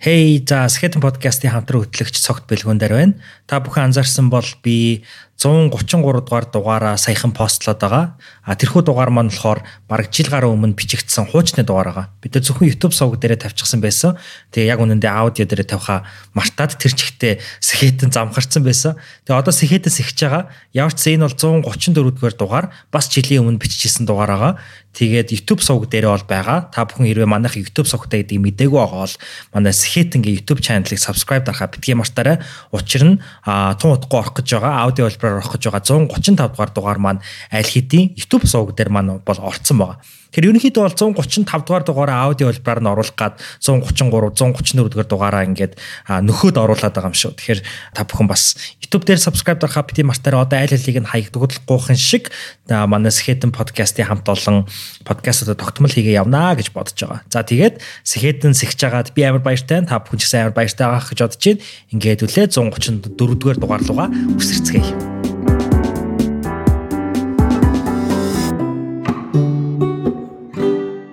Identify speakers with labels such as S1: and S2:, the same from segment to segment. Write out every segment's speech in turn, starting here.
S1: Hey за Skeleton podcast-ийн хамтран хөтлөгч цогт бэлгүүн дээр байна. Та бүхэн анзаарсан бол би 133 дугаар дугаараа саяхан постлоод байгаа. А тэрхүү дугаар маань болохоор бараг жил гаруй өмнө бичигдсэн хуучны дугаар байгаа. Бид нар зөвхөн YouTube сувг дээрээ тавьчихсан байсан. Тэгээ яг үнэндээ аудио дээрээ тавиха мартаад тэр чигтээ сэхэтэн замхарсан байсан. Тэгээ одоо сэхэтэн сэгч байгаа. Явч энэ бол 134 дугаар дугаар бас жилийн өмнө бичижсэн дугаар байгаа. Тэгээд YouTube сувг дээрээ бол байгаа. Та бүхэн хэрвээ манайх YouTube сувгтай гэдгийг мэдээгүй байгаа бол манай Сэхэтэнгийн YouTube channel-ыг subscribe дарахаа битгий мартаарай. Учир нь тун утгагүй орох гэж байгаа. Аудио хэлбэрээр орох гэж байгаа 135 дугаар дугаар маань аль хэдийн YouTube сувг дээр маань бол орцсон байгаа. Тэгэхээр ерөнхийдөө бол 135 дугаар дугаараа аудио хэлбэрээр нь оруулах гад 133, 134 дугаар дугаараа ингээд нөхөд оруулаад байгаа юм шүү. Тэгэхээр та бүхэн бас YouTube дээр subscribe дарахаа бити мартаараа одоо аль алийг нь хаягдгуулахгүйхэн шиг манай Сэхэтэн подкастын хамт олон подкастуудад тогтмол хийгээ явнаа гэж бодож байгаа. За тэгээд Сэхэтэн сэгч жагаад би амар баяртай та бүхэн ч гэсэн амар баяртай байгаа гэж бодож байна. Ингээд үлээ 134 дугаар дугаар руугаа үсэрцгээе.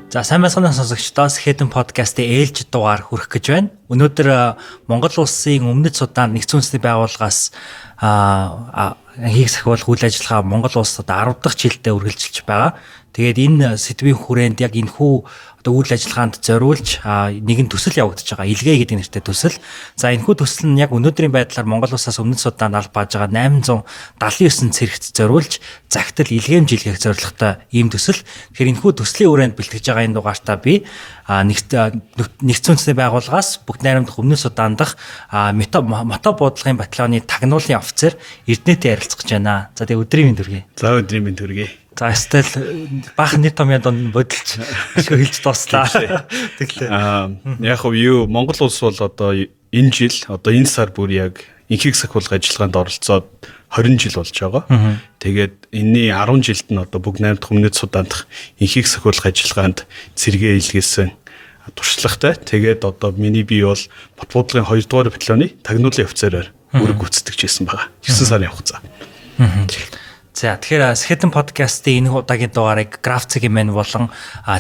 S1: За сайн байцгаана сонсогчдоо Хэдэн подкастын ээлж дугаар хүрэх гэж байна. Өнөөдөр Монгол улсын өмнөд судаан нэгдсэн үндэсний байгууллагаас аа хийх сахиулах үйл ажиллагаа Монгол улсад 10 дахь жилдээ үргэлжилж байгаа. Тэгээд энэ сэдвийн хүрээнд яг энэ хүү одоо үйл ажиллагаанд зориулж нэгэн төсөл явагдаж байгаа. Илгээ гэдэг нэртэй төсөл. За энэхүү төсөл нь яг өнөөдрийн байдлаар Монгол улсаас өмнөд Судаанд аль бааж байгаа 879 цэрэгт зориулж загтал илгээмж илгээх зорилготой ийм төсөл. Тэгэхээр энэхүү төслийн хүрээнд бэлтгэж байгаа энэ дугаартаа би нэгдсэн үндэсний байгууллагаас бүгд найрамдах өмнөд Судаан мото мото буудлын батальоны тагнуулын офицер Эрдэнэтэй ярилцах гэж байна. За тэгээ өдрийн мэнд хүргэе.
S2: За өдрийн мэнд хүргэе.
S1: За стил баахан нийт томьёо донд бодолч ашиг хэлж дууслаа.
S2: Тэглээ. Аа яг хөө юу Монгол улс бол одоо энэ жил одоо энэ сар бүр яг инхийг сахиулах ажиллагаанд оролцоод 20 жил болж байгаа. Тэгээд энэний 10 жилд нь одоо бүгд 8 дахь өмнөд Судаандх инхийг сахиулах ажиллагаанд цэргээ илгээсэн туршлагатай. Тэгээд одоо миний бие бол Батбуудлын 2 дугаар батальоны тагнуулын офицераар үүрэг гүйцэтгэж ирсэн байгаа. 9 сарын хугацаа.
S1: За тэгэхээр Skeleton podcast-ийн энэ удаагийн дугаарыг Graphic Man болон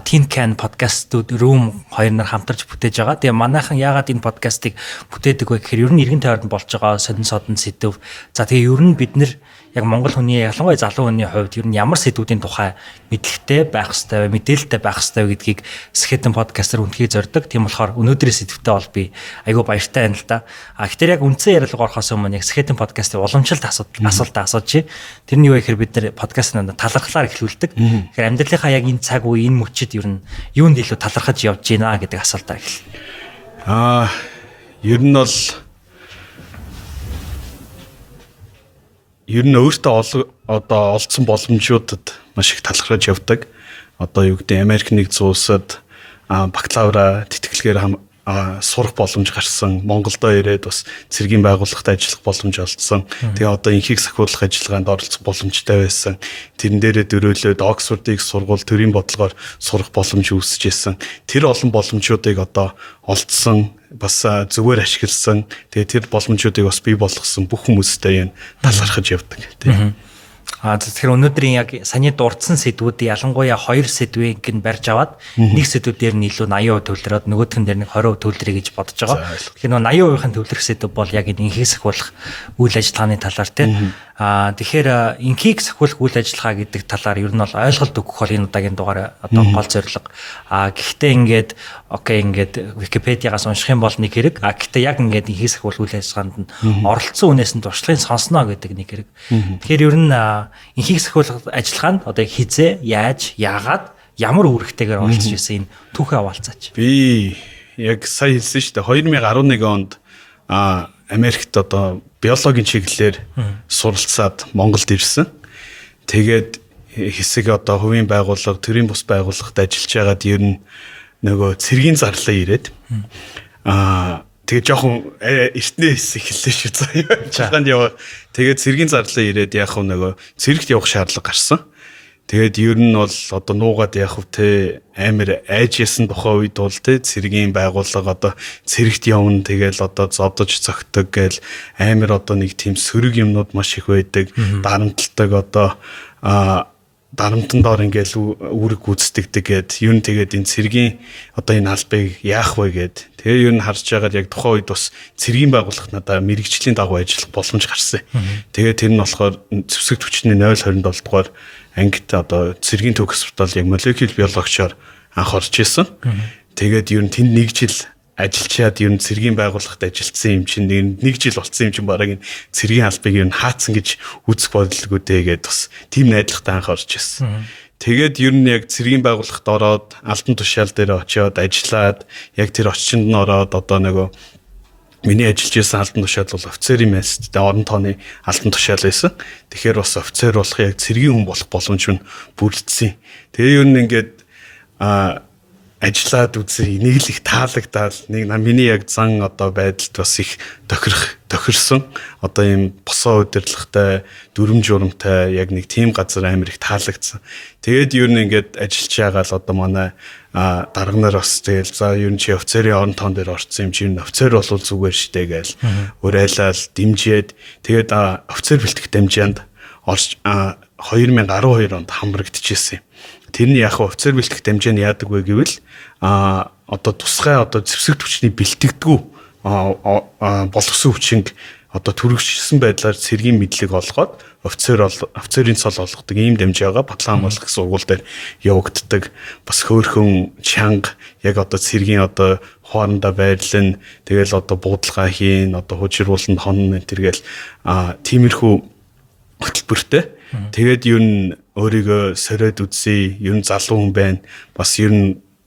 S1: Tin Can podcast-ууд Room хоёр нар хамтарч бүтээж байгаа. Тэгээ манайхан яагаад энэ podcast-ыг бүтээдэг вэ гэхээр ер нь иргэн тойронд болж байгаа сонин содон сэдв. За тэгээ ер нь бид нэр яг монгол хүний ялангуяа залуу хүний хувьд ер нь ямар сэдвүүдийн тухай мэдлэгтэй байх вэ, мэдээлэлтэй байх вэ гэдгийг Skeleton podcast-аар үнхээр зорддог. Тийм болохоор өнөөдрийн сэдвтэ бол би айгүй баяртай байна л да. А гэхдээ яг үндсэн ярилцлага орохоос өмнө яг Skeleton podcast-ийн уламжлалт асуудал асуултаа асууж. Тэрний юу гэхээр бид нэр нь талархлаар эхлүүлдэг. Тэгэхээр амьдралынхаа яг энэ цаг үе энэ мөчид ер нь юунд илүү талархаж явж байна гэдэг асуултаа эхэл.
S2: Аа ер нь бол ер нь өөртөө одоо олдсон боломжуудад маш их талархаж явдаг. Одоо юу гэдэг Америк нэгдсэн улсад бакалавра тэтгэлгээр сурах боломж гарсан. Монголдо ирээд бас цэргийн байгууллагад ажиллах боломж олдсон. Тэгээ одоо инхийг сахиулах ажиллагаанд оролцох боломжтой байсан. Тэрэн дээрээ дөрөөлөд Оксфордыг сургууль төрийн бодлогоор сурах боломж үүсэж исэн. Тэр олон боломжуудыг одоо олдсон бас зүгээр ашигласан. Тэгээ тэр боломжуудыг бас бий болгосон бүх хүмүүстэй юм талархаж явдаг тийм.
S1: А тэгэхээр өнөөдрийн яг саний дурдсан сэдвүүдийн ялангуяа хоёр сэдвийг гин барьж аваад нэг сэдвүүдээр нь илүү 80% төвлөрөөд нөгөөх нь дээр нэг 20% төвлөрье гэж бодож байгаа. Тэгэхээр нөө 80%-ын төвлөрөх сэдв бол яг энэ инхээс ахуулах үйл ажиллагааны талаар тийм. Аа тэгэхээр инхийг сахиулах үйл ажиллагаа гэдэг талаар ер нь бол ойлголт өгөх бол энэ удаагийн дугаар одоо гол зорилго. Аа гэхдээ ингээд окей ингээд Википедиагаас унших юм бол нэг хэрэг. Аа гэхдээ яг ингээд инхийг сахиулах үйл ажиллагаанд нь оролцсон үнээс нь туршлагын сонсноо гэдэг нэг хэрэг. Тэгэхээр ер нь инхийг сахиулах ажиллагаанд одоо хизээ, яаж, яагаад, ямар үүрэгтэйгээр оролцож байсан энэ түүхээ аваалцаач.
S2: Би яг сая хэлсэн шүү дээ 2011 онд а Америкт одоо биологийн чиглэлээр суралцаад Монголд ирсэн. Тэгээд хэсэг одоо хувийн байгууллага, төрийн бус байгууллагад ажиллаж байгаад ер нь нөгөө цэргийн зарлаа ирээд аа тэгээ жоохон эртнээ хэсэг хэллээ шүү заа. Чаханд яваа. Тэгээд цэргийн зарлаа ирээд яг нөгөө цэрэгт явах шаардлага гарсан. Тэгээд ер нь бол одоо нуугаад явах те амар айж ясан тухай үед бол те цэргийн байгууллага одоо цэрэгт явна тэгэл одоо зодож цогтөг гэл амар одоо нэг тийм сөрөг юмнууд маш их байдаг дарамтлагдаг одоо а дарамтан доор ингээл үүрэг гүйцэтгэдэг гэд ер нь тэгээд энэ цэргийн одоо энэ албыг яах вэ гэд Тэгээ юу н харж байгаад яг тухайн үед бас цэргийн байгууллагт надаа мэрэгжлийн дагуу ажиллах боломж гарсан. Тэгээ тэр нь болохоор зэвсэг түвшний 027 дугаар ангид одоо цэргийн төв госпитал яг молекул биологчоор анх орж исэн. Тэгээд юу н тэнд нэг жил ажиллачаад ер нь цэргийн байгууллагт ажилласан юм чинь нэг жил болцсон юм чинь бараг энэ цэргийн албыг ер нь хаацсан гэж үзэх бодлого гэдээ бас тийм найдлагатай анх орж ирсэн. Тэгээд ер нь яг цэргийн байгууллагт ороод алтан тушаал дээр очиод ажиллаад яг тэр очинд нь ороод одоо нөгөө миний ажиллаж байсан алтан тушаал бол офицерийн мэст тэ орон тооны алтан тушаал байсан. Тэгэхээр бас офицер болох яг цэргийн хүн болох боломж нь бүрдсэн. Тэгээ ер нь ингээд а ажиллаад үзээ нэг л их таалагдаад нэг миний яг зан одоо байдалд бас их тохирох тохирсон. Одоо ийм босоо удирдлагатай дүрм журамтай яг нэг тийм газар амар их таалагдсан. Тэгээд юу нэг ингээд ажиллаж байгаа л одоо манай дарга нар бас тэгэл за юу чи офицерын орон тоон дээр орсон юм чи офицер бол зүгээр штэ гээл урайлал дэмжиэд. Тэгээд офицер бэлтгэх дамжаанд орж 2012 онд хамрагдчихсэн юм. Тэрний яг офицер бэлтгэх дамжаа нь яадаг вэ гэвэл а одоо тусгай одоо зэвсэг түвшний бэлтгэдэггүй болгосон хүчинг одоо төрөгчсөн байдлаар цэргийн мэдлэг олгоод офицер офицерын цол олгодог ийм дамжаага Батлан хамгаалах сургууль дээр явагддаг. Бас хөөхөн чанга яг одоо цэргийн одоо хоорондоо байрлан тэгэл одоо буудлага хийн одоо хужирууланд хонн тэргээл а тиймэрхүү хөтөлбөртэй. Тэгээд юу н өөрийгөө сориод үзье, юу н залуу хүн байна. Бас юу н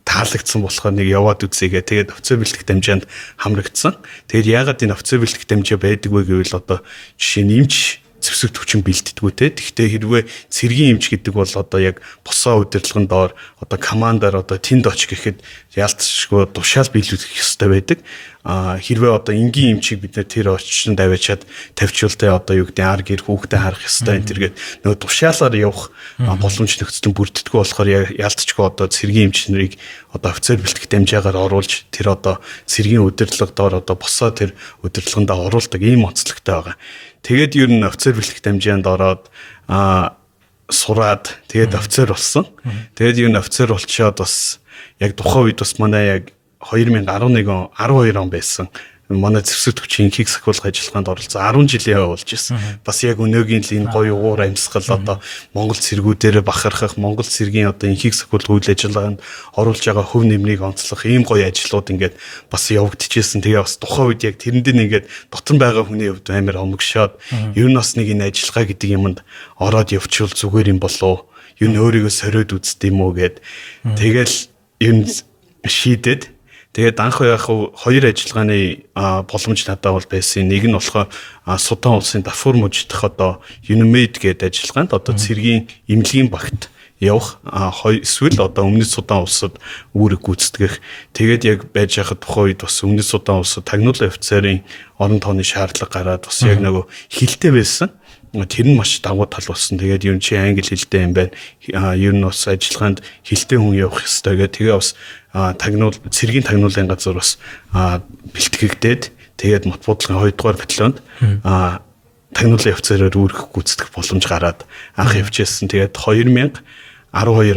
S2: таалагдсан болохоор нэг яваад үзьегээ тэгээд офицер бэлтгэх дамжаанд хамрагдсан. Тэгээд яагаад энэ офицер бэлтгэх дамжаа байдаг вэ гэвэл одоо жишээ нь эмч зэвсэг төвчин бэлддэггүй те. Тэгвэл хэрвээ цэргийн эмч гэдэг бол одоо яг босоо удирдлагын доор одоо командаар одоо тэнд оч гэхэд ялцшгүй тушаал биелүүлэх ёстой байдаг. А хэрвээ одоо энгийн эмчийг бид нэр тэр очинд аваачаад тавьчултай одоо юу гэдэг ар гэр хүүхдээ харах ёстой энэ тэргээд нөгөө тушаалаар явах боломж нөхцөл бүрддэггүй болохоор ялцчгүй одоо цэргийн эмч нарыг одоо офицер бэлтгэх дамжаагаар оруулж тэр одоо цэргийн удирдлага доор одоо босоо тэр удирдлаганд оруулдаг ийм онцлогтой байгаа. Тэгээд ер нь офицер бэлтгэх дамжаанд ороод аа сураад тэгээд офицер болсон. Тэгээд ер нь офицер болчоод бас яг тухайн үед бас манай яг 2011 он 12 он байсан манай зэвсэг төвчийн инхийг сахиулах ажиллагаанд оролцсон 10 жилийн явуулж ирсэн. Бас яг өнөөгийн л энэ гоё уур амьсгал одоо Монгол цэргүүдээр бахархах, Монгол цэргийн одоо инхийг сахиулах үйл ажиллагаанд оруулж байгаа хөв нэмрийг онцлох ийм гоё ажлууд ингээд бас явагдчихсэн. Тэгээ бас тухайн үед яг тэрэн дээр ингээд дотор байгаа хүний хувьд амар омгшоод ер нь бас нэг энэ ажиллагаа гэдэг юмд ороод явчихвал зүгээр юм болов. Юу н өөрийгөө сориод үзт юм уу гэд тэгэл ер нь шийдэд Тэгээд анх яг хоёр ажиллагааны боломж надад бол байсан. Нэг нь болохоор Судан улсын Дафур мужидах одоо UNMED гэдэг ажиллагаанд одоо цэргийн эмнэлгийн багт явах эсвэл одоо өмнөд Судан улсад үүрэг гүйцэтгэх. Тэгээд яг байж байхад тухайн үед бас өмнөд Судан улсад тагнуулын офицерын орон тооны шаардлага гараад бас яг нөгөө хилтэй байсан тэр нь маш давуу тал болсон. Тэгээд юу чи англи хэлтэй юм байна. Ер нь бас ажиллагаанд хилтэй хүн явах хэрэгтэй гэх. Тэгээ бас тагнуул цэргийн тагнуулын газар бас бэлтгэгдээд тэгээд мот буудлын 2 дугаар батальонд тагнуулын офицераар үүрэх гүйцэтгэх боломж гараад анх явжсэн. Тэгээд 2012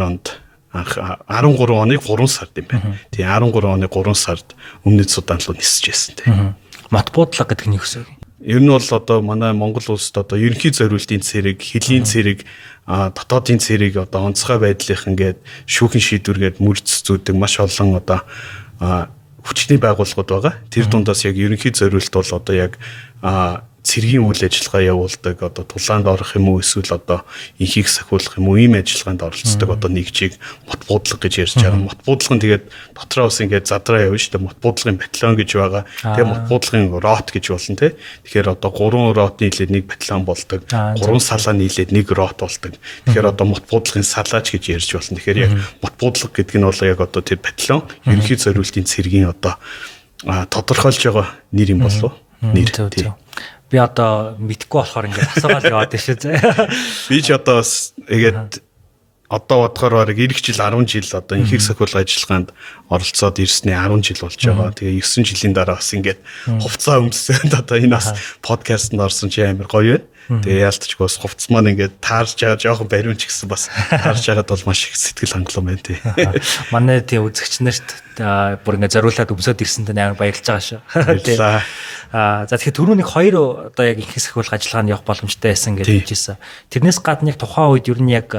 S2: онд анх 13 оны 3 сард юм байна. Тэгээ 13 оны 3 сард өмнөд Судан руу нисэж байсан тийм.
S1: Мот буудлага гэдэг нь юу гэсэн үг?
S2: Ер нь бол одоо манай Монгол улсад одоо ерөнхий зориултын цэрэг, хөлийн цэрэг, дотоодын цэрэг одоо онцгой байдлынх ингээд шүүхэн шийдвэргээд мөрц зүүдэг маш олон одоо хүчний байгууллагууд байгаа. Тэр дундаас яг ерөнхий зориулт бол одоо яг цэргийн үйл ажиллагаа явуулдаг одоо тулаанд орох юм уу эсвэл одоо инхийг сахиулах юм уу ийм ажиллагаанд оролцдог одоо нэгжийг мот буудлага гэж ярьж байгаа. Мот буудлага нь тэгээд дотроо ус ингээд задраа явна шүү дээ. Мот буудлагын батальон гэж байгаа. Тэгээд мот буудлагын рот гэж болно те. Тэгэхээр одоо гурван рот нийлээд нэг батальон болдог. Гурван салаа нийлээд нэг рот болдог. Тэгэхээр одоо мот буудлагын салаач гэж ярьж болно. Тэгэхээр яг мот буудлага гэдэг нь бол яг одоо тэр батальон ерөнхий зориултын цэргийн одоо тодорхойлж байгаа нэр юм болов нэр тийм
S1: би одоо мэдхгүй болохоор ингээд асуугаад яваад шүү зэ.
S2: Би ч одоо бас тэгээд одоо бодохоор бараг эх жил 10 жил одоо инхийг сахиулах ажиллагаанд оролцоод ирсний 10 жил болж байгаа. Тэгээ 9 жилийн дараа бас ингээд хувцас өмсөнд одоо энэ бас подкастт орсон чи амар гоё байна. Тэгээ яалтч бас хувцс маань ингээд таарж байгаа жоохон бариун ч гэсэн бас таарж байгаад бол маш их сэтгэл хангалуун байна тий.
S1: Манай тий үзэгч нарт бүр ингээд зориулаад өмсөд ирсэнд амар баярлж байгаа шүү.
S2: Баярлалаа.
S1: Аа за тэгэхээр түрүүний хоёр одоо яг их хэсэг хөл ажиллагааны явах боломжтой байсан гэж хэлжсэн. Тэрнээс гадна яг тухайн үед ер нь яг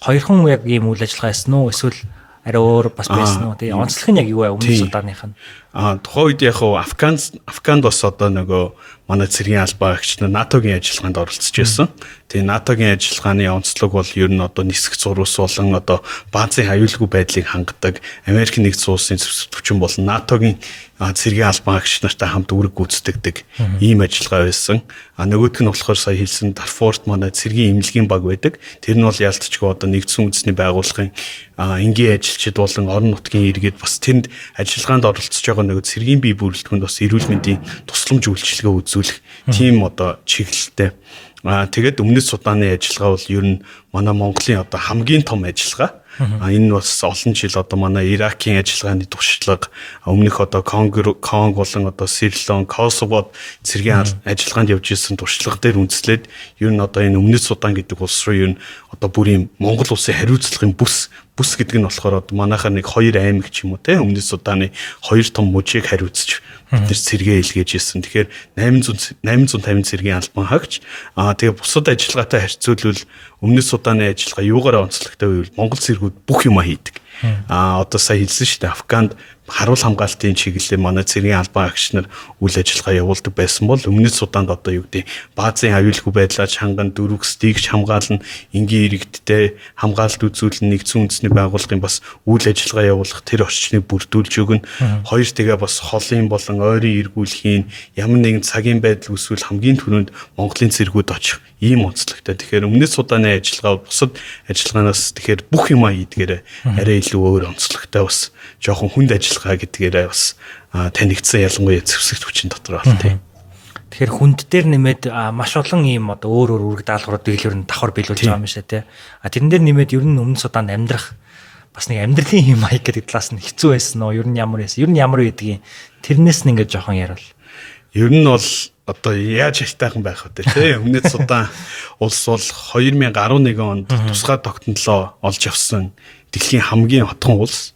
S1: хоёрхан яг ийм үйл ажиллагаа хийсэн үү эсвэл арай өөр бас байсан уу? Тэгээ онцлог нь яг юу вэ? Өмнө удааных нь.
S2: Аа тухайн үед яг Афган Афганд бас одоо нөгөө манай цэргийн албаа агч НАТОгийн ажиллагаанд оролцож байсан. Тэгээ НАТОгийн ажиллагааны онцлог бол ер нь одоо нисэх зурус болон одоо баазын аюулгүй байдлыг хангадаг Америк нэгдсэн улсын зэвсэгтвчин болон НАТОгийн цэргийн албан агч нартай хамт үүрэг гүйцэтгэдэг ийм ажиллагаа байсан. А нөгөөх нь болохоор сая хэлсэн Дарфурт манай цэргийн имлэгийн баг байдаг. Тэр нь бол ялцчгүй одоо нэгдсэн үндэсний байгууллагын энгийн ажилчид болон орон нутгийн иргэд бас тэнд ажиллагаанд оролцож байгаа нөгөө цэргийн бие бүрэлдэхүүнд бас эрүүл мэндийн тусламж үйлчилгээ үзүүлэх тийм одоо чиглэлтэй. Аа тэгээд өмнөд Судааны ажиллагаа бол ер нь манай Монголын одоо хамгийн том ажиллагаа А энэ бас олон жил одоо манай Иракийн ажиллагааны туршлага өмнөх одоо Конго Конг болон одоо Сирлон, Косовод цэргийн ажиллагаанд явж исэн туршлага дээр үндэслээд ер нь одоо энэ өмнөд Судан гэдэг улс руу ер нь одоо бүрийн Монгол улсын хариуцлагын бүс бүс гэдэг нь болохоор одоо манайхаар нэг хоёр аймаг ч юм уу те өмнөд Суданы хоёр том мужийг хариуцж бид нэр сэргээ илгээж ирсэн. Тэгэхээр 800 850 цэргийн албан хаагч аа тэгээ бусад ажиллагаатай харьцуулбал өмнөд Суданы ажиллагаа юугаараа онцлогтой вэ? Монгол цэргүүд бүх юма хийдэг. Аа одоо сая хэлсэн шүү дээ. Афганд харуул хамгаалтын чиглэлээр манай цэргийн албан агч нар үйл ажиллагаа явуулдаг байсан бол өмнөд Суданд одоо юу гэдэг баазын аюулгүй байдлаач ханган дөрвөх стигч хамгаална энгийн иргэдтэй хамгаалалт үзүүлэн нэгдсэн үндэсний байгууллагын бас үйл ажиллагаа явуулах тэр орчныг бүрдүүлж өгнө. Хоёр тэгээ бас холын болон ойрын эргүүлэхийн ямар нэгэн цагийн байдал үүсвэл хамгийн түрүүнд Монголын цэргүүд очих ийм онцлогтой. Тэгэхээр өмнөд Суданы ажиллагаа бусад ажиллагаанаас тэгэхээр бүх юм хийдгээрээ арай илүү өөр онцлогтой бас жоохон хүнд ажиллагаа гэдгээрээ бас танигдсан ялангуяа зэвсэгт хүчин дотор бол тийм.
S1: Тэгэхээр хүнд дээр нэмээд маш олон ийм одоо өөр өөр үүрэг даалгаврууд дийлэр нь давхар биелүүлж байгаа юм шиг тий. А тэрэн дээр нэмээд ер нь өмнө Судаанд амьдрах бас нэг амьдралын юм хаяг гэдэг талаас нь хэцүү байсан уу? Ер нь ямар байсан? Ер нь ямар байдгийг тэрнээс нь ингээд жоохон ярил.
S2: Ер нь бол одоо яаж хайтайхан байх вэ те өмнөд судан улс бол 2011 онд тусгай тогтнолоо олж авсан дэлхийн хамгийн хотхон улс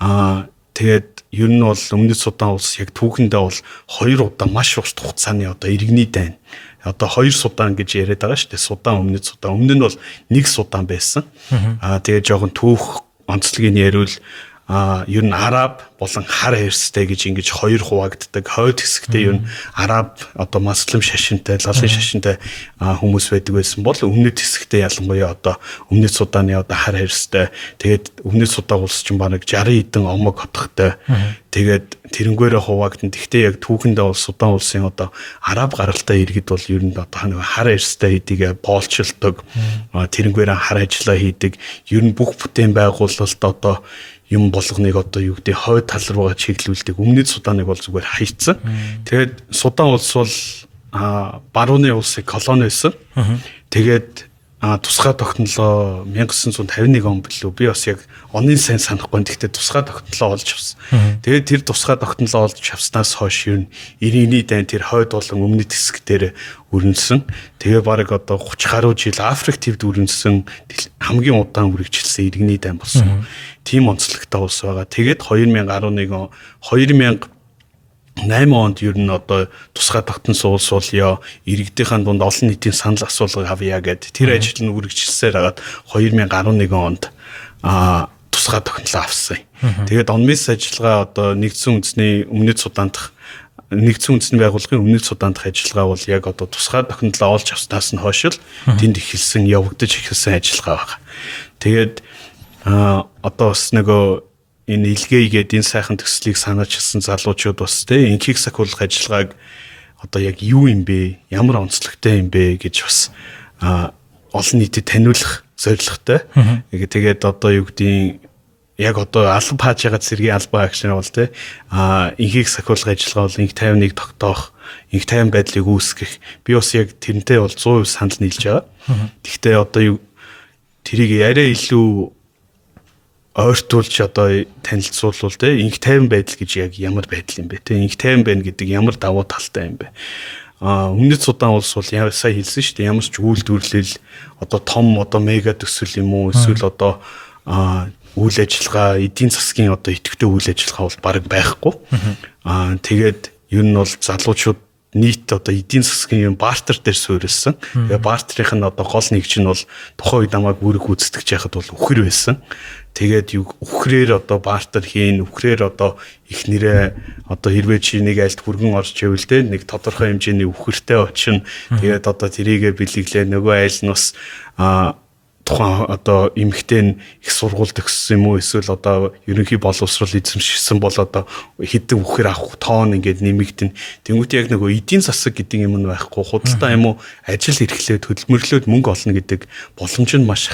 S2: аа тэгээд ер нь бол өмнөд судан улс яг түүхэндээ бол хоёр удаа маш урт хугацааны одоо иргэний дайн. Одоо хоёр судан гэж яриад байгаа шүү дээ. Судан өмнөд судан өмнө нь бол нэг судан байсан. Аа тэгээд жоохон түүх онцлогийг яриул а ер нь араб болон хар хэрстэй гэж ингэж хоёр хуваагддаг. Хойд хэсэгтээ ер нь араб одоо маслим шашинтай, лалын шашинтай хүмүүс байдаг байсан бол өмнөд хэсэгтээ ялангуяа одоо өмнөд Суданы одоо хар хэрстэй. Тэгээд өмнөд Судаа улс чинь баг 60 хэдэн омог хотхтой. Тэгээд тэрнгээрээ хуваагдсан. Тэгтээ яг түүхэндээ бол Судан улсын одоо араб гаралтай иргэд бол ер нь одоо нэг хар хэрстэй хэдийгэ боолчилдог. Тэрнгээрээ хар ажиллаа хийдэг. Ер нь бүх бүтээн байгуулалт одоо юм болгоныг одоо юу гэдэг хойд тал руугаа чиглүүлдэг. Өмнөд Суданыг бол зүгээр хайцсан. Тэгээд Судан улс бол барууны улсыг колони байсан. Тэгээд а тусгай тогтнолоо 1951 он билүү би бас яг оны сайн санахгүй гэхдээ тусгай тогтнолоо олж авсан. Тэгээд тэр тусгай тогтнолоо олж авснаас хойш юу иргэний дайн тэр хойд болон өмнөд хэсэг дээр өрнөсөн. Тэгээ баг одоо 30 гаруй жил Африк твд өрнөсөн хамгийн удаан үргэлжилсэн иргэний дайн болсон. Тим онцлогтой улс байгаа. Тэгээд 2011 он 2000 8 онд ер нь одоо тусгай тогтносон улс болёо иргэдийнхэн дунд олон нийтийн санал асуулга авъя гэд тэр ажил нь үргэлжилсээр хагаад 2011 онд а тусгай тогтнолоо авсан. Тэгээд онмис ажиллагаа одоо нэгдсэн үндэсний өмнөд Судандх нэгдсэн үндэсний байгууллагын өмнөд Судандх ажиллагаа бол яг одоо тусгай тогтнолоо олж авснаас нь хойш л тэнд эхэлсэн явагдаж эхэлсэн ажиллагаа байна. Тэгээд а одоо бас нөгөө энэ илгээгээд энэ сайхан төслийг санаачилсан залуучууд бас те инхийг сахиулах ажиллагааг одоо яг юу юм бэ? Ямар онцлогтой юм бэ гэж бас олон нийтэд таниулах зорилготой. Тэгээд одоо юу гэдгийг яг одоо албан пааж байгаа цэргийн албан агшин бол те а инхийг сахиулах ажиллагаа бол инх 51 тогтоох инх 50 байдлыг үүсгэх би бас яг тэрнтэй бол 100% санал нийлж байгаа. Гэхдээ одоо юу тэрийг яриа илүү ойртуулж одоо танилцуулвал те инх тайван байдал гэж яг ямар байдал юм бэ? Те инх тайван байна гэдэг ямар давуу талтай юм бэ? А өмнөд судан улс бол яа сая хэлсэн шүү дээ. Ямар ч үйлдвэрлэл одоо том одоо мега төсөл юм уу? Эсвэл одоо үйл ажиллагаа эдийн засгийн одоо идэвхтэй үйл ажиллагаа бол баг байхгүй. А тэгээд ер нь бол залуучууд нийт одоо эдийн засгийн бартер дээр суурилсан. Тэгээ бартерийнх нь одоо гол нэгж нь бол тухайн үед намайг бүрэг гүйцэтгэж яхад бол үхэр байсан. Тэгээд юу үхрээр одоо бартер хийн, үхрээр одоо их нэрээ одоо хэрвээ чи нэг айлт хүргэн орж ивэл тэ нэг тодорхой хэмжээний үхэртэй очино. Тэгээд одоо тэрийгэ бэлэглээ нөгөө айл нь бас а тухайн одоо эмэгтэй нь их сургууль төгссөн юм уу эсвэл одоо ерөнхий боловсрол эзэмшсэн бол одоо хэдэн үхээр авах тоон ингээд нэмэгдэн. Тэнгүүт яг нөгөө эдийн засаг гэдэг юм нь байхгүй худалдаа юм уу ажил эрхлээд хөдөлмөрлөөд мөнгө олно гэдэг боломж нь маш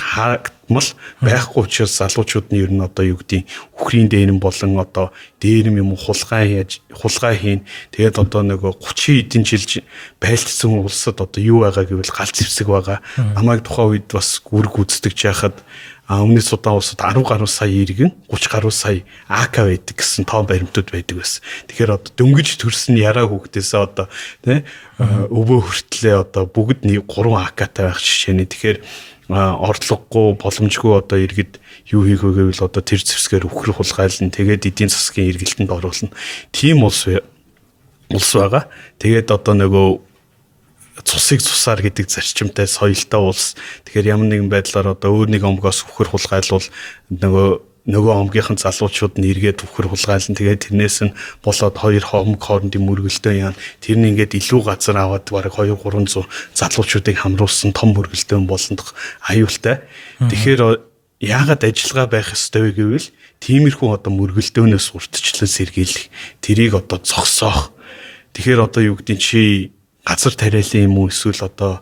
S2: мал байхгүй учраас залуучууд нь ер нь одоо юу гэдгийг үхрийн дээрэн болон одоо дээрэм юм хулгай хийж хулгай хийн тэгээд одоо нөгөө 30 эдэн жил байлцсан улсад одоо юу байгаа гэвэл галц зэвсэг байгаа намайг тухайн үед бас гүрг үздэг жахад а өмнө судаан улсад 10 гаруй сая иргэн 30 гаруй сая АК байдаг гэсэн тоон баримтууд байдаг байсан. Тэгэхээр одоо дөнгөж төрсөн яраа хүүхдээсээ одоо тий өвөө хүртлээ одоо бүгд нэг 3 АК-тай байх жишээний. Тэгэхээр орлогогүй боломжгүй одоо иргэд юу хийх вэ гэвэл одоо тэр зэвсгээр үхэр хулгайлна тэгээд эдийн засгийн эргэлтэнд оруулна. Тийм улс улс байгаа. Тэгээд одоо нөгөө цусыг цусаар гэдэг зарчимтай соёлтой улс. Тэгэхээр ямар нэгэн байдлаар одоо өөр нэг омгоос үхэр хулгайлвал нөгөө нөгөө омгийнхан залуучууд нь эргээд үхэр хулгайлан тэгээд тэрнээс нь болоод хоёр хомг хоорондын мөргөлдөө яана тэр нь ингээд илүү газар аваад бараг 2 300 залуучуудыг хамруулсан том мөргөлдөө болондох аюултай. Тэгэхээр яагаад ажиллагаа байх ёстой вэ гэвэл тиймэрхүү одоо мөргөлдөөнөөс уртчлан сэргийлэх тэрийг одоо зогсоох. Тэгэхээр одоо юу гэдэг чи газар тариалан юм уу эсвэл одоо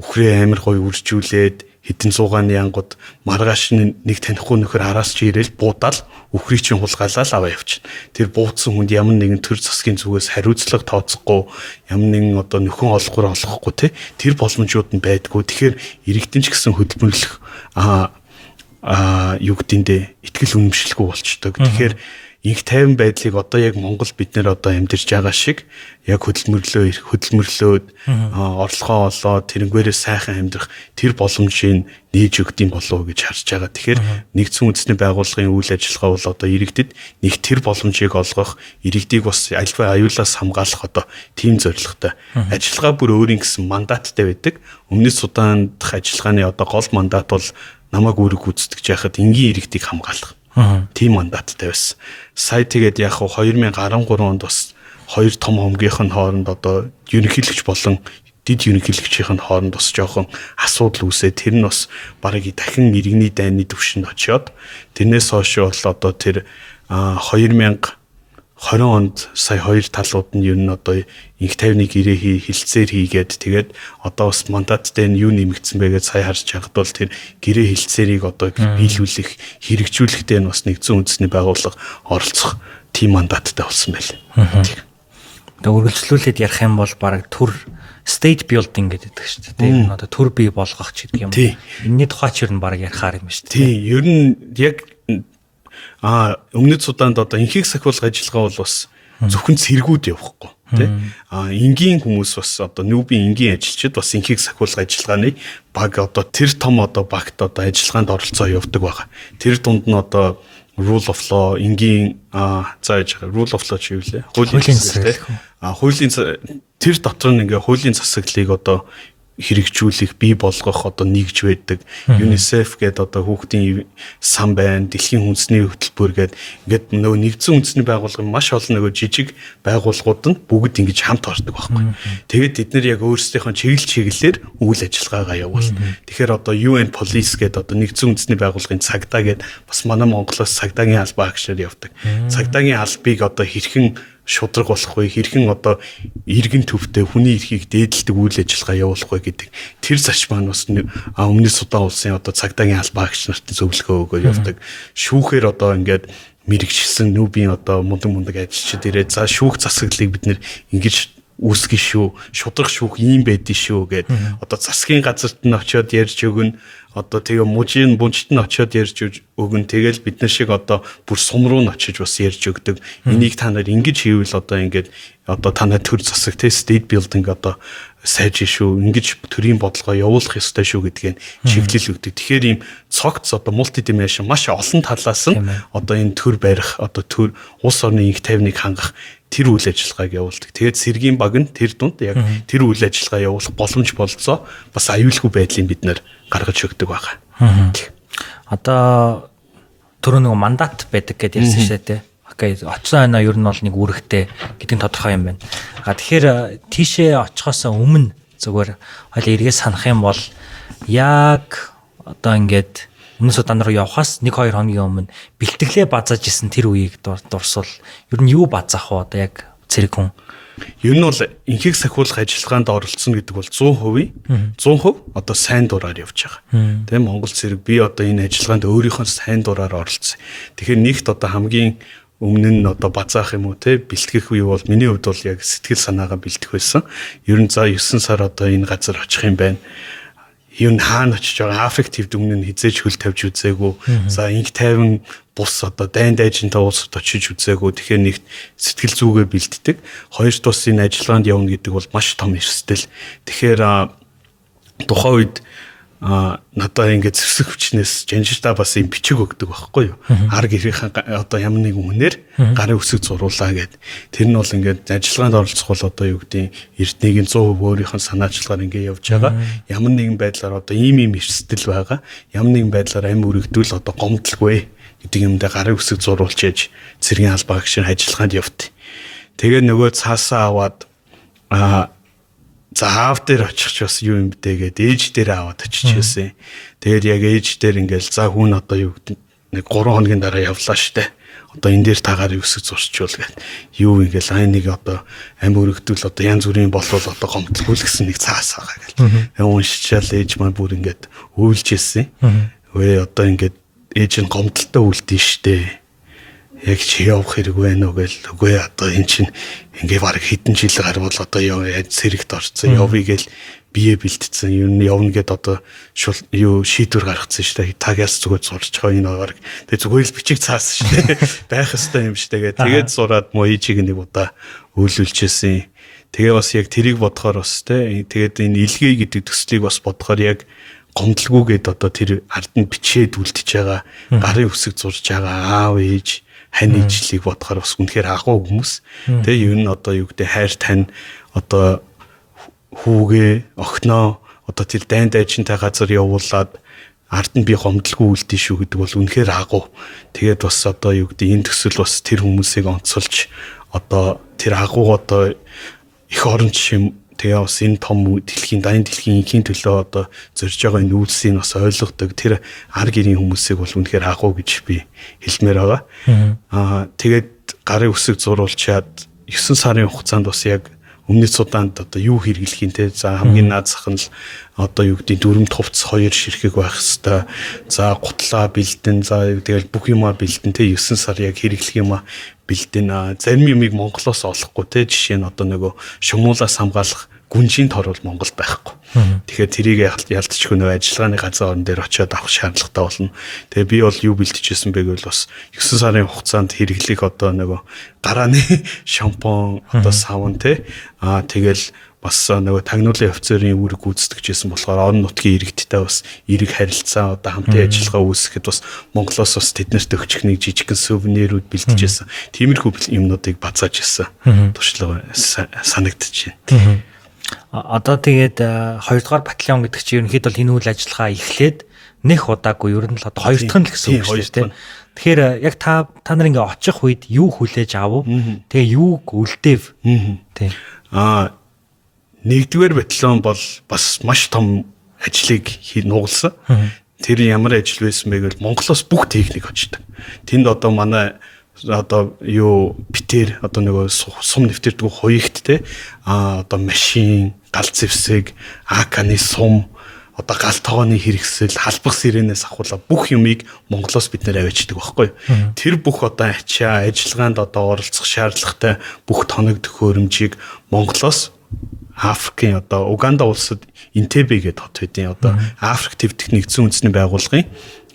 S2: үхрээ амир гой үржүүлээд хэдэн суугааны янгууд маргааш нэг танихгүй нөхөр араас чи ирээл буудаал үхрийг чинь хулгайлал аваа явчих. Тэр буудсан хүнд ямар нэгэн төр засгийн зүгээс хариуцлага тооцохгүй ямар нэгэн одоо нөхөн олохгүйр олохгүй те тэр боломжууд нь байдгүй. Тэгэхээр иргэдэн ч гэсэн хөдөлмөрлөх аа а юу гэдиндээ ихтгэл үнэмшилгүй болчдөг. Тэгэхээр инх тайван байдлыг одоо яг Монгол бид нэр одоо амьдарч байгаа шиг яг хөдөлмөрлөө хөдөлмөрлөөд орлогоо олоод тэрнгээрээ сайхан амьдрах тэр боломжийг нээж өгдөм болов гэж харж байгаа. Тэгэхээр нэгдсэн үндэсний байгууллагын үйл ажиллагаа бол одоо иргэдэд нэг тэр боломжийг олгох, иргэдийг бас альва аюулаас хамгаалах одоо тийм зорилготой. Ажиллагаа бүр өөрийн гэсэн мандаттай байдаг. Өмнөд Судан дахь ажиллагааны одоо гол мандат бол намайг үүрэг гүйцэтгэж яхад энгийн иргэдийг хамгаалах Тийм мандаттай байсан. Сая тэгээд яг 2013 онд бас хоёр том хомгийнх нь хооронд одоо ерөнхийлөгч болон дид ерөнхийлөгчийн хооронд бас жоохон асуудал үүсээ тэр нь бас барыг дахин иргэний дайны төвшөнд очиод тэрнээс хойш бол одоо тэр 2000 20 онд сая хоёр талууд нь ер нь одоо инх 51 гэрээ хилцээр хийгээд тэгээд одоо бас мандаттай нь юу нэмэгдсэн бэ гэж сая харж байхад бол тэр гэрээ хилцээрийг одоо биелүүлэх хэрэгжүүлэхдээ нь бас нэгдсэн үндэсний байгууллага оролцох тийм мандаттай болсон байл.
S1: Тэгээд үргэлжлүүлээд ярих юм бол баг төр state building гэдэг шүү дээ. Тийм одоо төр бий болгох ч гэдэг юм. Энийний тухай ч ер нь баг ярихаар юм шүү
S2: дээ. Тийм ер нь яг а өмнөд Суданд одоо инхийг сахиулах ажиллагаа бол бас зөвхөн цэргүүд явахгүй тий? А энгийн хүмүүс бас одоо нүүбийн энгийн ажилчид бас инхийг сахиулах ажиллагааны баг одоо тэр том одоо багт одоо ажиллагаанд оролцоо явдаг байгаа. Тэр дунд нь одоо rule of law энгийн а за яж rule of law чи юу лээ
S1: хуулийн засаг
S2: а хуулийн тэр дотор нь ингээ хуулийн засаглалыг одоо хэрэгжүүлэх, бий болгох одоо нэгж байдаг. UNICEF гэдэг одоо хүүхдийн сан байна, дэлхийн үндэсний хөтөлбөр гэдэг ингээд нөгөө нэгдсэн үндэсний байгууллагын маш олон нөгөө жижиг байгууллагууд нь бүгд ингэж хамт ордог байхгүй. Тэгээд нэр яг өөрсдийнхөө чиглэл чиглэлээр үйл ажиллагаагаа явуулна. Тэгэхээр одоо UN Police гэдэг одоо нэгдсэн үндэсний байгууллагын цагдаа гэдэг бас манай Монголоос цагдаагийн албаа агшаар явдаг. Цагдаагийн албыг одоо хэрхэн шудраг болох вэ? Хэрхэн одоо иргэн төвтэй хүний эрхийг дээдэлдэг үйл ажиллагаа явуулах вэ гэдэг тэр зарч маань бас өмнөд Судан улсын одоо цагдаагийн албаагч нарт зөвлөгөө өгөө явдаг. Шүүхээр одоо ингээд мэрэгчсэн нүүбийн одоо мундаг мундаг ажилчид ирээд за шүүх засаглалыг бид нэр ингэж үүсгэн шүү шудрах шүүх ийм байдэн шүү гэд одоо засгийн газарт нь очиод ярьж өгнө одоо тэгээ мужийн бүнчт нь очиод ярьж өгөн тэгэл бид нар шиг одоо бүр сум руу нь очиж бас ярьж өгдөг. Энийг та нар ингэж хийвэл одоо ингээд одоо танай төр засаг те state building одоо сайж шүү ингэж төрийн бодлогоо явуулах ёстой шүү гэдгийг чиглэл өгдөг. Тэгэхээр ийм цогц одоо мултидименшн маш олон талаас нь одоо энэ төр барих одоо төр улс орны инх тайвныг хангах тэр үйл ажиллагааг явуулдаг. Тэгээд сэргийн баг нь тэр дунд яг тэр үйл ажиллагаа явуулах боломж болцоо бас аюулгүй байдлыг бид нэр гаргаж өгдөг байгаа.
S1: Одоо түрүү нэг мандат байдаг гэдээ ярьсан шээ те. Окей, очсон байна ер нь бол нэг үүрэгтэй гэдэг нь тодорхой юм байна. А тэгэхээр тийшээ очихоос өмнө зүгээр хоёул эргээ санах юм бол яг одоо ингээд өмнө судан руу явхаас 1 2 хоногийн өмнө бэлтгэлээ базааж исэн тэр үеийг дурсвал ер нь юу базаах вэ одоо яг цэрэг хүн
S2: Ер нь бол инхийг сахиулах ажиллагаанд оролцсон гэдэг бол 100%, 100% одоо сайн дураар явж байгаа. Тийм Монгол цэрэг би одоо энэ ажиллагаанд өөрийнхөө сайн дураар оролцсон. Тэгэхээр нэгт одоо хамгийн өмнө нь одоо базаах юм уу те бэлтгэх үе бол миний хувьд бол яг сэтгэл санаагаа бэлтэх байсан. Ер нь за 9 сар одоо энэ газар очих юм байна. Ер нь хаана очиж байгаа аффектив нь хизээж хөл тавьж үзээгүй. За инх тайван бус одоо дайн дайжинтай улсад очиж үзээгүй. Тэгэхээр нэгт сэтгэл зүгээ бэлддэг. Хоёр тус энэ ажиллагаанд явна гэдэг бол маш том эрсдэл. Тэгэхээр тухайн үед а надаа ингээд зэвсэг хүчнээс жанжиртаа бас юм бичиг өгдөг байхгүй юу. Ар гэрийнхэн одоо ямар нэгэн хүнээр гарын үсэг зуруулаа гэд. Тэр нь бол ингээд ажиллагаанд оролцох бол одоо юу гэдэг эрднийг 100% өөрийнх нь санаачлагаар ингээд явж байгаа. Ямар нэгэн байдлаар одоо ийм ийм эрсдэл байгаа. Ямар нэгэн байдлаар амь үрэгдвэл одоо гомдлгүй гэдэг юмдаа гарын үсэг зуруулж яж цэргийн албаа гişэр ажиллагаанд явт. Тэгээ нөгөө цаасаа аваад а За аав дээр очих ч бас юу юм бэ гэдэг ээж дээр аваад очиж байсан. Тэгээд яг ээж дээр ингээл за хүн одоо юу гэдэг нэг 3 хоногийн дараа явлаа штэ. Одоо энэ дээр тагаар өсөг зурчвал гэд. Юу ингээл ай нэг одоо амь өргөдөл одоо янз бүрийн болвол одоо гомдлгүй л гэсэн нэг цаас байгаа гэл. Уншичаал ээж маань бүр ингээд өөлж ирсэн. Өө одоо ингээд ээж нь гомдолтой үлдэн штэ. Яг чи явах хэрэг байна уу гэл. Үгүй одоо эн чин ингээ баг хэдэн жил гарвал одоо яв сэрэгт орцсон явъя гэл бие бэлтцсэн юм явна гэд одоо шул юу шийдвэр гаргацсан шүү дээ тагяас зүгээр байгаа энэ баг. Тэгээ зүгээр л бичиг цаасан дээ байх хэвээр юм шүү дээ тэгээд зураад моижиг нэг удаа өөлүүлчихсэн тэгээ бас яг тэрийг бодохоор бас те тэгээд энэ илгээ гэдэг төслийг бас бодохоор яг гомдлгүйгээд одоо тэр ард нь бичээд үлдчихэж байгаа гарын үсэг зурж байгаа аав ээж хань ижлийг бодохоор бас үнэхээр агуу хүмүүс. Тэгээ ер нь одоо юу гэдэг хайр тань одоо хүүгээ огноо одоо тэр дайн дайчинтай газар явуулаад ард нь би гомдлгүй үлдэн шүү гэдэг бол үнэхээр агуу. Тэгээд бас одоо юу гэдэг энэ төсөл бас тэр хүмүүсийг онцолж одоо тэр агуу одоо их оронч юм тэгээ бас энэ том дэлхийн дайны дэлхийн инхийн төлөө одоо зорж байгаа энэ үйлсийг бас ойлгодог тэр ар гэрийн хүмүүсийг бол үнэхээр агуу гэж би хэлмээр байгаа. Аа тэгээд гарын үсэг зуруулчаад 9 сарын хугацаанд бас яг өмнөд судаанд одоо юу хэрэглэх юм те? За хамгийн наад зах нь л одоо юу гэдэг дөрөм тувц хоёр ширхэг байх хэвээр за гутлаа бэлдэн за тэгэл бүх юмаа бэлдэн те? 9 сар яг хэрэглэх юмаа бэлдэн зарим юмыг Монголоос олохгүй те? Жишээ нь одоо нөгөө шумуулаас хамгаалах гүнжийн тор бол Монголд байхгүй. Тэгэхээр тэрийг ялтч хөнөө ажиллагааны газар орон дээр очиод авах шаардлагатай болно. Тэгээ би бол юу бэлтжижсэн бэ гэвэл бас 9 сарын хугацаанд хэрэглэх одоо нөгөө гарааны шампунь одоо савн те аа тэгэл бас нөгөө тагнуулын офицерын үүрэг гүйцэтгэжсэн болохоор орон нутгийн иргэдтэй бас эрэг харилцаа одоо хамтын ажиллагаа үүсгэхэд бас Монголоос бас тэднэрт өгчих нэг жижигхэн сувенирүүд бэлтжижсэн. Тиймэрхүү юмнуудыг базааж ирсэн. Туршлага санагдчихэв
S1: одоо тэгээд 2 дугаар батальон гэдэг чинь ерөнхийдөө энэ үйл ажиллагаа эхлээд нэх удаагүй ер нь л одоо хоёр дахь нь л гэсэн үг шүү дээ. Тэгэхээр яг та та нар ингээ очих үед юу хүлээж авав? Тэгээ юуг үлдээв?
S2: Тий. Аа нэгдүгээр батальон бол бас маш том ажлыг нугалсан. Тэр ямар ажил байсан бэ гэвэл Монголоос бүх техник очдог. Тэнд одоо манай одоо юу битэр одоо нөгөө сум нэвтэрдэг хуйгт те а одоо машин гал зэвсэг аканы сум одоо гал тогооны хэрэгсэл халбах сиренээс ахуулаа бүх юмыг Монголоос бид нэр авчидаг байхгүй тэр бүх одоо ачаа ажиллагаанд одоо оролцох шаардлагатай бүх тоног төхөөрөмжийг Монголоос Африкийн одоо Уганда улсад Интебе гэдэг хот байдیں۔ Одоо Африк твдэх нэгдсэн үндэсний байгууллагын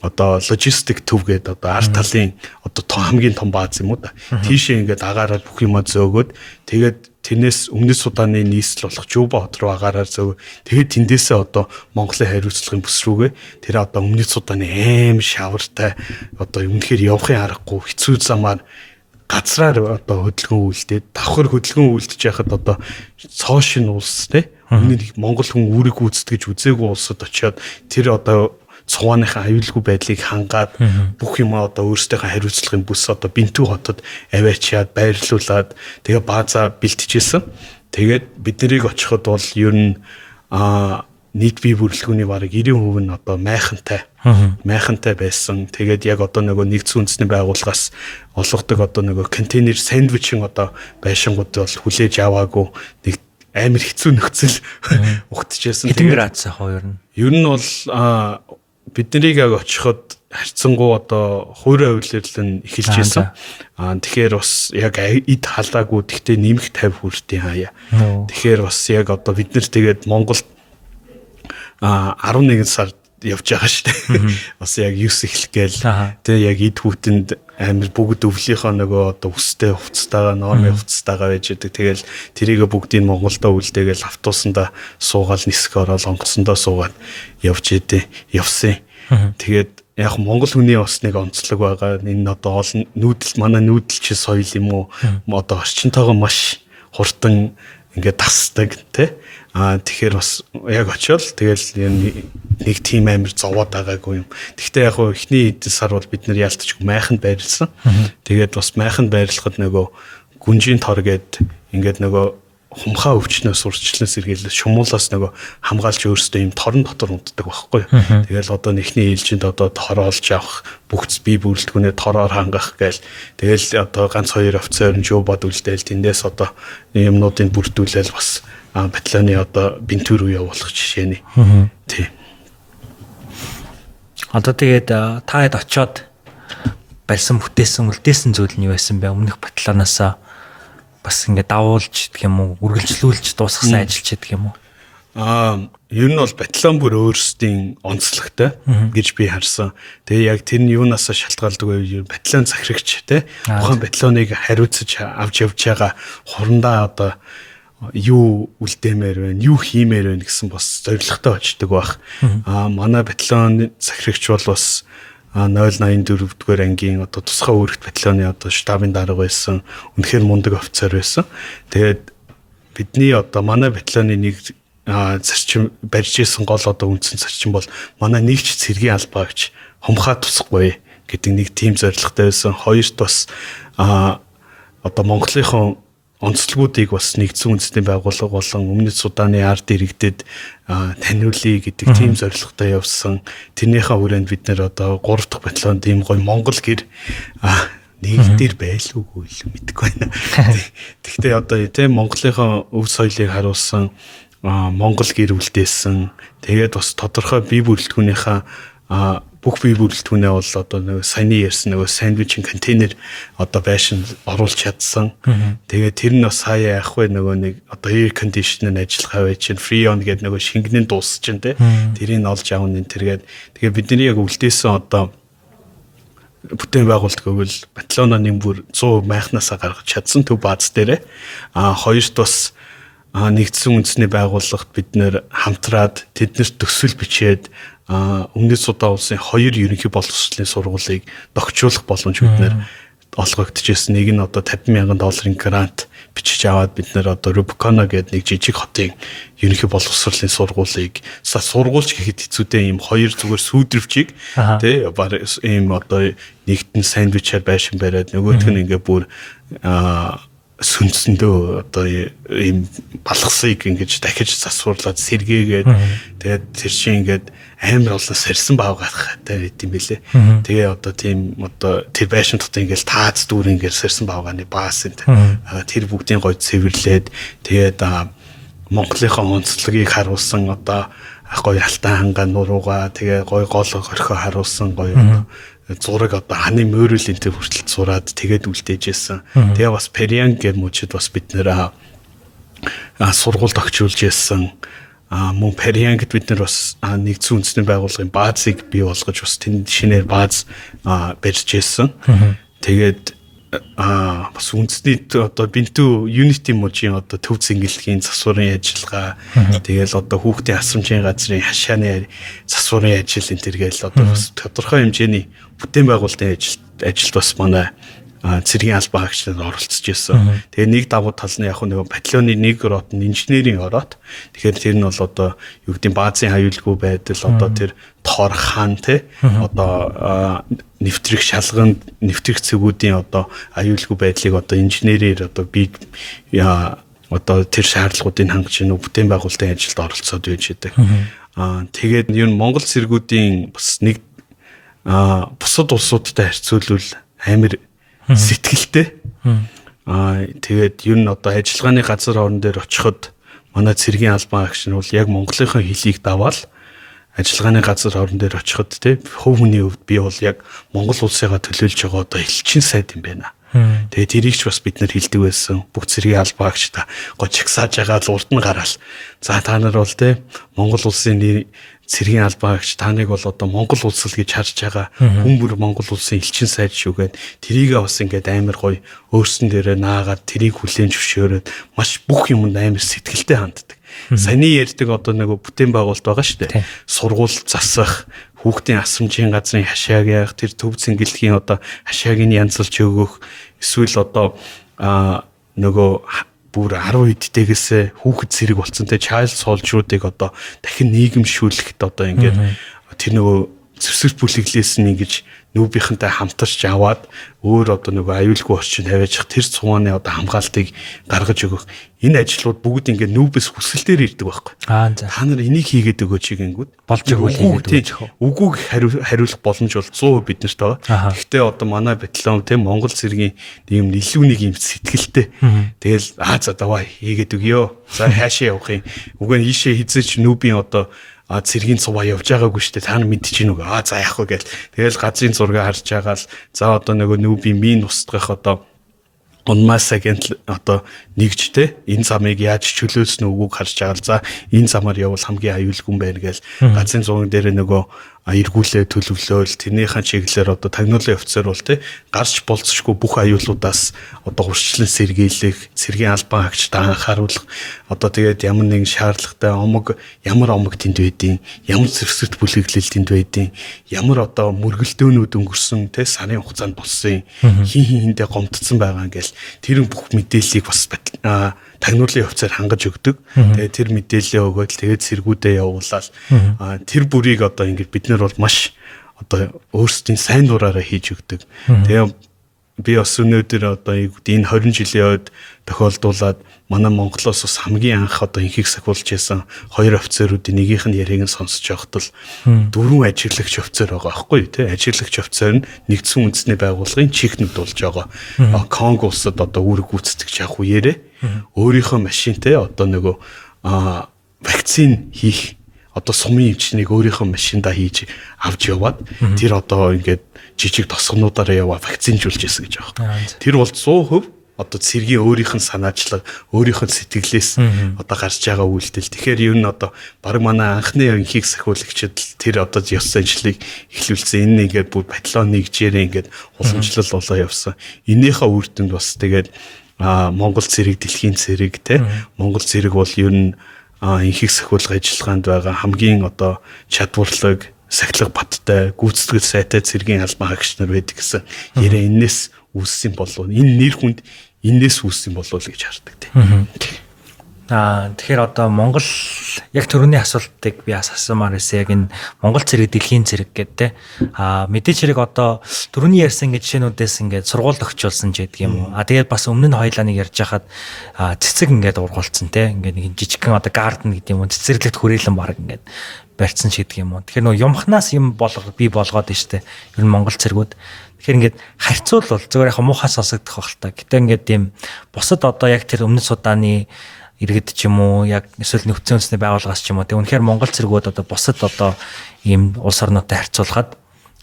S2: одоо логистик төв гэдэг одоо арт талын одоо хамгийн том бааз юм уу да. Тийшээ ингээд агаараар бүх юма зөөгөөд тэгээд тэрнээс өмнөд судааны нийслэл болох Жуба хот руу агаараар зөв. Тэгээд тэндээсээ одоо Монголын хариуцлагын бүс рүүгээ тэр одоо өмнөд судааны аим шавартай одоо өмнөхөр явахын аргагүй хэцүү замаар газраар одоо хөдөлгөөн үйлдээд давхар хөдөлгөөн үйлдэж яхад одоо цоошин улс те өмнө Монгол хүн үүрэг гүйцэтгэж үзээгүй улсад очиод тэр одоо цувааныхаа аюулгүй байдлыг хангаад бүх юм одоо өөрсдийнхөө хариуцлагын бүс одоо бинтүү хотод аваачаад байрлуулад тэгээ бааза бэлтжижсэн. Тэгээд бид нарыг очиход бол ер нь а нийт бие бүрэлдэхүүний бараг 90% нь одоо майхантай майхантай байсан. Тэгээд яг одоо нөгөө нэгдсэн үндэсний байгууллагаас олгодог одоо нөгөө контейнер сандвичийн одоо байшингууд бол хүлээж аваагүй нэг амар хэцүү нөхцөл угтчихсэн.
S1: Хэдэн градус ах хоёр нь?
S2: Ер нь бол бид нарыг яг очиход харьцангуй одоо хуурай хөвлөрлөн эхэлж исэн. Аа тэгэхээр бас яг эд халаагүй тэгтээ нэмэх 50 хүртийн хаяа. Тэгэхээр бас яг одоо бид нар тэгээд Монголд а 11 сард явж байгаа шүү дээ. Бас яг 9 эхлэх гээл. Тэгээ яг эд хүүтэнд амир бүгд өвлийнхөө нөгөө одоо өстэй хувцастайгаа нормын хувцастайгаа байж байгаа. Тэгэл тэрийг бүгдийг Монголдо үлдээгээл автобусанда суугаал нисэх ороод онгоцсондоо суугаад явж идэ. Явсан. Тэгээд яг Монгол хүний бас нэг онцлог байгаа. Энэ одоо олон нүүдэл манай нүүдэлч соёл юм уу? Одоо орчинтойгоо маш хурдан ингээд тасдаг тий Аа тэгэхээр бас яг очиод тэгэл нэг тим амир зовоод байгаагүй юм. Гэхдээ яг хөө эхний эдэн сар бол бид нэр ялтчгүй майханд байрлсан. Тэгээд бас майханд байрлахад нөгөө гүнжийн тор гээд ингээд нөгөө хумхаа өвчнөөс урчлан сэргийлээ шумуулаас нөгөө хамгаалж өөрсдөө юм торон дотор унтдаг байхгүй. Тэгэл одоо нэхний ээлжинд одоо тор олж авах бүгц бие бүрэлдэхүүнээ тороор хангах гээл тэгэл одоо ганц хоёр офицер нь жоо бод үлдээл тэндээс одоо юмнуудыг бүрдүүлээл бас батальоны одоо бинтүр рүү явуулах жишээ нь. Тий.
S1: Одоо тэгээд та хэд очоод барьсан бүтээсэн үлдээсэн зүйл нь юу байсан бэ? Өмнөх батальоноос бас ингээд давуулж гэх юм уу, үргэлжлүүлж дуусгасан ажиллаж гэдэг юм уу?
S2: Аа, ер нь бол батальон бүр өөрсдийн онцлогтой гэж би харсан. Тэгээ яг тэр нь юунаас шалтгаалдаг вэ? Батальон захирагч те. Тухайн батальоныг хариуцаж авч явж байгаа хурандаа одоо юу үлдээмээр байна, юу хиймээр байна гэсэн бас зоригтой очдөг байх. Аа манай батальон захирагч бол бас 084 дугаар ангийн одоо тусгай үүрэгт батальоны одоо штабын дарга байсан. Үнэхээр мундаг офицер байсан. Тэгээд бидний одоо манай батальоны нэг зарчим барьж исэн гол одоо үндсэн зарчим бол манай нэгч цэргийн албаагч хумхаа тусахгүй гэдэг нэг тийм зорилготой байсан. Хоёрт бас одоо Монголынхон онцлогуудыг бас нэгдсэн үндэсний байгууллага болон өмнөд Суданы ард иргэдэд таниулъя гэдэг тийм зорилготой явсан. Тэрнийхээ хүрээнд бид нэр одоо 3 дахь батальон тийм гоё Монгол гэр нэг дээр байлгүй л мэдэхгүй байна. Тэгвэл одоо тийм Монголынхаа өв соёлыг харуулсан Монгол гэр үлдээсэн. Тэгээд бас тодорхой бие бүрэлдэхүүнийхээ бүх бие бүрэлдэхүүнээ бол одоо нэг саяны ярьсан нөгөө сандвичийн контейнер одоо байшин оруулж чадсан. Тэгээд тэр нь бас хаяа явах вэ? Нөгөө нэг одоо air conditioner ажиллах аваа чинь freon гэдэг нөгөө шингэнэн дуусч чинь те. Тэрийг олж авна энэ тэргээд. Тэгээд бидний яг үлдээсэн одоо бүтээн байгуулалт гэвэл батальоноо нэг бүр 100 майхнасаа гаргаж чадсан төв бааз дээрээ. А хоёрт бас нэгдсэн үндэсний байгууллагт бид нэр хамтраад тэднэрт төсөл бичээд өмнөд Судан улсын хоёр ерөнхий боловсролын сургуулийг догчуулах боломж биднэр олгогдчихсэн. Нэг нь одоо 50 мянган долларын грант бичиж аваад бид нэр одоо Rubicon гэдэг нэг жижиг хотын ерөнхий боловсролын сургуулийг сургуульч гэхэд хэцүүтэй юм хоёр зүгээр сүйдрвчийг тий ийм одоо нэгтэн сандвичаар байшин бариад нөгөөх нь ингээ бүр аа сүнсэндөө одоо ийм балгасыг ингэж дахиж засварлаад сэргээгээд тэгээд тэр чинь ингээд амар олон сарсан баав гарахтай байт юм бэлээ. Тэгээ одоо тийм одоо тэр байшин дотор ингээд таац дүүр ингээд сарсан баавгааны баас энэ тэр бүгдийн гойд цэвэрлээд тэгээд Монголынхаа онцлогийг харуулсан одоо гоё алтан хангаа нурууга тэгээ гоё гол орхио харуулсан гоё зураг одоо ханы мөөрөлөнтэй хүртэл зураад тэгээд үлдээжсэн. Тэгээ бас Периан гэр мужид бас бид нэр сургуульд огчулж яасан а мөн Париангд бид нар бас нэгдсэн үндэсний байгууллагын баазыг бий болгож бас тэнд шинээр бааз барьж ирсэн. Тэгээд а бас үндэсний одоо бинтүү Unity мужийн одоо төв зингэлгийн засварын ажиллагаа. Тэгэл одоо хүүхдийн асрамжийн газрын хашааны засварын ажил энэ төргээл одоо бас тодорхой хэмжээний бүтээн байгуулалтын ажил ажилд бас манай цэргийн албан хаагчлалд оролцож ирсэн. Тэгээ нэг давуу тал нь яг нэг батальоны нэг рот нь инженерийн ороод тэгэхээр тэр нь бол одоо юу гэдэг баазын аюулгүй байдал одоо тэр тор хаан те одоо нэвтрэх шалганд нэвтрэх цэгүүдийн одоо аюулгүй байдлыг одоо инженерээр одоо би одоо тэр шаардлагуудыг хангаж нэг бүтээн байгуулалтын ажилд оролцоод байж байдаг. Аа тэгээд ер нь Монгол цэргүүдийн бас нэг аа бусад улсуудтай харьцуулбал амар сэтгэлтэй. Аа тэгээд ер нь одоо ажиллагааны газар орон дээр очиход манай цэргийн албан агч нь бол яг Монголынхаа хэлийг даваал ажиллагааны газар орон дээр очиход те хөв хүний хувьд би бол яг Монгол улсыгаа төлөөлж байгаа одоо элчин сайд юм байна. Тэгээ тэрийг ч бас бид нар хилдэг байсан. Бүх цэргийн албаагч та гожигсааж байгаа л урд нь гараал. За та нар бол те Монгол улсын цэргийн албаагч та нэг бол одоо Монгол улс л гэж харж байгаа хүн бүр Монгол улсын элчин сайд шүүгээд тэрийгээ бас ингээд амар гоё өөрсөн дээрээ наагаад тэрийг хүлээн зөвшөөрөөд маш бүх юмд амар сэтгэлтэй ханддаг. Саяны ярьдаг одоо нэг бүтээн байгуулалт байгаа шүү дээ. Сургууль засах, хүүхдийн асрамжийн газрын хашааг яах, тэр төв цэнгэлгийн одоо хашааг нь янзлж өгөх, эсвэл одоо нөгөө бүр 10 эдтэйгээс хүүхэд зэрэг болцсон те child soldier-уудыг одоо дахин нийгэмшүүлэхэд одоо ингээд тэр нөгөө зэвсэг бүлэглээс нь ингэж нүүбийнхэнтэй хамтарч аваад өөр одоо нөгөө аюулгүй орчин тавиачих тэр цууны одоо хамгаалтыг гаргаж өгөх энэ ажлууд бүгд ингээд нүүбэс хүсэлтээр ирдэг байхгүй.
S1: Аа за.
S2: Та нар энийг хийгээд өгөөч гингүүд
S1: болж өгвөл хийгээд өгөөч.
S2: Үгүйг хариулах боломж бол 100% биднэрт байгаа. Гэхдээ одоо манай батальон тийм Монгол цэргийн ийм илүү нэг юм сэтгэлтэй. Тэгэл аа за давай хийгээд өгөө. За хаашаа явах юм. Үгүй нь ийшээ хизээч нүүбийн одоо а цэргийн цуваа явж байгаагүй шүү дээ. Та нар мэдчихэв нүг. А за яах вэ гээл. Тэгэл газрын зураг харж байгаа л за одоо нөгөө нүүбийн мин устгах одоо унмасагийн одоо нэгж те энэ замыг яаж чөлөөснө үгүйг харж байгаа л за энэ замаар явбал хамгийн аюулгүй юм байна гээл газрын зураг дээр нөгөө эргүүлээ төлөвлөөл тэрнийхэн чиглэлээр одоо тагнуулын офицер бол тий гарч болцсохгүй бүх аюулуудаас одоо хурцлан сэргийлэх сэргийн албан хаагчд анхааруулах одоо тэгээд ямар нэгэн шаардлагатай омог ямар омог тэнд байдیں۔ ямар зэрэгсэрт бүлэглэл тэнд байдیں۔ ямар одоо мөргөлдөөнүүд өнгөрсөн тий сарын хугацаанд болсон хин хин хиндэ гомдсон байгаа ингээл тэр бүх мэдээллийг бас тагнуулын офицер хангаж өгдөг. Тэгээд тэр мэдээлэлээ өгөөд тэгээд сэргүүдээ явуулаад тэр бүрийг одоо ингээд бид нар бол маш одоо өөрсдийн сайн дураараа хийж өгдөг. Тэгээ би бас өнөөдөр одоо энэ 20 жилийн үед тохиолдуулаад манай Монголоос бас хамгийн анх одоо инхийг сахиулж ясан хоёр офицеруудын нэгийнх нь яриг нь сонсож явахад л дөрвөн ажиглагч офицер байгаа байхгүй тий ажиглагч офицер нь нэгдсэн үндэсний байгууллагын чихнүүд болж байгаа. Конго улсад одоо үүрэг гүйцэтгэж явах үеэрээ өөрийнхөө машинтай одоо нөгөө вакцин хийх одоо сумын эмчнийг өөрийнхөө машиндаа хийж авч яваад тэр одоо ингээд жижиг тосгонуудаараа яваа вакцинжуулж яасан гэж байгаа. Тэр бол 100% одоо цэргийн өөрийнх нь санаачлаг өөрийнх нь сэтгэлээс одоо гарч байгаа үйлдэл. Тэгэхээр ер нь одоо баг манай анхны инхийг сахиулагчид тэр одоо ёс заншлыг эхлүүлсэн. Энэ ингээд бүр батлон нэгжээрээ ингээд уламжлал болоо явсан. Энийхээ үр дүнд бас тэгээд Монгол цэрэг дэлхийн цэрэг те Монгол цэрэг бол ер нь инхийг сахиулах ажиллагаанд байгаа хамгийн одоо чадварлаг сахилга баттай гүйцэтгэл сайтай цэргийн албан хаагч нар байдаг гэсэн яриа энэс үүссэн болов энэ нэр хүнд энэс үүссэн болов гэж хардаг тийм.
S1: Аа тэгэхээр одоо Монгол яг төрөний асуултыг би асуумаар байсан яг энэ Монгол цэрэг дэлхийн цэрэг гэдэг те. Аа мэдээч хэрэг одоо төрөний ярьсан гэж жишээнүүдээс ингээд сургуульд өгчүүлсэн ч гэдэг юм уу. Аа тэгээд бас өмнө нь хоёлаа нэг ярьж хахад цэцэг ингээд ургуулсан те. Ингээд нэг жижигхэн одоо гарден гэдэг юм уу. Цэцэрлэгт хүрээлэн баг ингээд барьсан ч гэдэг юм уу. Тэгэхээр нөө юмхнаас юм болго би болгоод штэ. Ер нь Монгол цэргүүд Тэгэхээр ингээд харьцуулбал зүгээр яг муухай сонсогдох байх л та. Гэтэ ингээд тийм бусад одоо яг тэр өмнөд судааны иргэд ч юм уу яг эсвэл нөхцөл үндэсний байгууллагаас ч юм уу тэг үнэхээр Монгол цэргүүд одоо бусад одоо ийм улс орнуудтай харьцуулахад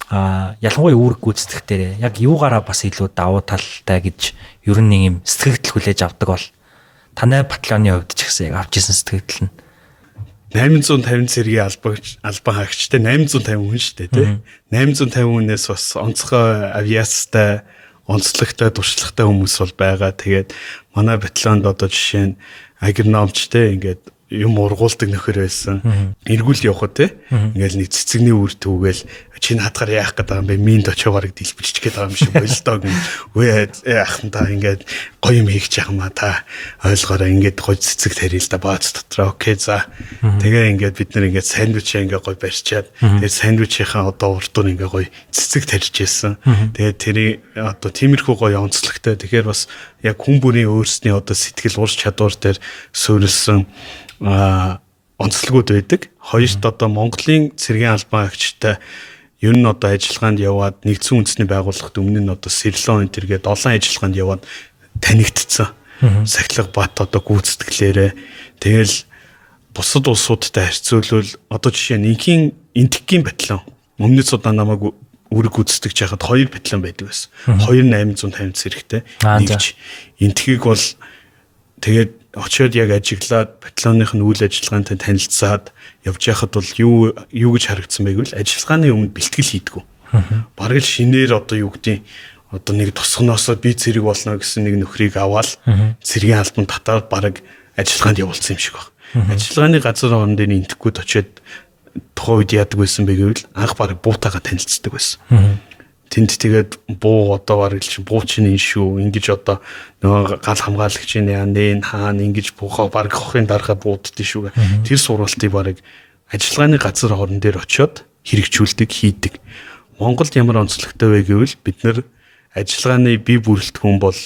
S1: а ялангуяа үүрэг гүйцэтгэх дээр яг юугаараа бас илүү давуу талтай гэж ер нь нэг юм сэтгэгдэл хүлээж авдаг бол танай батальоны хувьд ч гэсэн яг авч ирсэн сэтгэл нь
S2: 850 цэргийн албагч албан хаагчтай 850 хүн шүү дээ тий. 850 хүнээс бас онцгой авиацтай онцлогтой туршлагатай хүмүүс бол байгаа. Тэгээд манай батальонд одоо жишээ нь агрономчтэй ингээд юм ургуулдаг нөхөр байсан. Эргүүл явхад те ингээл нэг цэцэгний үр түүгээл чи наадгаар яах гээд байгаа юм бэ? Минд очоо бараг дэлбэлчих гээд байгаа юм шиг болдог. Үе яах та ингээд гоё юм хийх юм а та ойлгоорой ингээд гоё цэцэг тарил да баац дотроо. Окей за. Тэгээ ингээд бид нэр ингээд сандвич ингээд гоё барьчаад тэгээ сандвичийнхаа одоо урдуур ингээд гоё цэцэг тарьж ийсэн. Тэгээ тэрий одоо тиймэрхүү гоё онцлогтой. Тэгэхээр бас яг хүн бүрийн өөрсний одоо сэтгэл ур чадвар дээр суурилсан онцлогуд байдаг. Хоёрт одоо Монголын цэргийн албан агчтай ер нь одоо ажиллагаанд яваад нэгдсэн үндэсний байгууллагт өмнө нь одоо Сэрлон энэ төргээд олон ажиллагаанд яваад танигдцсан. Сахилга бат одоо гүйцэтгэлээрээ тэгэл бусад улсуудтай харьцуулбал одоо жишээ нь инхийн энтгийн батлон өмнөд Судан намайг үрг гүйцэтгэж яхад хоёр батлон байдаг байсан. 2850 зэрэгтэй. Нэгж энтхийг бол тэгээд очиод яг ажиглаад батальоных нь үйл ажиллагаантай танилцаад явж байхад бол юу юу гэж харагдсан байг вэ? Ажиллагааны өмнө бэлтгэл хийдгүү. Бараг л шинээр одоо юу гэдгийг одоо нэг тосгоноосоо би зэрэг болно гэсэн нэг нөхрийг аваад цэргийн албан татаад бараг ажиллагаанд явуулсан юм шиг баг. Ажиллагааны газар орон дээр интэхгүй очиод тухайн үед яадаг байсан бэ гэвэл анх бараг буутаага танилцдаг байсан тэнд тэгээд буу одоо бараг л чи буу чинь энэ шүү. Ингэж одоо нөгөө гал хамгаалагч нь яа нэ хаана ингэж буухаа бараг хохын дарахаа бууддээ шүү тэр сургалтыг бараг ажиллагааны газар хорон дээр очиод хэрэгжүүлдэг хийдэг. Монголд ямар онцлогтой вэ гэвэл бид нар ажиллагааны бие бүрэлдэхүүн бол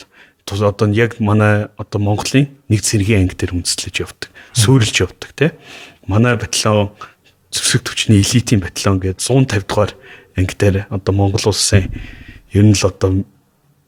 S2: одоо яг манай одоо Монголын нэг цэргийн анги дээр үндэслэж явдаг суурилж явдаг тий манай батальон зэвсэг төвчний элитийн батальон гээд 150 дугаар анги дээр одоо Монгол улсын ер нь л одоо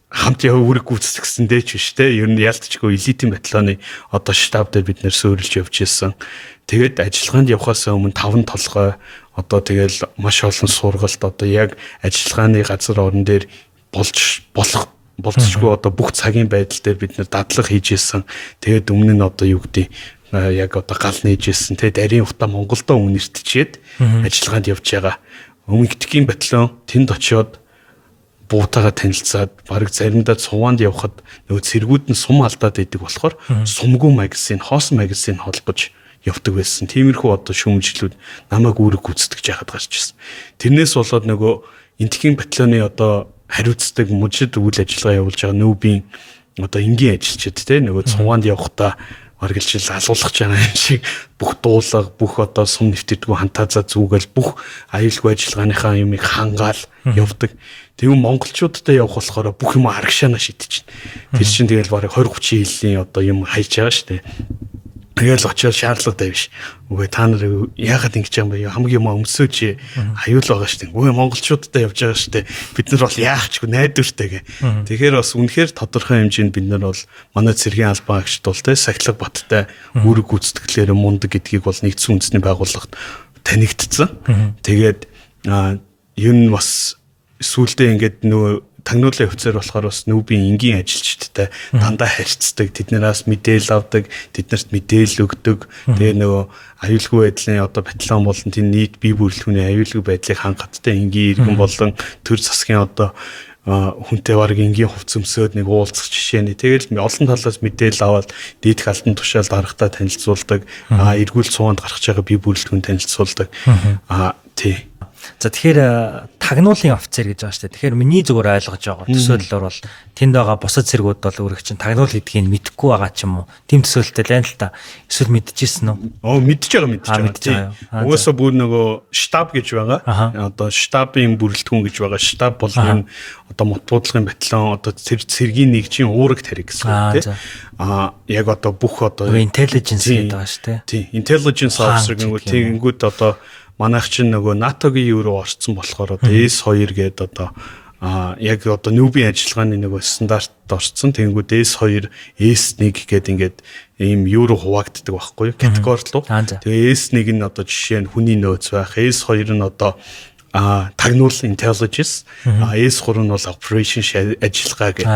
S2: хамт яв үүрэг гүйцэтгэсэн дээч биш те ер нь ялтчгүй элитийн батальоны одоо штаб дээр бид нэр суурилж явж ирсэн. Тэгээд ажиллагаанд явхаас өмнө таван толгой одоо тэгэл маш олон сургалт одоо яг ажиллагааны газар орон дээр болж болох болцсохгүй одоо бүх цагийн байдал дээр бид нэр дадлага хийж ирсэн. Тэгээд өмнө нь одоо юу гэдэг яг одоо гал нээжсэн те дарийн утаа Монголдо үнэртчихэд ажиллагаанд явж байгаа Өмнөдгийн батальон тэнд очиод буутаага танилцаад баг заримдаа цуваанд явхад нөгөө цэргүүд нь сум алдаад идэг болохоор сумгүй магазин, хоос магазин холбож явдаг байсан. Тиймэрхүү одоо шүүмжлүүд намайг үүрэг гүйцэтгэж яхад гарч ирсэн. Тэрнээс болоод нөгөө энтхийн батальоны одоо хариуцдаг мужид үйл ажиллагаа явуулж байгаа нүүбийн одоо энгийн ажилчид те нөгөө цуваанд явхдаа маргэлжил алуулах жаа юм шиг бүх дуулага бүх одоо сум нэвтэрдгүү хантаазаа зүгэл бүх аюулгүй ажиллагааныхаа юмыг хангаал явдаг. Тэгвэл монголчуудтай явах болохоор бүх юм арагшаана шидчихнэ. Тэр чинь тэгэл барыг 20 30 жилийн одоо юм хайж байгаа шүү дээ. Тэгэл очиод шаардлагатай биш. Үгүй та нар яагаад ингэж юм бэ? Хамгийн юм өмсөөж аюул байгаа шүү дээ. Үгүй монголчуудтай явж байгаа шүү дээ. Бид нар бол яахчгүй найдвартай гэ. Тэгэхээр бас үнэхээр тодорхой хэмжээнд бид нар бол манай цэргийн албан агчд бол те сахилга баттай үүрэг гүйцэтгэлээр мундаг гэдгийг бол нэгдсэн үндэсний байгууллагт танигдсан. Тэгээд ер нь бас сүулдэ ингээд нөгөө тагнуулын офицер болохоор бас нүүбийн энгийн ажилчдтай дандаа харьцдаг. Тэднээс мэдээлэл авдаг, тэднэрт мэдээлэл өгдөг. Тэгээ нөгөө аюулгүй байдлын одоо батальон болон тийм нийт бие бүрэлдэхүүний аюулгүй байдлыг хангалттай энгийн иргэн болон төр засгийн одоо хүнтэй баг энгийн хувц өмсөд нэг уулзах жишээ нь. Тэгэл олон талаас мэдээлэл аваад дийдх алдан тушаалд харахтаа танилцуулдаг эргүүл цуунд гарч байгаа бие бүрэлдэхүүн танилцуулдаг. А тий
S1: За тэгэхээр э, тагнуулын офицер гэж байгаа шүү дээ. Тэгэхээр миний зүгээр ойлгож байгаа төсөөллөөр бол тэнд байгаа бусад цэргүүд бол өөрөг чинь тагнуул гэдгийг мэдэхгүй байгаа ч юм уу. Тим төсөөлттэй байна л та. Эсвэл мэдчихсэн үү?
S2: Оо мэдж байгаа мэдж байгаа. Угаасаа бүр нөгөө штаб гэж байгаа. Одоо штабын бүрэлдэхүүн гэж байгаа. Штаб бол юм одоо мотбуудлагын батальон одоо цэргийн нэгжийн уураг тариг гэсэн үг тийм. Аа яг одоо бүх одоо
S1: intelligence гэдэг байгаа шүү дээ.
S2: Тийм. Intelligence officer гэнгүй тэгэнгүүт одоо манайх чинь нөгөө НАТО-гийн юу руу орцсон болохоор одоо S2 гээд одоо а яг одоо нүүбийн ажиллагааны нөгөө стандартд орцсон. Тэнгүүд S2, S1 гээд ингээд ийм юу руу хуваагддаг байхгүй юу? Категори руу. Тэгээ S1 нь одоо жишээ нь хүний нөөц байх. S2 нь одоо а тагнуул intelligence а S3 нь бол operation ажиллагаа гэх.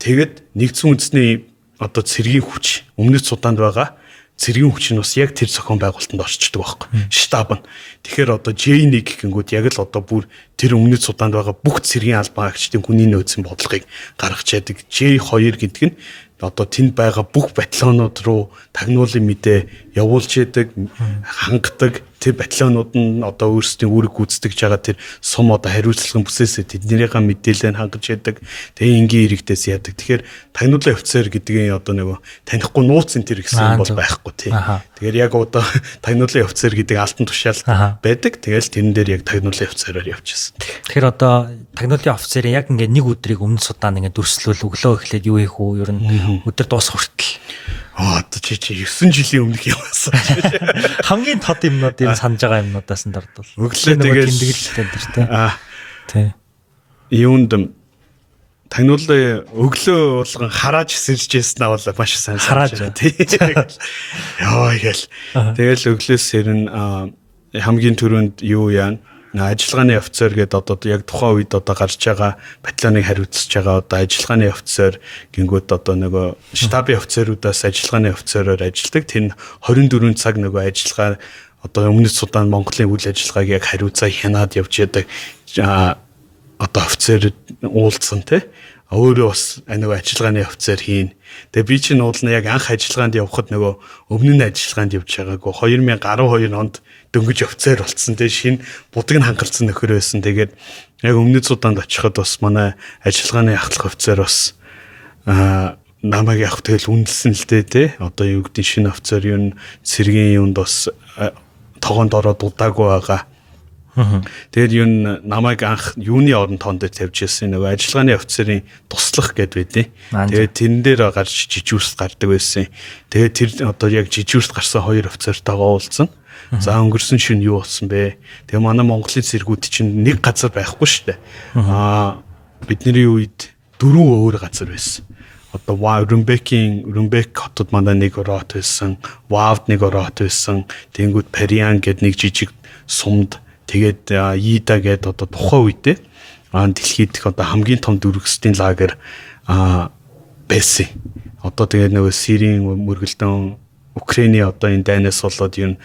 S2: Тэгэд нэгдсэн үндэсний одоо цэргийн хүч өмнөд судаанд байгаа цэргийн хүч нь бас яг тэр зохион байгуулалтанд орчдөг байхгүй. Штаб нь. Тэгэхээр одоо J1 гингүүд яг л одоо бүр тэр өмнөд судаанд байгаа бүх цэргийн албан агчдын хүний нөөцийн бодлогыг гаргаж яадаг J2 гэдэг нь одоо тэнд байгаа бүх батальонууд руу тагнуулын мэдээ явуулж яадаг хангадаг тэр батальонууд нь одоо өөрсдийн үүрэг гүйцэтгэж байгаа тэр сум одоо хариуцлагын бүсээсээ тэднийхээ мэдээлэлийг хангаж яадаг. Тэгээ энгийн иргэдээс яадаг. Тэгэхээр тагнуулын офицер гэдгийг одоо нөгөө танихгүй нууцын тэр гэсэн бол байхгүй тий. Тэгэхээр яг одоо тагнуулын офицер гэдэг алтан тушаал байдаг. Тэгэл тэрэн дээр яг тагнуулын офицераар явчихсан.
S1: Тэгэхээр одоо тагнуулын офицерын яг ингээд нэг өдрийг өмнө судаан ингээд дүрслүүл өглөө эхлээд юу хийх үү ер нь өдөр дуусах хүртэл
S2: Аа одоо чи чи 9 жилийн өмнөх яваасан.
S1: Хамгийн тод юмнууд юм санаж байгаа юмнуудаас нь дордвол.
S2: Өглөө тэгээд
S1: тэмдэглэлтэй тэр тий. Аа. Тий.
S2: Юунд тагнуулын өглөө болгон харааж сэржсэн авал маш сайн
S1: харааж
S2: тий. Яа гээл. Тэгэл өглөөс сэрн хамгийн түрүүнд юу яана ажиллагааны офицер гэдэг одоо яг тухайн үед одоо гарч байгаа батальоныг хариуцж байгаа одоо ажиллагааны офицер гингүүд одоо нөгөө штабын офицеруудаас ажиллагааны офицероор ажилладаг. Тэр 24 цаг нөгөө ажиллагаа одоо өмнөд судаан Монголын үйл ажиллагааг яг хариуцаа хянаад явж яадаг одоо офицер уулзсан тий өөрөө бас нөгөө ажиллагааны офицер хийн. Тэгээ би чинь уулна яг анх ажиллагаанд явхад нөгөө өмнө нь ажиллагаанд явж байгаагүй 2012 онд дөнгөж офицер болцсон. Тэгээ шинэ будаг нь хангалцсан нөхөр байсан. Тэгээд яг өмнөд судаанд очиход бас манай ажиллагааны ахлах офицер бас аа намайг явах тэгэл үнэлсэн л дээ тий. Одоо юу гэдэг шинэ офицер юу цэргийн юунд бас тогоонд ороод удаагүй байгаа. Тэгээд юу намайг анх юуны орон тоонд тавьж ирсэн нөгөө ажиллагааны офицерын туслах гэд байдیں۔ Тэгээд тэрэн дээр гарч жижүүрс гардаг байсан. Тэгээд тэр одоо яг жижүүрс гарсан хоёр офицертойгоо уулзсан. За өнгөрсөн шин юу болсон бэ? Тэгээ манай Монголын цэргүүд чинь нэг газар байхгүй шүү дээ. Аа бидний үед дөрвөн өөр газар байсан. Одоо Румбекийн Румбек хотод манай нэг рот байсан, Вавд нэг рот байсан, тэнгууд Париан гэд нэг жижиг сумд тэгээд Ида гэд одоо тухайн үедээ дэлхийд дэх одоо хамгийн том дөрвөстийн лагер байсан. Одоо тэгээд нөгөө Сирийн мөргөлдөн Украиний одоо энэ дайнаас болоод юу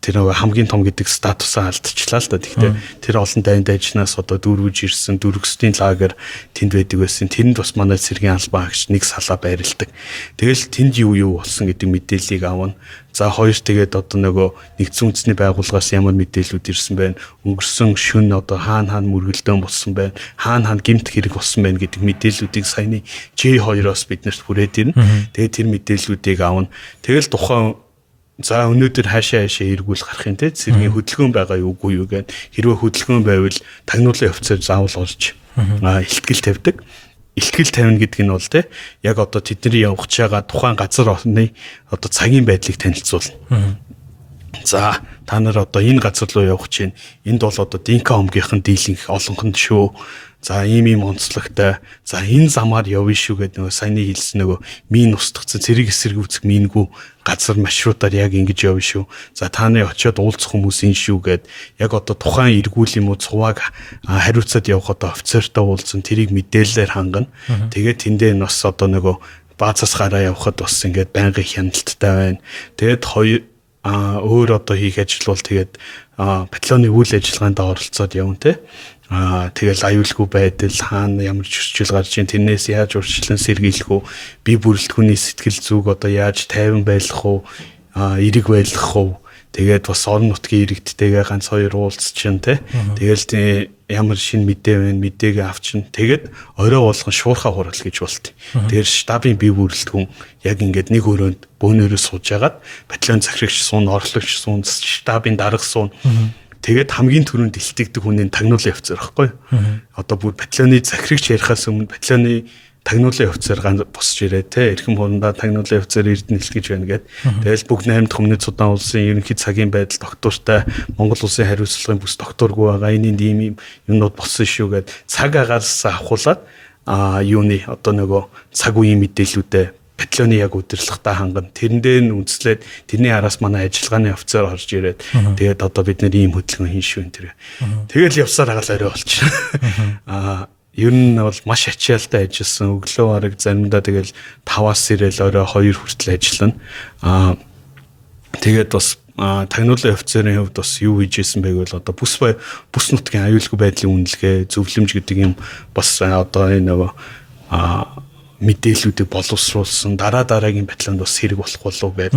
S2: тэр нөгөө хамгийн том гэдэг статусаа алдчихлаа л да. Тэгэхдээ тэр олон дайнд ажнаас одоо дөрвөж ирсэн дөрвөстийн лагер тэнд байдаг байсан. Тэнд бас манай цэргийн албан агч нэг салаа байрладаг. Тэгэл тэнд юу юу болсон гэдэг мэдээллийг авна. За хоёр тэгээд одоо нөгөө нэгдсэн үндэсний байгууллагаас ямар мэдээллүүд ирсэн байна. Өнгөрсөн шөн одоо хаана хаана мөргөлдөөн болсон байна. Хаана хаана гимт хэрэг болсон байна гэдэг мэдээллүүдийг саяны J2-оос биднэрт хүрээд ирнэ. Тэгээд тэр мэдээллүүдийг авна. Тэгэл тухайн За өнөөдөр хаашаа хаашаа эргүүл гарах юм те. Цэргийн хөдөлгөөн байгаа юу үгүй юу гэд. Хэрвээ хөдөлгөөн байвал тагнуулын офицер заавал орж аа ихтгэл тавьдаг. Ихтгэл тавина гэдэг нь бол те яг одоо тэдний явах чагаа тухайн газар орны одоо цагийн байдлыг танилцуулна. За та нар одоо энэ газар руу явах чинь энд бол одоо Динка омгийнхэн дийлэнх олонхон шүү За ийм ийм онцлогтой. За энэ замаар явна шүү гэдэг нөгөө саяны хэлсэн нөгөө мин устгацсан цэрэг эсрэг үүсэх мингүү газар маршрутаар яг ингэж явна шүү. За та нарын очиод уулзах хүмүүс энэ шүү гэд яг одоо тухайн эргүүл юм уу цуваг хариуцаад явах одоо офицертой уулзсан тэрийг мэдээлэлээр хангана. Тэгээд тэндээ бас одоо нөгөө баазаас гараа явхад бас ингээд байнгын хяналттай байна. Тэгээд хоёр а өөр одоо хийх ажил бол тэгээд батальоны үйл ажиллагаанд оролцоод явна те. Аа тэгэл аюулгүй байдал хаана ямар ч хүчил гарч ийн тэрнээс яаж урьдчилан сэргийлэх үү? Би бүрэлдэхүүний сэтгэл зүг одоо яаж тайван байлгах уу? Эрэг байлгах уу тэгээд бас орон нутгийн иргэдтэйгээ ганц хоёр уулзчин те. Тэгэл ямар шин мэдээ байна мэдээг авчин тэгээд орой болгон шуурхаа хурал гэж болт. Тэгэхээр штабын бие бүрэлдэхүүн яг ингээд нэг өрөөнд бөөнөрөө сууж агаад батальон захирагч суун орлогч суун штабын дарга суун. Тэгээд хамгийн түрүүнд илтгэдэг хүний тагнуулын офицер байхгүй? Одоо бүр батальоны захирагч ярихаас өмнө батальоны тагнуулын офицер ганц босч ирээ те эрхэм хурандаа тагнуулын офицер эрдэнэ илтгэж байна гэд. Тэгэл бүгд 8 дахь өмнөд судаан улсын ерөнхий цагийн байдал доктортай Монгол улсын хариуцлагын бүс докторгүй байгаа энэ ийм юмнууд болсон шүү гэд цаг агаас авахуулаад а юуны одоо нөгөө цаг үеийн мэдээллүүдээ батальоны яг удирдлагатай хангана. Тэрэндээ нь үндэслээд тэрний араас манай ажиллагааны офицер орж ирээд тэгээд одоо бид нэр ийм хөдөлгөөн хийн шүү энэ тэр. Тэгэл явсаар агаал орой болчихно. Аа ер нь бол маш ачаалтай ажилласан. Өглөө бараг заримдаа тэгэл 5-аас ирээл орой 2 хүртэл ажиллана. Аа тэгээд бас тагнуулын офицерын хувьд бас юу хийжсэн байг бол одоо бүс бүс нутгийн аюулгүй байдлын үнэлгээ, зөвлөмж гэдэг юм бас одоо энэ нөгөө а мэдээллүүдийг боловсруулсан дараа дараагийн батланд бас хэрэг болох болов байв.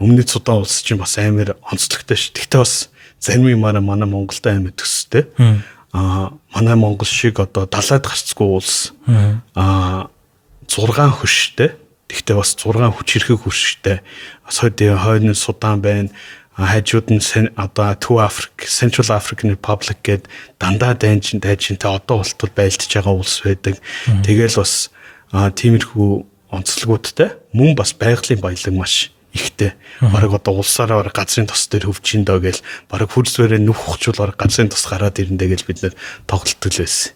S2: Өмнөд Судан улс чинь бас амар онцлогтой ш. Тэгтээ бас зарим юмараа манай Монголд амар төстэй. Аа манай Монгол шиг одоо далайд гарцгүй улс аа 6 хөштэй. Тэгтээ бас 6 хүч хэрхэг хөрштэй. Сойд хойны Судан байна хажууд нь одоо Төв Африк, Central African Republic гээд дандаа дайчин дайчинтай одоо болтол байлдж байгаа улс байдаг. Тэгэл бас тиймэрхүү онцлогуудтай мөн бас байгалийн баялаг маш ихтэй. Бараг одоо улсаараа бараг газрын тос дээр хөвчин доо гэл бараг хурцвэрээ нүх хучул бараг газрын тос гараад ирэндээ гэл бид нэр тоглолтол байсан.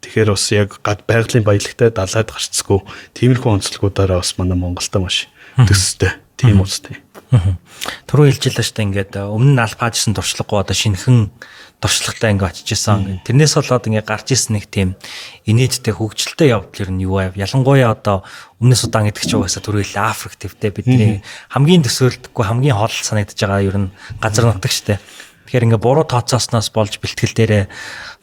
S2: Тэгэхээр бас яг гад байгалийн баялагтай далайд гарцгүй тиймэрхүү онцлогуудаараа бас манай Монголда маш төстэй. Тийм үстэй.
S1: Түрүү хэлжилээ шүү дээ ингээд э, өмнө нь алфаажсэн туршлагагүй одоо шинхэн туршлагатай ингээд очиж исэн. Тэрнээс болоод ингээд гарч исэн нэг тийм инээдтэй хөгжилтэй явдал ер нь юу вэ? Ялангуяа одоо өмнөс удаан гэдэг чинь угаасаа түрүү хэлээ Африк твтэй бидний хамгийн төсөөлдөггүй хамгийн хол санагдаж байгаа ер нь газар нутаг шүү дээ. Тэгэхээр ингээд буруу тооцоосноос болж бэлтгэл дээрээ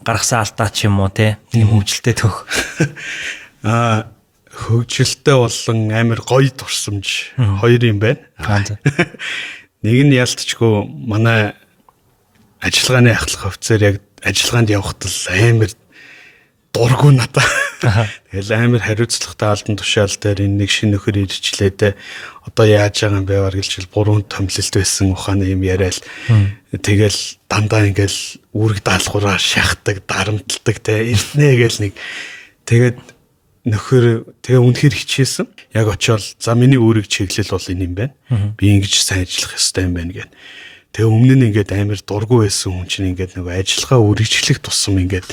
S1: гаргасан алдаа ч юм уу те тийм хөгжилтэй төх.
S2: Аа хөгжилтэй болон амар гоё турсамж хоёр юм байна. Нэг нь ялтчгүй манай ажиллагааны ахлах офицер яг ажиллагаанд явхад л амар дургу надаа. Тэгэл амар хариуцлагатай алдан тушаал дээр энэ нэг шинэ нөхөр ирчлээ те. Одоо яаж байгаа юм бэ вар гэлжил буруу томлолт байсан ухааны юм яриад. Тэгэл дандаа ингээл үүрэг даалгавраа шахдаг, дарамтлагдаг те. Иртнэ гэл нэг тэгээд нөхөр тэгээ үнэхээр хичээсэн. Яг очиод за миний үүрэг чиглэл бол энэ юм байна. Би ингэж сайн ажиллах ёстой юм байна гэв. Тэгээ өмнө нь ингээд амар дургу байсан хүн чинь ингээд нөгөө ажиллагаа үргэлжлэх тусам ингээд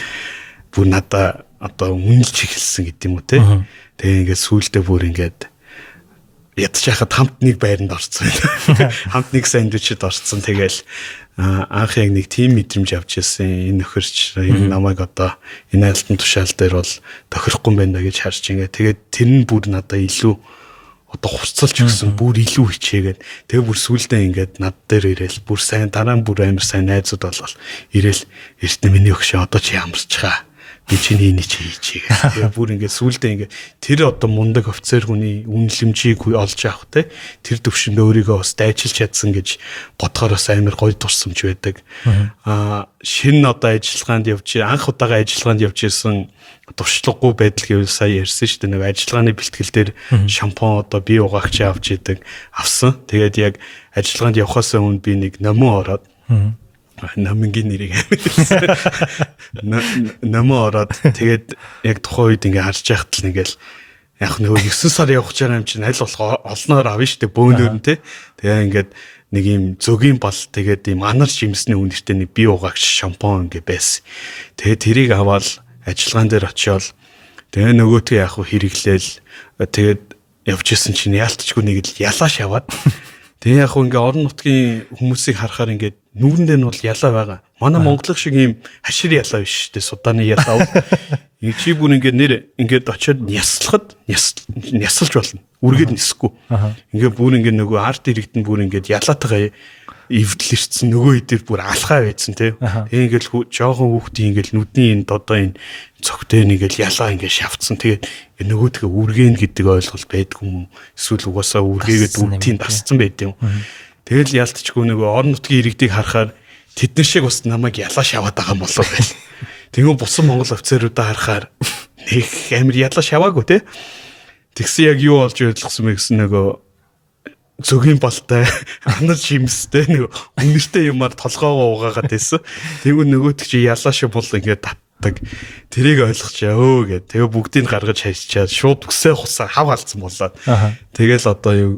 S2: бүр надаа одоо үнэлж эхэлсэн гэдэг юм уу те. Тэгээ ингээд сүулдэ бүр ингээд ядч яхад хамт нэг байранд орцсон. Хамт нэг сандвичэд орцсон. Тэгээл анх яг нэг тим мэдрэмж авч ирсэн. Энэ нөхөрч энэ намайг одоо энэ айлтан тушаал дээр бол тохирохгүй байна гэж харж ингээ тэгээд тэр нь бүр надад илүү одоо хувцалж өгсөн. Бүр илүү хичээгээд. Тэгээ бүр сүулдэ ингээд над дээр ирээл. Бүр сайн дараа нь бүр амар сайн найзууд болол. Ирээл эртний миний өгшөө одоо чи ямарч хаа би чиний энийг хийчихье. Тэгээ бүр ингээд сүулдэ ингээд тэр одоо мундаг офицер хүний үнэлэмжийг олж авах те тэр төвшөнд өөрийгөө бас дайчилж чадсан гэж бодохоор бас амар гоё турсамж байдаг. Аа шинэ одоо ажиллагаанд явж анх удаага ажиллагаанд явж ирсэн туршлагагүй байдал гэвэл сая ярьсан шүү дээ нэг ажиллагааны бэлтгэл дээр шампунь одоо бие угаагч авч идэг авсан. Тэгээд яг ажиллагаанд явхаас өмнө би нэг номон ороод намынгийн нэрийг намаа ороод тэгээд яг тухайн үед ингээ харж яхад л ингээл яг нөгөө 9 сар явах гэж байгаа юм чинь аль болох олноор авна штэ бөөнөр нь те тэгээ ингээд нэг юм зөгийн бол тэгээд юм анар жимсний үнэртэй нэг бие угаагч шампунь ингээ байсан тэгээ тэрийг аваад ажиллагаан дээр очиод тэгээ нөгөөтгөө яг хэрэглээл тэгээд явж исэн чинь яалтчгүй нэг л ялааш яваад Тэгээ яг ингээ орон нутгийн хүмүүсийг харахаар ингээ нүгэндээ нь бол ялаа байгаа. Манай монголог шиг ийм хашир ялаа биш шүү дээ. Судааны ялаа. Ингээ чи бүр ингээ нэр ингээд очиод няслахад нясалж болно. Үргээд нисэхгүй. Ингээ бүр ингээ нөгөө арт иргэдэн бүр ингээ ялаатайгаа эвдэл ирсэн нөгөө хэдээр бүр алхаа байцсан тий. Тэгээ ингээл жоохон хүүхдийн ингээл нүдний энэ одоо энэ цогтой нэгэл ялаа ингээд шавцсан. Тэгээд нөгөөдгөө үргэн гэдэг ойлголт байдгүй юм. Эсвэл угаасаа үргээгээд үртийн дасцсан байд юм. Тэгэл ялтчгүй нөгөө орон нутгийн иргэдийг харахаар тэд нар шиг бас намайг ялаа шаваад байгаа юм болов байл. Тэгвэл бусан монгол офицеруудаа харахаар нэг амир ялаа шаваагүй те. Тэгсэн яг юу болж ойлгосон бэ гэсэн нөгөө зөгийн болтой анар шимстэй нэг үнэртэй юмар толгоогоо угаагаад байсан. Тэгвэл нөгөөт чи ялаа шиг бол ингээд татдаг. Тэрийг ойлгочаа өө гэд. Тэгээ бүгдийг гаргаж хайчаад шууд өсөө хусаа хав алдсан болоод. Тэгэл одоо юу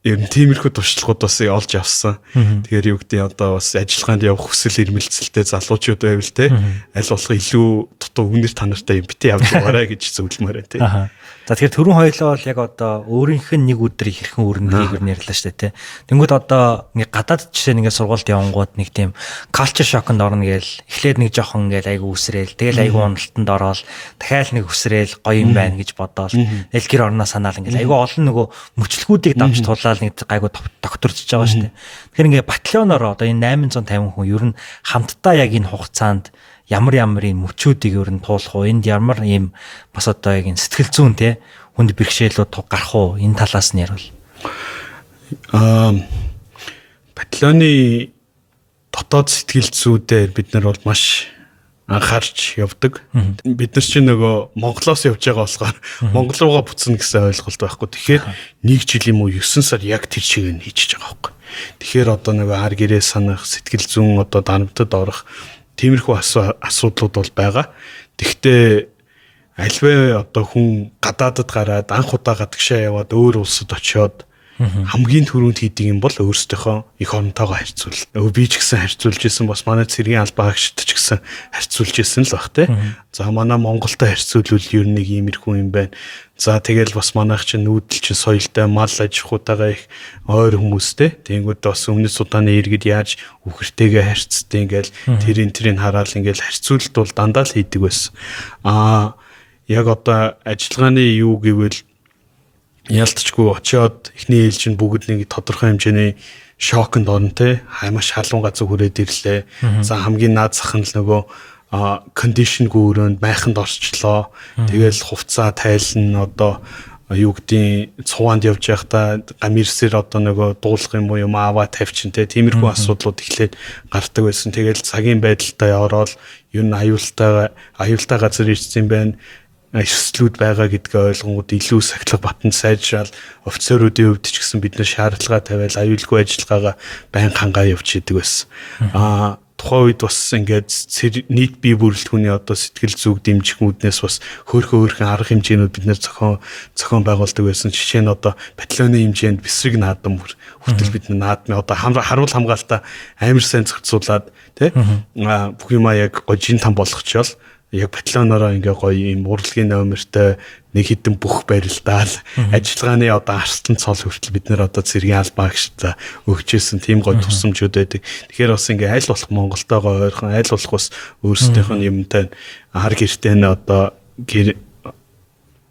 S2: ер нь тиймэрхүү туршлагууд бас олж авсан. Тэгэхээр юу гэдэг одоо бас ажиллагаанд явах хүсэл эрмэлзэлтэй залуучууд байвал те аль болох илүү дутуу үнэр танартай юм битээ явж байгаарай гэж зөвлөмөр байна те.
S1: За тэгэхээр түрүүн хоёлоо бол яг одоо өөрийнх нь нэг өдрийг хэрхэн нь ярьлаа шүү дээ тий. Тэнгүүд одоо ингээ гадаад жишээ нэгээ сургуульд явангууд нэг тийм culture shock-нд орно гээл эхлээд нэг жоохон ингээл айгу үсрээл тэгэл айгу уналтанд ороод дахиад нэг үсрээл гоё юм байна гэж бодоол. Эл гэр орноо санаал ингээл айгу олон нөгөө мөчлгүүдийг давж тулаал нэг айгу докторчж байгаа шүү дээ. Тэгэхээр ингээ батальоноор одоо энэ 850 хүн ер нь хамтдаа яг энэ хугацаанд ямар ямарын мөчүүдийг ер нь туулах уу энд ямар ийм бас одоо яг сэтгэл зүйн те хүнд бэрхшээлүүд гарах уу энэ талаас нь ярил.
S2: Аа батальоны дотоод сэтгэл зүйдээр бид нар бол маш анхаарч явдаг. Бид нар чинь нөгөө Монголоос явж байгаа болохоор Монгол руугаа буцна гэсэн ойлголт байхгүй. Тэгэхээр нэг жил юм уу 9 сар яг тэр чигээр нь хийчихэж байгаа байхгүй. Тэгэхээр одоо нөгөө ар гэрээ санах, сэтгэл зүйн одоо данамтад орох Тиймэрхүү асуудлууд бол байгаа. Тэгвэл альваа одоо хүн гадаадд гараад анх удаа гадагшаа яваад өөр улсад очиод хамгийн түрүүнд хийдэг юм бол өөрсдийнхөө эх оронтойгоо харьцуул. Өө би ч гэсэн харьцуулж исэн бас манай цэргийн албаа агшд ч гэсэн харьцуулж исэн л баг те. За манай Монголтой харьцуулвал ер нь нэг иймэрхүү юм байна. За тэгэл бас манайх чинь нүүдэл чинь соёлтой мал аж ахуйтайгаа их ойр хүмүүстэй. Тэнгүүд бас өмнөд судааны иргэд яаж үхэртэйгээ харьцдаг ингээл тэрийн тэрийг хараад ингээл харьцуулт бол дандаа л хийдэг байсан. Аа яг одоо ажиллагааны юу гэвэл ялтчгүй очиод эхний ээлж нь бүгд нэг тодорхой хэмжээний шоконд орно те хаймаш халуун газар хүрээд ирлээ. За хамгийн наад зах нь л нөгөө кондишнгүй өрөөнд майханд орчлоо. Тэгэл хувцаа тайлна одоо юу гэдгийг цуванд явж байхдаа гамирсэр одоо нөгөө дуулах юм уу юм аваа тавьчин те тиймэрхүү асуудлууд эхлээд гардаг байсан. Тэгэл цагийн байдалтай ороод юу н аюултай аюултай газар ирсэн байна эсвслүүд байгаа гэдгээ ойлгонгууд илүү сахилга батанд сайжрал офицеруудын хувьд ч гэсэн бид нэр шаардлага тавиал аюулгүй ажиллагаагаа байн хангаа явж идэг байсан. Аа тухайн үед бас ингээд нийт бие бүрэлдэхүүний одоо сэтгэл зүг дэмжихүүднээс бас хөөхөн хөөхөн арга хэмжээнүүд бид нэр зохион зохион байгуулдаг байсан. Жишээ нь одоо батальоны хэмжээнд бэсрэг наадам хүртэл бид наадмын одоо харуул хамгаалтаа амар сайн зохицуулаад тий бүх юмаа яг гожин там болгочвол яг батальоноороо ингээ гоё юм урлагийн номертой нэг хідэн бүх барилдаал. Ажиллагааны одоо арстан цол хүртэл бид нэр одоо цэргийн албаа гişta өгчээсэн тийм гоё тусламжууд байдаг. Тэгэхээр бас ингээ аль болох Монголтойгоо ойрхон аль болох бас өөрсдийнх нь юмтай хар гэртэй нь одоо гэр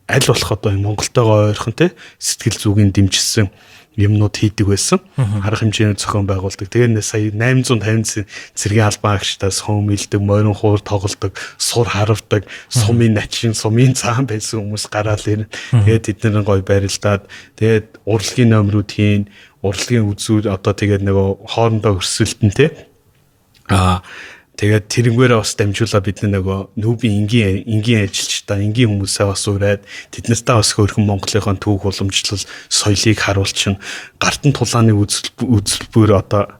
S2: аль болох одоо Монголтойгоо ойрхон те сэтгэл зүгийн дэмжсэн юмнууд хийдэг байсан. Арга хэмжээний зохион байгуулдаг. Тэгээд сая 850 цэргийн албан агчдаас хөөмилдэг, морин хуур тоглодог, сур харавдаг, сумын начин, сумын цаан байсан хүмүүс гараал ирнэ. Тэгээд тэдний гой барилдаад тэгээд урлагийн номерүүд хийн, урлагийн үзүүд одоо тэгээд нөгөө хоорондоо өрсөлдөн те. Аа Тэгээд тэрнгээрээ бас дамжуулаад бид нөгөө нүүбийн энгийн энгийн ажилчдаа энгийн хүмүүсээ бас ураад тэднэртээ бас хөөрхөн Монголынхон түүх уламжлал соёлыг харуулчин гартан тулааны үзэлбэр одоо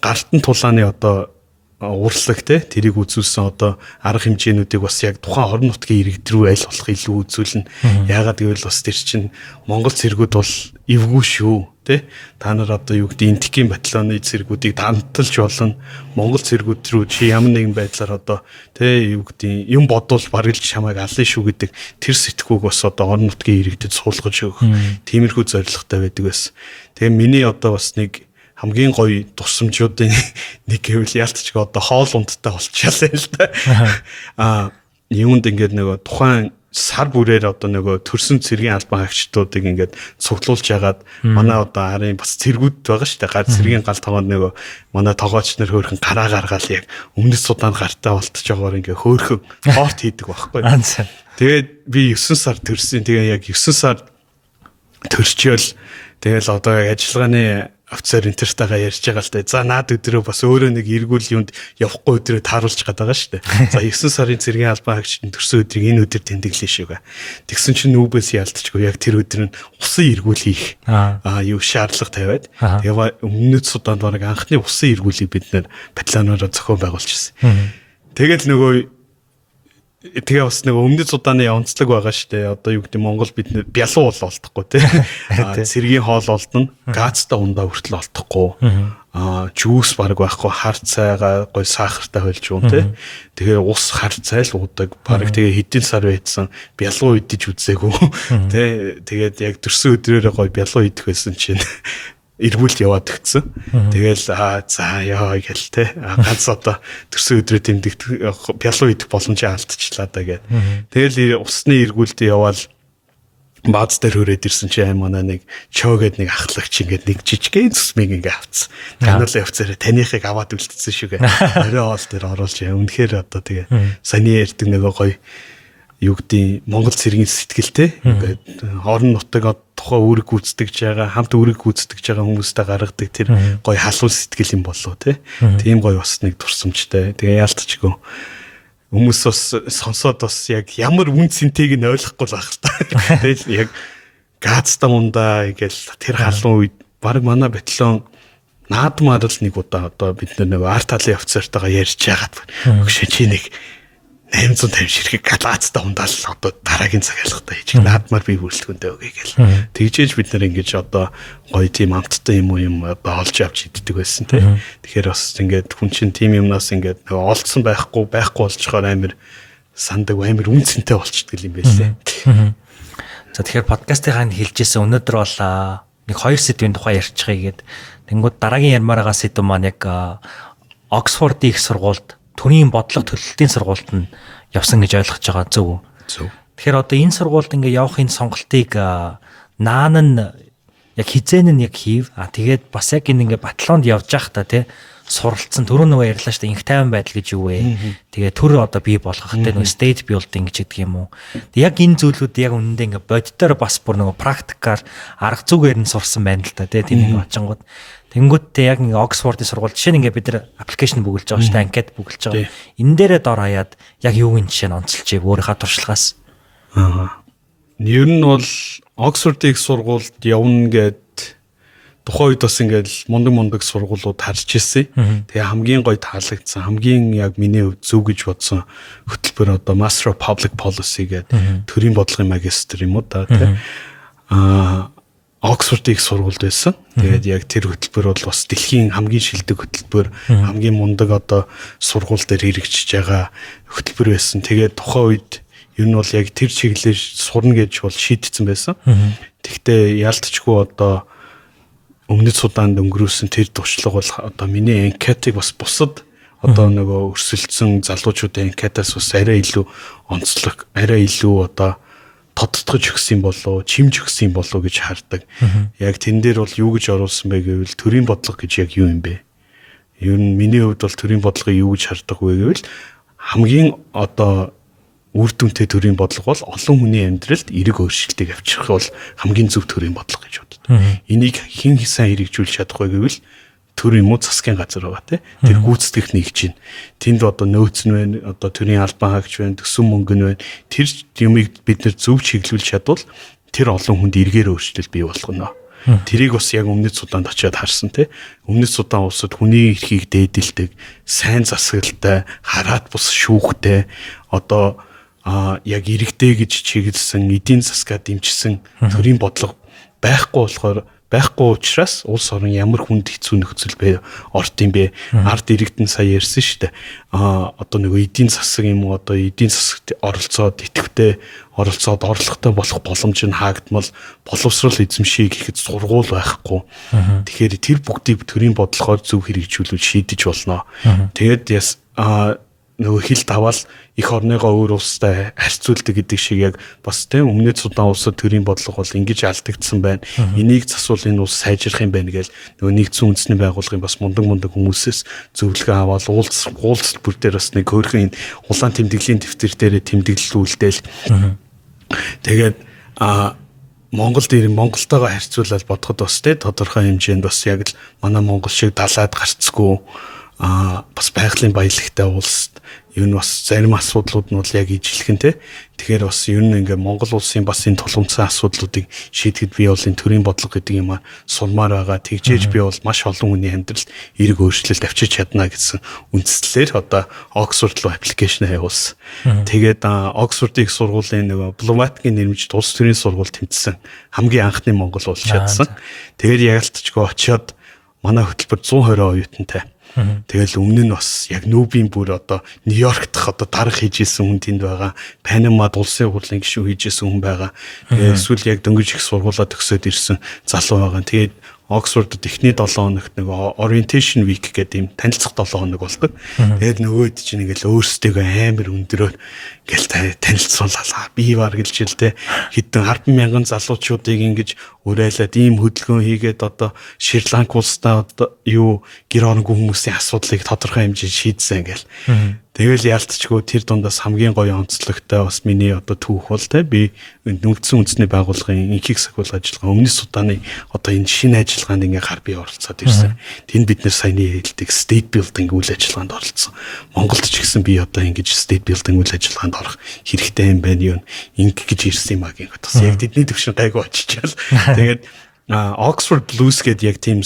S2: гартан тулааны одоо урлаг те тэрийг үзүүлсэн одоо арга хэмжээнүүдийг бас яг тухайн орон нутгийн иргэд рүү аль болох илүү үзүүлнэ. Яагаад гэвэл бас тэр чинь Монгол цэргүүд бол эвгүй шүү те та нар одоо юу гэдэг интикийн батальоны цэргүүдийг танталж болно. Монгол цэргүүд рүү чи ямар нэгэн байдлаар одоо те юу гэдэг юм бодвол барилж чамайг алын шүү гэдэг тэр сэтгүүг бас одоо орон нутгийн иргэдэд суулгаж өгөх тиймэрхүү зорилготой байдаг байсан. Тэгээ миний одоо бас нэг хамгийн гоё тусламжуудын нэг гэвэл яалтчгүй одоо хоол ундтай болчихлаа л да. Аа юунд ингээд нөгөө тухайн сар бүрээр одоо нөгөө төрсөн цэргийн албан хаагчдуудыг ингээд цуглуулж ягаад манай одоо арын бас цэргүүд байгаа шүү дээ. Гар цэргийн гал тогоонд нөгөө манай тогооч нар хөөрхөн гараа гаргаал яг өмнөд судаанд гартаа болтож байгаагаар ингээд хөөрхөн спорт хийдэг байхгүй. Тэгээд би 9 сар төрсөн. Тэгээ яг 9 сар төрчөөл тэгэл одоо ажиллагааны офицер энтертайгаа ярьж байгаа л да. За наад өдрөө бас өөрөө нэг эргүүл юунд явахгүй өдрөө тааруулж гад байгаа шүү дээ. За 9 сарын цэргийн албан хаагчдын төрсөн өдрийг энэ өдөр тэмдэглэе шүүгээ. Тэгсэн чинь нүүбээс ялтчгүй яг тэр өдөр нь усан эргүүл хийх аа юу шаардлага тавиад тэгээ өмнөд суданд баг анхны усан эргүүлийг бид нэр батальоноор зохион байгуулчихсан. Тэгэл нөгөө тэгээ бас нэг өмнөд судааны онцлог байгаа шүү дээ. Одоо юу гэдэг Монгол бид бялуу бол олдохгүй тий. Цэргийн хоол олдно, газтай ундаа хүртэл олдохгүй. а жуус баг байхгүй хар цайгаа гой сахартай хөлж юм те. Тэгээ ус хар цай л уудаг. Баг тэгээ хэдийн сар байдсан бялуу идэж үзээгүй те. Тэгээд яг төрсөн өдрөөрөө гой бялуу идэх байсан чинь эргүүлд яваад өгцөн. Тэгэл за яа гэл те. Ганц одоо төрсөн өдрөө тэмдэгт бялуу идэх боломжоо алдчихлаа да гэд. Тэгэл усны эргүүлд яваал бааз дээр хүрээд ирсэн чи аим манай нэг чоо гэд нэг ахлагч ингээд нэг жижигхэн цусмыг ингээ авцсан. Тануулаа явцаараа таныхыг аваад үлдсэн шүүгээ. Орой оол дээр оруулж яа. Үнэхээр одоо тэгээ саний ярьдаг нөгөө гоё юу гэдэг Монгол цэргийн сэтгэлтэй ингээд орон нутаг тухай үүрэг гүйцэтгэж байгаа хамт үүрэг гүйцэтгэж байгаа хүмүүстэй гаргадаг тэр гоё халуун сэтгэл юм болоо тий. Тийм гоё бас нэг турсамжтай. Тэгээ яалтчгүй. Хүмүүс бас сонсоод бас яг ямар үн цэнтэйг нь ойлгохгүй л байх та. Тэгэл яг газта мундаа ингээл тэр халуун үед баг манай батлон наадмаар л нэг удаа одоо бид нэг арт талын офицертойгоо ярьж байгаад өгшөө чи нэг 850 ширхэг галаацтай ундаал одоо дараагийн цагаалгатай хийж наадмаар би бүрэлдэхүүнтэй өгье гэл. Тэгжээж бид нар ингэж одоо гоё тийм амттай юм уу юм одоо олж авч иддэг байсан тий. Тэгэхээр бас ингээд хүн чинь тийм юмнаас ингээд нөгөө олцсон байхгүй байхгүй болчихоор амир сандаг амир үнцэнтэй болчихдаг юм байлээ.
S1: За тэгэхээр подкастынхаа хэлжсэн өнөөдөр бол нэг хоёр сэдвийн тухай ярьчихъя гээд тэнгууд дараагийн ярмаар байгаа сэдв маань яг Оксфордын их сургуульд төрийн бодлого төлөлтийн сургуульд нь явсан гэж ойлгож байгаа зөв.
S2: Зөв.
S1: Тэгэхээр одоо энэ сургуульд ингээ явахын сонголтыг наан нь яг хизэн нь яг хийв. А тэгээд бас яг энэ ингээ батлоонд явж явах та тий суралцсан төрөө нөгөө ярьлаа шүү дээ инх тайван байдал гэж юу вэ? Тэгээ төр одоо бий болгох те нөгөө state building гэж гэдэг юм уу. Яг энэ зүйлүүд яг үнэндээ ингээ боддоор бас бүр нөгөө практикаар арга зүгээр нь сурсан байна л та тийм нэг очингууд. Тэнгүүдтэй яг ингээ Оксфордын сургууль жишээ нь ингээ бид нар аппликейшн бүгэлж байгаа шүү дээ анкет бүгэлж байгаа. Энэ дээрээ дор хаяад яг юугийн жишээ нь онцолж өөрийнхөө туршлагаас.
S2: Аа. Ер нь бол Оксфордын сургуульд явна гэд тухайн үед бас ингээл мундаг мундаг сургуулиуд харж ирсэн. Тэгээ хамгийн гоё таалагдсан, хамгийн яг миний хувьд зөв гэж бодсон хөтөлбөр одоо Master of Public Policy гэдэг төрийн бодлогын магистр юм уу та тий. Аа Оксфорд их сургуульд байсан. Тэгээд яг тэр хөтөлбөр бол бас дэлхийн хамгийн шилдэг хөтөлбөр, хамгийн мундаг одоо сургууль дээр хэрэгжиж байгаа хөтөлбөр байсан. Тэгээд тухайн үед ер нь бол яг тэр чиглэлээр сурна гэж бол шийдтсэн байсан. Тэгтээ ялтчгүй одоо өмнөд судаанд өнгөрүүлсэн тэр туршлага бол одоо миний анкетыг бас бусад одоо нөгөө өрсөлдсөн залуучуудын анкетаас бас арай илүү онцлог, арай илүү одоо тодтогч өгсөн болоо, чимж өгсөн болоо гэж хардаг. Яг тэн дээр бол юу гэж оруулсан бэ гэвэл төрийн бодлого гэж яг юу юм бэ? Ер нь миний хувьд бол төрийн бодлогыг юу гэж хардаг вэ гэвэл хамгийн одоо үр дүнтэй төрийн бодлого бол олон хүний амьдралд эерэг өөрчлөлтийг авчрах бол хамгийн зөв төрийн бодлого гэж боддог. Энийг хэн сайн хэрэгжүүлж чадах вэ гэвэл төр юм уу засгийн газар байгаа тий. Тэр гүйцэтгэх нэгж чинь. Тэнд одоо нөөц нь байна, одоо төрийн албан хаагч байна, төсөн мөнгө нь байна. Тэр юмыг бид нэр зөв чиглүүлж чадвал тэр олон хүнд эргээр өөрчлөлт бий болгоно. Тэрийг бас яг өмнөд Суданд очиад харсан тий. Өмнөд Судан улсад хүний эрхийг дээдэлдэг, сайн засаглалтай, хараад бус шүүхтэй одоо а яг иргэдэй гэж чиглэсэн эдийн засгаа дэмжсэн төрийн бодлого байхгүй болохоор байхгүй учраас улс орон ямар хүнд хэцүү нөхцөл бай орт юм бэ? Ард иргэдэн сая ярьсан шүү дээ. А одоо нөгөө эдийн засаг юм уу? Одоо эдийн засагт оролцоод идэвхтэй оролцоод орлоготой болох боломж нь хаагдмал боловсрал эзэмшиг гэхэд сургуул байхгүй. Тэгэхээр тэр бүгдийг төрийн бодлохоор зөв хэрэгжүүлүүл шийдэж болно. Тэгээд яс а нөгөө хил даваал их орныгоо өөр улстай харьцуулдаг гэдэг шиг яг бас тийм өмнөд судан улсад төрийн бодлого бол ингэж алдагдсан байна. Энийг засвал энэ улс сайжрах юм байна гэж нөгөө нэгдсэн үндэсний байгууллагын бас мундаг мундаг хүмүүсээс зөвлөгөө аваад уулз уулз бүр дээр бас нэг хөөрхөн улаан тэмдэглэлийн дэвтэр дээр тэмдэглэл үлдээл. Тэгээд а Монголд ирэн Монголтойгоо харьцуулаад бодоход бас те тодорхой хэмжээнд бас яг л манай Монгол шиг далаад гарцгүй а бас байгалийн баялагтай улс ер нь бас зарим асуудлууд нь бол яг ижилхэн те. Тэгэхээр бас ер нь ингээ Монгол улсын бас энэ тулгымцсан асуудлуудыг шийдэхэд би бол энэ төрийн бодлого гэдэг юм а сулмаар байгаа. Тэгжээж би бол маш олон хүний амьдралд эрг өөрчлөлт авчиж чадна гэсэн үндслээр одоо Оксфорд руу аппликейшн явуулсан. Тэгээд Оксфордын их сургуулийн нөгөө дипломатикийн нэрмжид улс төрийн сургууль тэмцсэн. Хамгийн анхны монгол болж чадсан. Тэгээд ч очиод манай хөтөлбөр 120 оюутантай. Тэгэл өмнө нь бас яг нүүбийн бүр одоо Нью-Йорк дахь одоо дарга хийж исэн хүн тэнд байгаа. Панамад улсын хурлын гишүүн хийж исэн хүн байгаа. Эсвэл яг дөнгөж их сургуулаа төгсөөд ирсэн залуу байгаа. Тэгээд Оксфордод эхний 7 хоногт нэг orientation week гэдэг юм танилцах 7 хоног болдог. Тэгээд нөгөөд чинь ингээл өөрсдөө амар өндөрөөр ингээл танилцуулалаа. Би бар гэлжэлтэй хэдэн 10 мянган залуучуудыг ингэж урайлаад ийм хөдөлгөөн хийгээд одоо Шри-Ланк улстай одоо юу гэр оронгүй хүмүүсийн асуудлыг тодорхой хэмжээнд шийдсэн ингээл. Тэгэл яалтчгүй тэр дундаас хамгийн гоё онцлогтой бас миний одоо түүх бол те би нүлдсэн үндэсний байгууллагын инхийг сахиулах ажиллагаа өмнөс судааны одоо энэ шинэ ажиллагаанд ингээ гар бие оролцоод ирсэн. Тэнд бид нэр саяны хэлдэг state building үйл ажиллагаанд оролцсон. Монголд ч гэсэн би одоо ингэж state building үйл ажиллагаанд орох хэрэгтэй юм байна юу инг гэж ирсэн юм а гэх бас яг тэдний төвшин гайгүй очичаал. Тэгээд Oxford Blues гэдэг яг тийм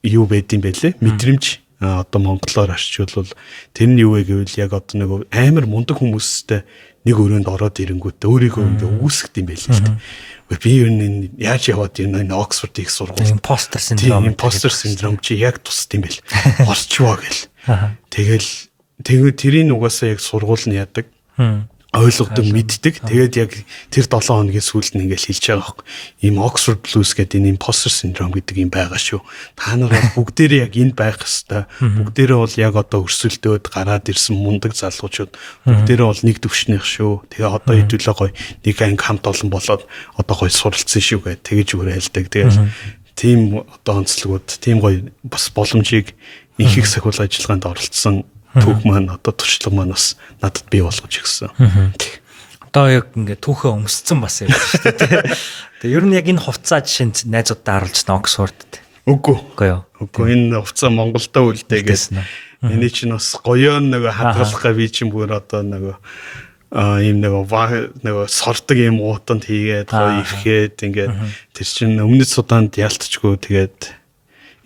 S2: юу байдсан байлээ. Мэдрэмж одоо монголоор арчилвал тэр нь юу вэ гэвэл яг одоо нэг амар мундаг хүмүүстэй нэг өрөөнд ороод ирэнгүүтээ өөрийгөө ингээ үүсгэж юм байл л дээ. Би ер нь яаж яваад энэ Оксфорд их сургууль
S1: импостер синдром
S2: импостер синдром чи яг тусд юм бэл. Орчвоо гэл. Тэгэл тэгээ тэрийн угаасаа яг сургууль нь яадаг ойлгодог мэддэг. Тэгээд яг тэр 7 хоногийн сүүлд нь ингээл хэлж байгаа хөөх. Ийм Oxford Blues гэдэг энэ imposter syndrome гэдэг юм байгаа шүү. Та нар бүгдээрээ яг энд байх хэвээр. Бүгдээрээ бол яг одоо өрсөлдөөд гараад ирсэн мундаг залуучууд бүгдээрээ бол нэг төвшнийх шүү. Тэгээ одоо хэдүүлээ гоё нэг анги хамт олон болоод одоо гоё суралцсан шүү гэж тэгэж үрэлдэг. Тэгээд тийм одоо онцлогуд, тийм гоё бас боломжийг инхийг сахиул ажиллагаанд оролцсон түүх маань одоо туршлага маань бас надад бий болгож өгсөн.
S1: Одоо яг ингээ түүхээ өмсцэн бас юм шүү дээ. Тэгээ ер нь яг энэ хувцас жишээнд найзуудтай харуулж та Оксфордд.
S2: Үгүй.
S1: Үгүй юу.
S2: Үгүй энэ хувцас Монголдо үлдээгээс. Эний чинь бас гоёо нөгөө хадгалахаа би чинь бүр одоо нөгөө а ийм нөгөө нөгөө сордог юм уутанд хийгээд гоё ирэхэд ингээд тэр чинь өмнөд судаанд ялтчгүй тэгээд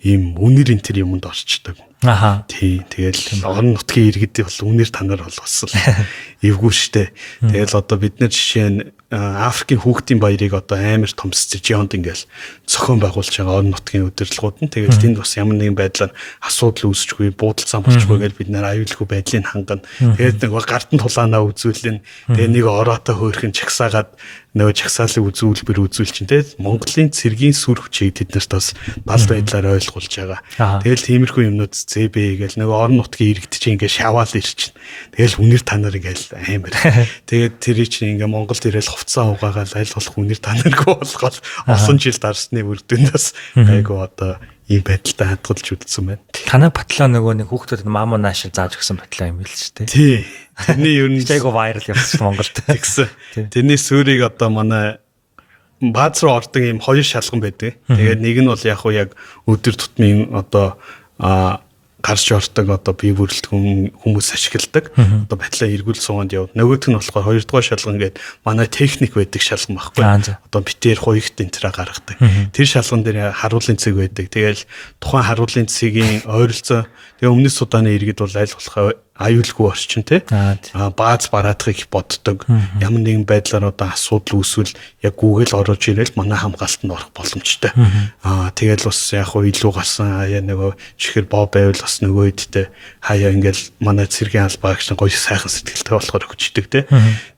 S2: ийм үнэр энэ тэр юмд орчдөг.
S1: Аха.
S2: Тий. Тэгэл орон нутгийн иргэд бол үнээр танаар болгосон. Эвгүй штэ. Тэгэл одоо бид нар жишээ нь Африкийн хүүхдийн баярыг одоо амар том стадионд ингээл зохион байгуулж байгаа орон нутгийн удирдлагууд нь тэгэл тэнд бас ямар нэгэн байдлаар асуудал үүсчихгүй буудалцсан болчихгүй гэж бид нар аюулгүй байдлыг хангана. Тэгээд нэг гартан тулаанаа үзүүлэн тэгээ нэг ороотой хөөрхөн чагсаагаад нөгөө чагсаалыг үзүүлбэр үзүүл чинь те Монголын цэргийн сүр хүчийг тэд нарт бас бал байдлаар ойлгуулж байгаа. Тэгэл тиймэрхүү юмнууд ЗБ гээл нөгөө орон нутгийн иргэд чинь ингээ шаваал ирчин. Тэгэл үнэр та нар ингээл амар. Тэгээд тэр чинь ингээ Монголд ирээл хувцас угаагаал аль болох үнэр та наргүй болгоод олон жил дарсны үрдүнээс айгу одоо ийм байдалтай хадгалж үлдсэн байна.
S1: Танай батлаа нөгөө нэг хүүхдүүд маамуу наашиг зааж өгсөн батлаа юм л ч тийм.
S2: Тий. Тэрний ер нь
S1: айгу вайрал явсан Монголд.
S2: Тэгсэн. Тэрний суурийг одоо манай бааз руу ордог ийм хоёр шалган байдаг. Тэгээд нэг нь бол яг уу яг өдөр тутмын одоо а гарч ордог одоо бие бүрэлдэхүүн хүмүүс ашигладаг. Одоо батлаа эргүүл сууганд явд. Нөгөөх нь болохоор хоёрдугаар шалган гээд манай техник байдаг шалган баггүй. Одоо битээр хуйгт энтраа гаргадаг. Тэр шалган дээр харуулын цэг байдаг. Тэгэл тухайн харуулын цэгийн ойролцоо тэгээ өмнөд судааны иргэд бол аль болох аюулгүй орчин тий. Аа бааз бараадахыг боддог. Ямар нэгэн байдлаар одоо асуудал үүсвэл яг Google орж ирэл манай хамгаалтанд орох боломжтой. Аа тэгэл бас яг хуу илүү гасан аяа нөгөө чихэр боо байвал бас нөгөө хэдтэй хаяа ингээл манай цэргийн албаагч гоё сайхан сэтгэлтэй болохоор хүчдэг тий.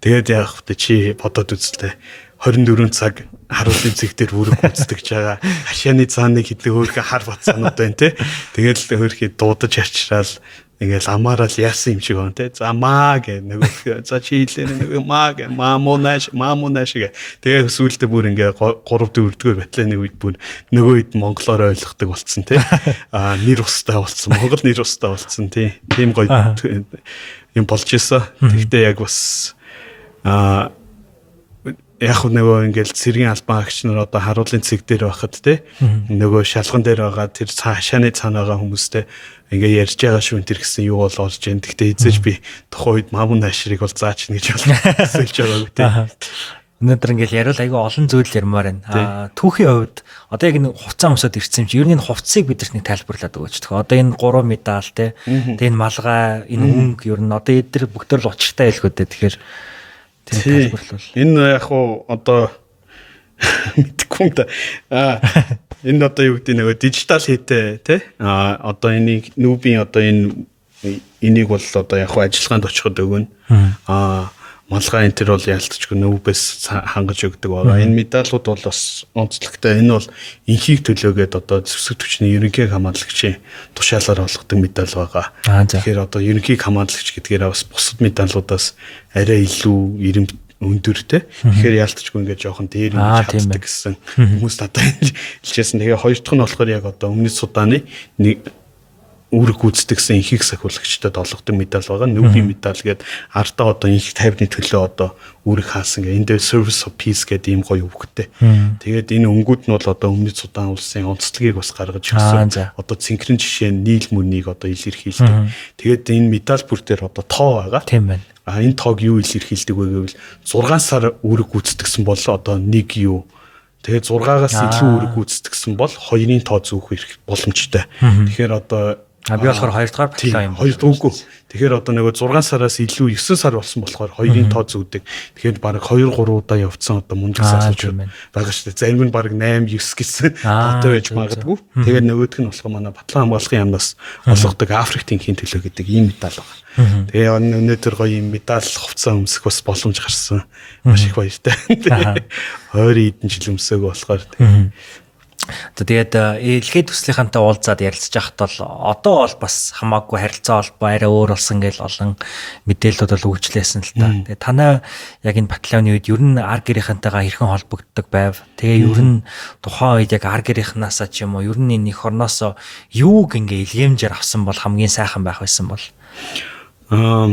S2: Тэгээд яг чи бодоод үзлээ 24 цаг харуулын цэг дээр бүрэг гүйцэтгэж байгаа. Хашааны цааныг хідээ хөөрхөн хар бацаанууд байна те. Тэгэл хөөрхий дуудаж арчраал Ингээл амаараа л яасан юм шиг байна те. За маа гэ нөгөө за чи хэлээ нөгөө маа гэ маамунаш маамунаш гэ. Тэгээ сүүлдээ бүр ингээ 3 4 дэх батланы үед бүр нөгөө үед монголоор ойлгохдаг болцсон те. Аа нэр устай болцсон. Монгол нэр устай болцсон тий. Тийм гоё юм болж исэн. Тэгтээ яг бас аа яг нөгөө ингээл цэргийн албан агч нар одоо харуулын цэг дээр байхад те нөгөө шалган дээр байгаа тэр хашааны цаана байгаа хүмүүстэй ингээ ярьж байгаа шүү энэ гэсэн юу бол олж जैन. Гэхдээ эзэж би тухайн үед мамун ашрыг бол заач гэж болсолж байгааг тий.
S1: Өнөөдөр ингээл яриул айгүй олон зүйл ярмаар байна. Аа түүхийн хувьд одоо яг энэ хувцас өмсөд ирсэн юм чи ер нь энэ хувцсыг бидэрт нэг тайлбарлаад өгөөч. Тэгэхээр одоо энэ 3 медаль те. Тэгээ энэ малгай, энэ өнгө ер нь одоо эдгээр бүгдээр л учиртай байлгүй дээ. Тэгэхээр
S2: тэр тайлбарлал. Энэ яг уу одоо мэдгүй юм да. Аа энэ одоо юу гэдэг нөгөө дижитал хийтэй тий а одоо энийг нүүбийн одоо энэ энийг бол одоо яг хуу ажиллагаанд очиход өгнө а малгай энэ төр бол яалтчгүй нүүбээс хангаж өгдөг байгаа. Энэ медалууд бол бас онцлогтой. Энэ бол инхийг төлөөгөөд одоо зэвсэг түвшний ерөнхий хамгаалагчийн тушаалаар болгодог медаль байгаа. Тэгэхээр одоо ерөнхий хамгаалагч гэдгээр бас бусад медалуудаас арай илүү ирэмт өндөртэй. Тэгэхээр яалтчгүй ингээд жоохон дээр нь чаддаг гэсэн хүмүүс надад хэлжсэн. Тэгээ хоёр дахь нь болохоор яг одоо өмнөд Судааны нэг үүрэг гүйцэтгэсэн ихийг сахиулагчдад олгодог медаль байгаа. Нүүбийн медаль гээд ардаа одоо их тайвны төлөө одоо үүрэг хаасан гэ. Энд Service of Peace гэдэг ийм гоё өвгтэй. Тэгээд энэ өнгүүд нь бол одоо өмнөд Судан улсын онцлогийг бас гаргаж ирсэн. Одоо цэнхрэн жишээ Нийл мөрнийг одоо илэрхийлдэг. Тэгээд энэ медаль бүр дээр одоо тоо байгаа.
S1: Тийм байна.
S2: А энэ тоог юу илэрхийлдэг вэ гэвэл 6 сар үүрэг гүйцэтгсэн бол одоо нэг юу Тэгээд 6-аас илүү үүрэг гүйцэтгсэн бол 2-ын тоо зүүх боломжтой. Тэгэхээр одоо
S1: А би болохоор 2 дугаар батлаа юм.
S2: 2 дүүгүй. Тэгэхээр одоо нөгөө 6 сараас илүү 9 сар болсон болохоор 2-ын тоо зүүдэг. Тэгэхээр баг 2 3 удаа явцсан одоо мундаг залуучууд байгаа шүү дээ. Зарим нь баг 8 9 гэсэн тоотой байж магадгүй. Тэгээд нөгөөх нь болохоор манай батлан хамгаалахын яамнаас олгодог Африкийн хин төлөө гэдэг ийм медаль байна. Тэгээ өнөөдөр гоё ийм медаль хувцас өмсөх бас боломж гарсан. Маш их баяртай. 20 эдэн жил өмсөөгөө болохоор
S1: За тэгээд илгээ төслийнхантай уулзаад ярилцж байхад бол одоо бол бас хамаагүй харилцаа холбоо арай өөр болсон гэж олон мэдээлэлүүд бол өгчлээсэн л та. Тэгээд танай яг энэ батальоны үед ер нь ар гэрийнхэнтэйгээ хэрхэн холбогддог байв? Тэгээ ер нь тухайн үед яг ар гэрийнхнаасаа ч юм уу ер нь энэ их орноосоо юуг ингээ илгээмжээр авсан бол хамгийн сайхан байх байсан бол
S2: аа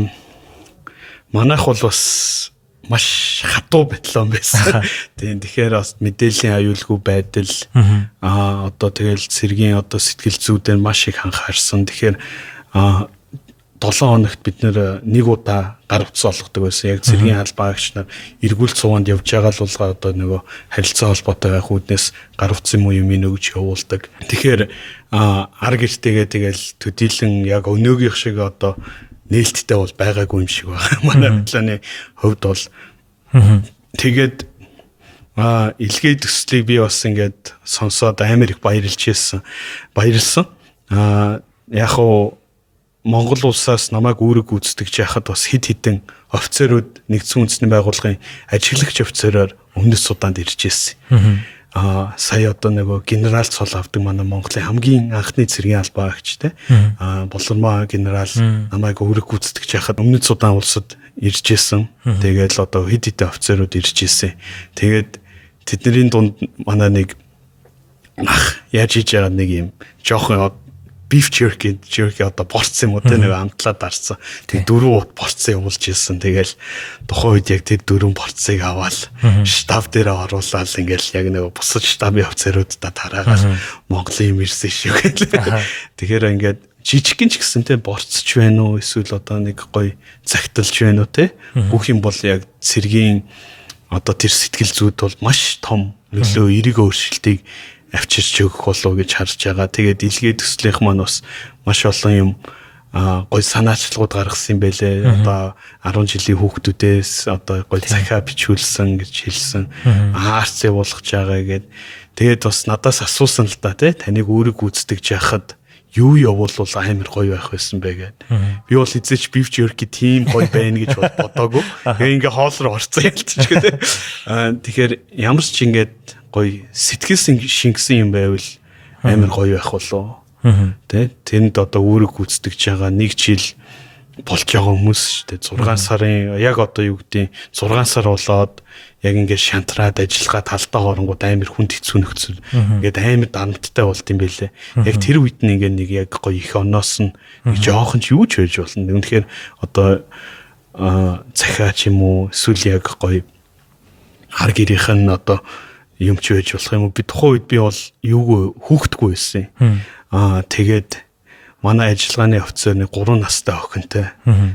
S2: манайх бол бас маш хатуу батлон байсан. Тийм тэгэхээр бас мэдээллийн аюулгүй байдал аа одоо тэгэл цэргийн одоо сэтгэл зүйдээр маш их анхаарсан. Тэгэхээр аа 7 хоногт бид нэг удаа гар утас олгодог байсан. Яг цэргийн албаагч нар эргүүл цуванд явж байгаа л улгаа одоо нөгөө харилцаа холбоотой байх үүднээс гар утас юм уу юм өгч явуулдаг. Тэгэхээр ар гэртэйгээ тэгэл төдийлөн яг өнөөгийнх шиг одоо нээлттэй бол байгаагүй юм шиг байна. Манай батлааны хувьд бол тэгээд а илгээ төслийг би бас ингээд сонсоод амар их баярлж ийсэн. Баярлсан. А яг уу Монгол улсаас намайг үүрэг гүйцэтгэж яхад бас хид хідэн офицерууд нэгдсэн үндэсний байгууллагын ажиглагч офицероор өмнөд Суданд ирж ирсэн а сая одоо нөгөө генерал цол авдаг манай Монголын хамгийн анхны цэргийн албаа агч те а болормоо генерал намайг өөрөг гүйцэтгэж яхад өмнөд Судан улсад ирж исэн. Тэгээд л одоо хэд хэдэн офицерууд ирж исэн. Тэгээд тэдний дунд манай нэг ах яаж хийж байгаа нэг юм жоохон beef jerky jerky одоо борц юм уу? Те нэг амтлаад дарсан. Тэг дөрөв борцсон явуулж ирсэн. Тэгэл тухайн үед яг тэр дөрөв борцыг аваад штаб дээр оруулаад ингээл яг нэг бусад штабын офицеруудаа тараагаад Монголын юм ирсэн шүү гэлээ. Тэгэхээр ингээд жижигхэн ч гэсэн те борцч байна уу? Эсвэл одоо нэг гоё цагталж байна уу те бүх юм бол яг цэргийн одоо тэр сэтгэл зүйд бол маш том. Нөлөө эерэг өөрчлөлтийг авчирч өгөх болов гэж харж байгаа. Тэгээд илгээ төслийнх маань бас маш олон юм гой санаачлагууд гаргасан юм байлээ. Одоо 10 жилийн хүүхдүүдээс одоо гой захиа бичүүлсэн гэж хэлсэн. Аарц явуулах жагаа гэд. Тэгээд бас надаас асуусан л да тий таныг үүрэг гүйцэтгэж яхад юу явуулвал амар гоё байх байсан бэ гэд. Би бол эзэж бив jerky тийм гоё байна гэж бодоогүй. Тэгээ ингээ хоол руу орцсон ялцчихгүй тий. Аа тэгэхээр ямар ч ингээд гоё сэтгэл шингэсэн юм байвал амар гоё байх болоо. Тэ тэнд одоо үүрэг гүйцэтгэж байгаа нэг жил болж байгаа хүмүүс шүү дээ. 6 сарын яг одоо юу гэдэг 6 сар болоод яг ингээд шантраад ажиллагаа талдаа хооронгууд амар хүнд хэцүү нөхцөл. Ингээд амар дарамттай болт юм байлээ. Яг тэр үед нь ингээд нэг яг гоё их оноос нь нэг жоохон ч юу ч байж болно. Үнэхээр одоо цахиа ч юм уу эсвэл яг гоё хар гэрийнх нь одоо юм ч байж болох юм уу? Би тухайн үед би бол юугүй хүүхдгүй байсан. Аа тэгээд манай ажиллагааны офицер нэг 3 настай охинтой.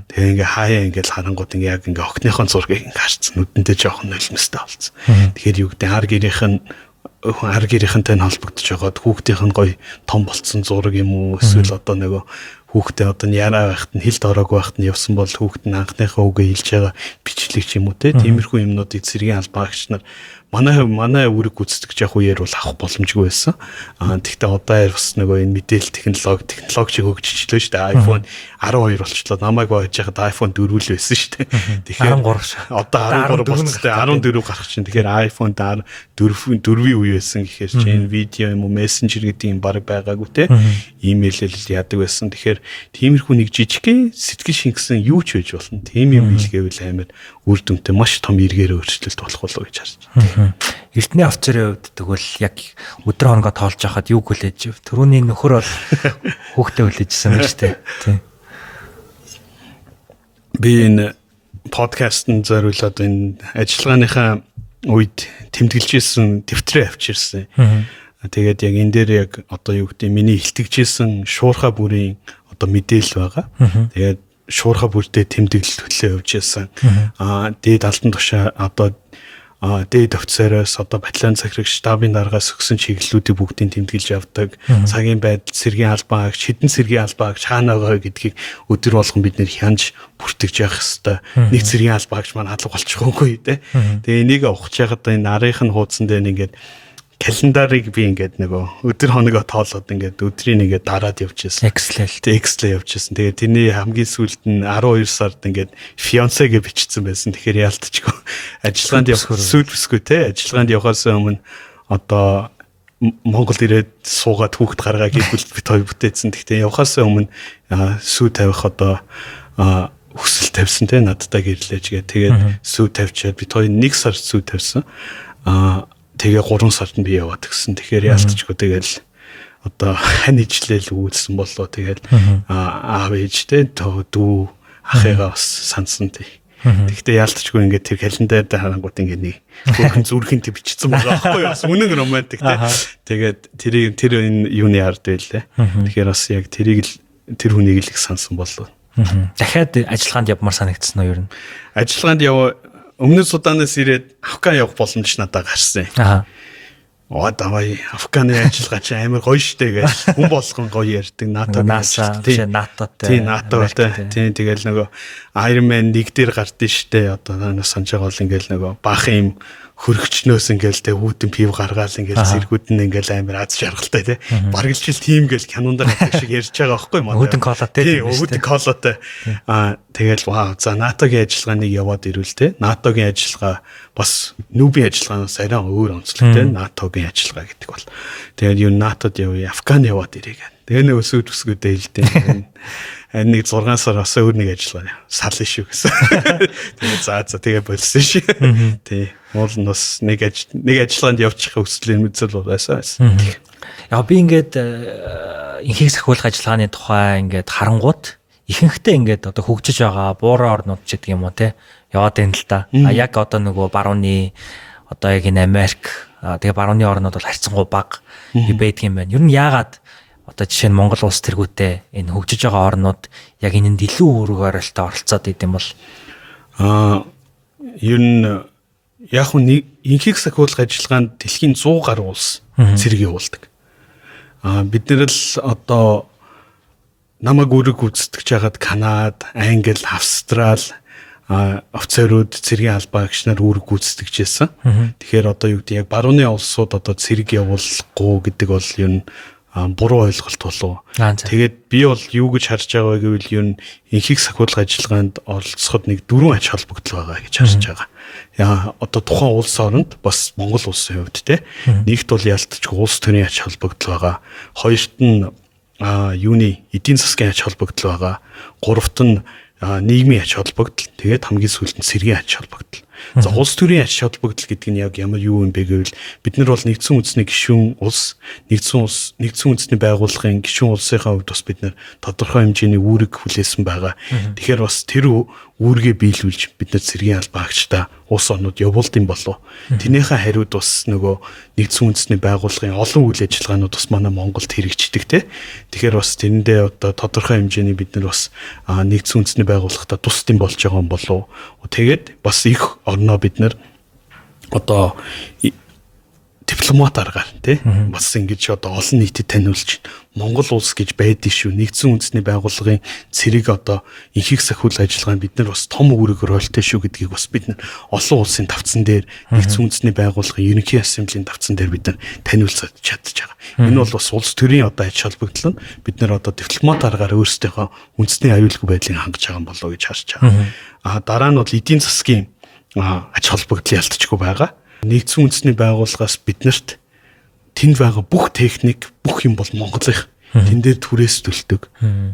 S2: Тэгээ ингээ хаяа ингээл харангууд ингээ яг ингээ охиныхон зургийг ингээ харцсан нүдэндээ жоохон нулимстай болсон. Тэгэхээр юу гэдэг ар гэрийнх нь ар гэрийнхэнтэй нь холбогдож байгаад хүүхдийнх нь гоё том болцсон зураг юм уу? Эсвэл одоо нөгөө хүүхдээ одоо яраа байхад нь хилд ороогүй байхад нь явсан бол хүүхд нь анхныхаа үгээ хэлж байгаа бичлэг ч юм уу те? Тиймэрхүү юмнуудыг цэргийн албаагч нар манай манай үүрэг гүйцэтгэж явах үеэр бол авах боломжгүй байсан. Аа тэгтээ одоо бас нөгөө энэ мэдээлэл технологи технологи шиг хөгжиж члөө шүү дээ. iPhone 12 болчихлоо. Намайг байж хаад iPhone 4 л байсан шүү дээ.
S1: Тэгэхээр 13
S2: одоо 13 болчихлоо. 14 гарах чинь. Тэгэхээр iPhone 4 4-ийн үе байсан гэхээр чи энэ видео юм уу Messenger гэдэг юм баг байгаагүй те. Имэйлэл яадаг байсан. Тэгэхээр тиймэрхүү нэг жижигхэн сэтгэл шингэсэн юу ч байж болно. Тийм юм хэлгээвэл амар үр дүнтэй маш том эргээр өөрчлөлт болох болов гэж харж байна.
S1: Эртний офицерын хувьд тэгвэл яг өдөр хоногоо тоолж байхад юу хүлээж ив? Төрөний нөхөр бол хүүхдээ хүлээжсэн байж тээ. Тийм.
S2: Би энэ подкастн зориулаад энэ ажиллагааныхаа үед тэмдэглэжсэн дэвтрээ авчирсан. Тэгээд яг энэ дээр яг одоо юу гэдэг миний илтгэжсэн шуурхаа бүрийн одоо мэдээлэл байгаа. Тэгээд шуурхаа бүрдээ тэмдэглэл төлөө явж байсан. Аа дээд алтан тушаа одоо дээд офицероос одоо батальон захираг штабын дараагаас өгсөн чиглэлүүдийг бүгдийг тэмдэглэж авдаг. Цагийн байдал, цэргийн албаа, хідэн цэргийн албаа хаана байгаа гэдгийг өдөр болгон бид нэр хянж бүртгэж явах хэвээр. Нэг цэргийн албаагч маань хадлаг болчихгоогүй те. Тэгээ энийг ухаж яхад энэ нарийнх нь хуудсан дээр ингээд календарыг би ингээд нөгөө өдөр хоногоо тоолоод ингээд өдрийг ингээд дараад явчихсан.
S1: Excel.
S2: Excel явчихсан. Тэгээд тэрний хамгийн сүүлд нь 12 сард ингээд fiance-гээ бичсэн байсан. Тэгэхээр яалтчгүй ажиллагаанд явах сүүл бүсгүй те ажиллагаанд явахаас өмнө одоо Монгол ирээд суугаад хүүхд гаргаа гэвэл бит хоёр бүтээсэн. Гэхдээ явахаас өмнө сүү тавих одоо хүсэл тавьсан те надтай гэрлээж гээ. Тэгээд сүү тавьчаад бит хоёр нэг сар сүү тавьсан. Аа тэгээ 3 сард нь би яваад гисэн. Тэгэхээр яалтчгүй тэгэл одоо хань ижлэл үүлсэн боллоо тэгэл аав ээжтэй дүү ахыгаа бас сансан тий. Тэгтээ яалтчгүй ингээд тэр календар дээр харангууд ингээд нэг бүхэн зүрхэн тэг бичсэн байгаа байхгүй юу? Бас үнэн романтик тий. Тэгээд тэрийг тэр энэ юуны ард байлээ. Тэгэхээр бас яг тэрийг л тэр хүнийг л их сансан боллоо.
S1: Дахиад ажиллагаанд явмаар санагдсан уу ер нь?
S2: Ажиллагаанд яв өмнөд Суданаас ирээд Афган явах боломж надад гарсан. Аа. Оо давай Афганы ажиллагаа чи амар гоё штэ гэж. Хүн болгон гоё ярьдаг НАТО
S1: NASA тий. НАТОтой
S2: тий НАТОтой тий. Тэгэл нөгөө Iron Man 1 дээр гардыг штэ. Одоо санаж байгаа бол ингээл нөгөө баах юм хөргөчнөөс ингээл те хүүтэн пив гаргаал ингээл зэргүүд нь ингээл амар аз жаргалтай те. Бараг л чил тим гэл кинонд гардаг шиг ярьж байгаа байхгүй
S1: маа хүүтэн кола те.
S2: хүүтэн колотой. Аа тэгэл вау за натогийн ажиллагааныг яваад ирвэл те. Натогийн ажиллагаа бас нүүбийн ажиллагаанаас арай өөр онцлог те. Натогийн ажиллагаа гэдэг бол. Тэгэл юу натод явъя афган яваад ирээ гэн тэгээ нэг өсөд өсгөдөө хэлдэг нэг 6 сар бас өөр нэг ажиллагаа сална шүү гэсэн. Тэгээ за за тэгээ болсон шүү. Тий. Уул нь бас нэг нэг ажиллагаанд явчих хүсэл мэдсэл байсан.
S1: Яг би ингээд э, инхийг сахиулах ажиллагааны тухай ингээд харангуут ихэнхдээ ингээд одоо хөгжиж байгаа буурын орнууд ч гэдэг юм уу те яваад байна л да. А яг одоо нөгөө барууны одоо яг энэ Америк тэгээ барууны орнууд бол харьцангуй бага байдаг юм байна. Ер нь яагаад одоо жишээ нь Монгол улс тэргүүтээ энэ хөгжиж байгаа орнууд яг энэнд илүү үүрэг оролтоо оролцоод идэм бол
S2: аа ер нь яг хүн инхийг сахиулах ажиллагаанд дэлхийн 100 гаруй улс зэрэг явуулдаг. Аа бид нэр л одоо намаг үүрэг гүйцэтгэж хагаад Канад, Англи, Австрал офицерууд цэргийн албаагч нар үүрэг гүйцэтгэжсэн. Тэгэхээр одоо юу гэдэг яг барууны улсууд одоо цэрэг явуулахгүй гэдэг бол ер нь буруу ойлголт болов. Тэгээд би бол юу гэж харж байгаа гэвэл юу инхийг сахиулах ажиллагаанд оролцоход нэг дөрвөн ач холбогдол байгаа гэж харж байгаа. Яа одоо тухайн улс оронд бас Монгол улсын хувьд те нэгт бол ялтч улс төрийн ач холбогдол байгаа. Хоёрт нь юуны эдийн засгийн ач холбогдол байгаа. Гуравт нь нийгмийн ач холбогдол тэгээд хамгийн сүүлд нь сэргийн ач холбогдол. За улс төрийн ач холбогдол гэдэг нь яг ямар юу юм бэ гэвэл бид нар бол нэгдсэн үндэсний гишүүн улс, нэгдсэн улс, нэгдсэн үндэсний байгууллагын гишүүн улсынхаа хувьд бас бид нар тодорхой хэмжээний үүрэг хүлээсэн байгаа. Тэгэхээр бас тэр үүргээ биелүүлж бид нар цэргийн албаагчдаа улс орнууд явуулд юм болов. Тэрнийхээ хариуд бас нөгөө нэгдсэн үндэсний байгууллагын олон үйл ажиллагаанууд бас манай Монголд хэрэгждэг те. Тэгэхээр бас тэрэндээ одоо тодорхой хэмжээний бид нар бас нэгдсэн үндэсний байгууллагата тусдсан болж байгаа юм болов. Тэгээд бас их орноо бид нар одоо дипломат аргаар тий бас ингэж одоо олон нийтэд таниулж Монгол улс гэж байдаг шүү. Нэгдсэн үндэсний байгууллагын цэрэг одоо инхийг сахиулах ажиллагаанд бид нар бас том үүрэг ролтой шүү гэдгийг бас бид нар олон улсын тавцан дээр нэгдсэн үндэсний байгууллагын ерөнхий ассамблеийн тавцан дээр бид нар таниулцаад чадчих байгаа. Энэ бол бас улс төрийн одоо ач холбогдол нь бид нар одоо дипломат аргаар өөрсдийнхөө үндэсний аюулгүй байдлыг хангаж байгаа болоо гэж харж байгаа. А дараа нь бол эдийн засгийн ач холбогдол ялтчгүй байгаа. Нэгдсэн үндэсний байгууллагаас биднэрт тэнд байгаа бүх техник бүх юм бол Монголынх. Тэн дээр түрээс төлдөг.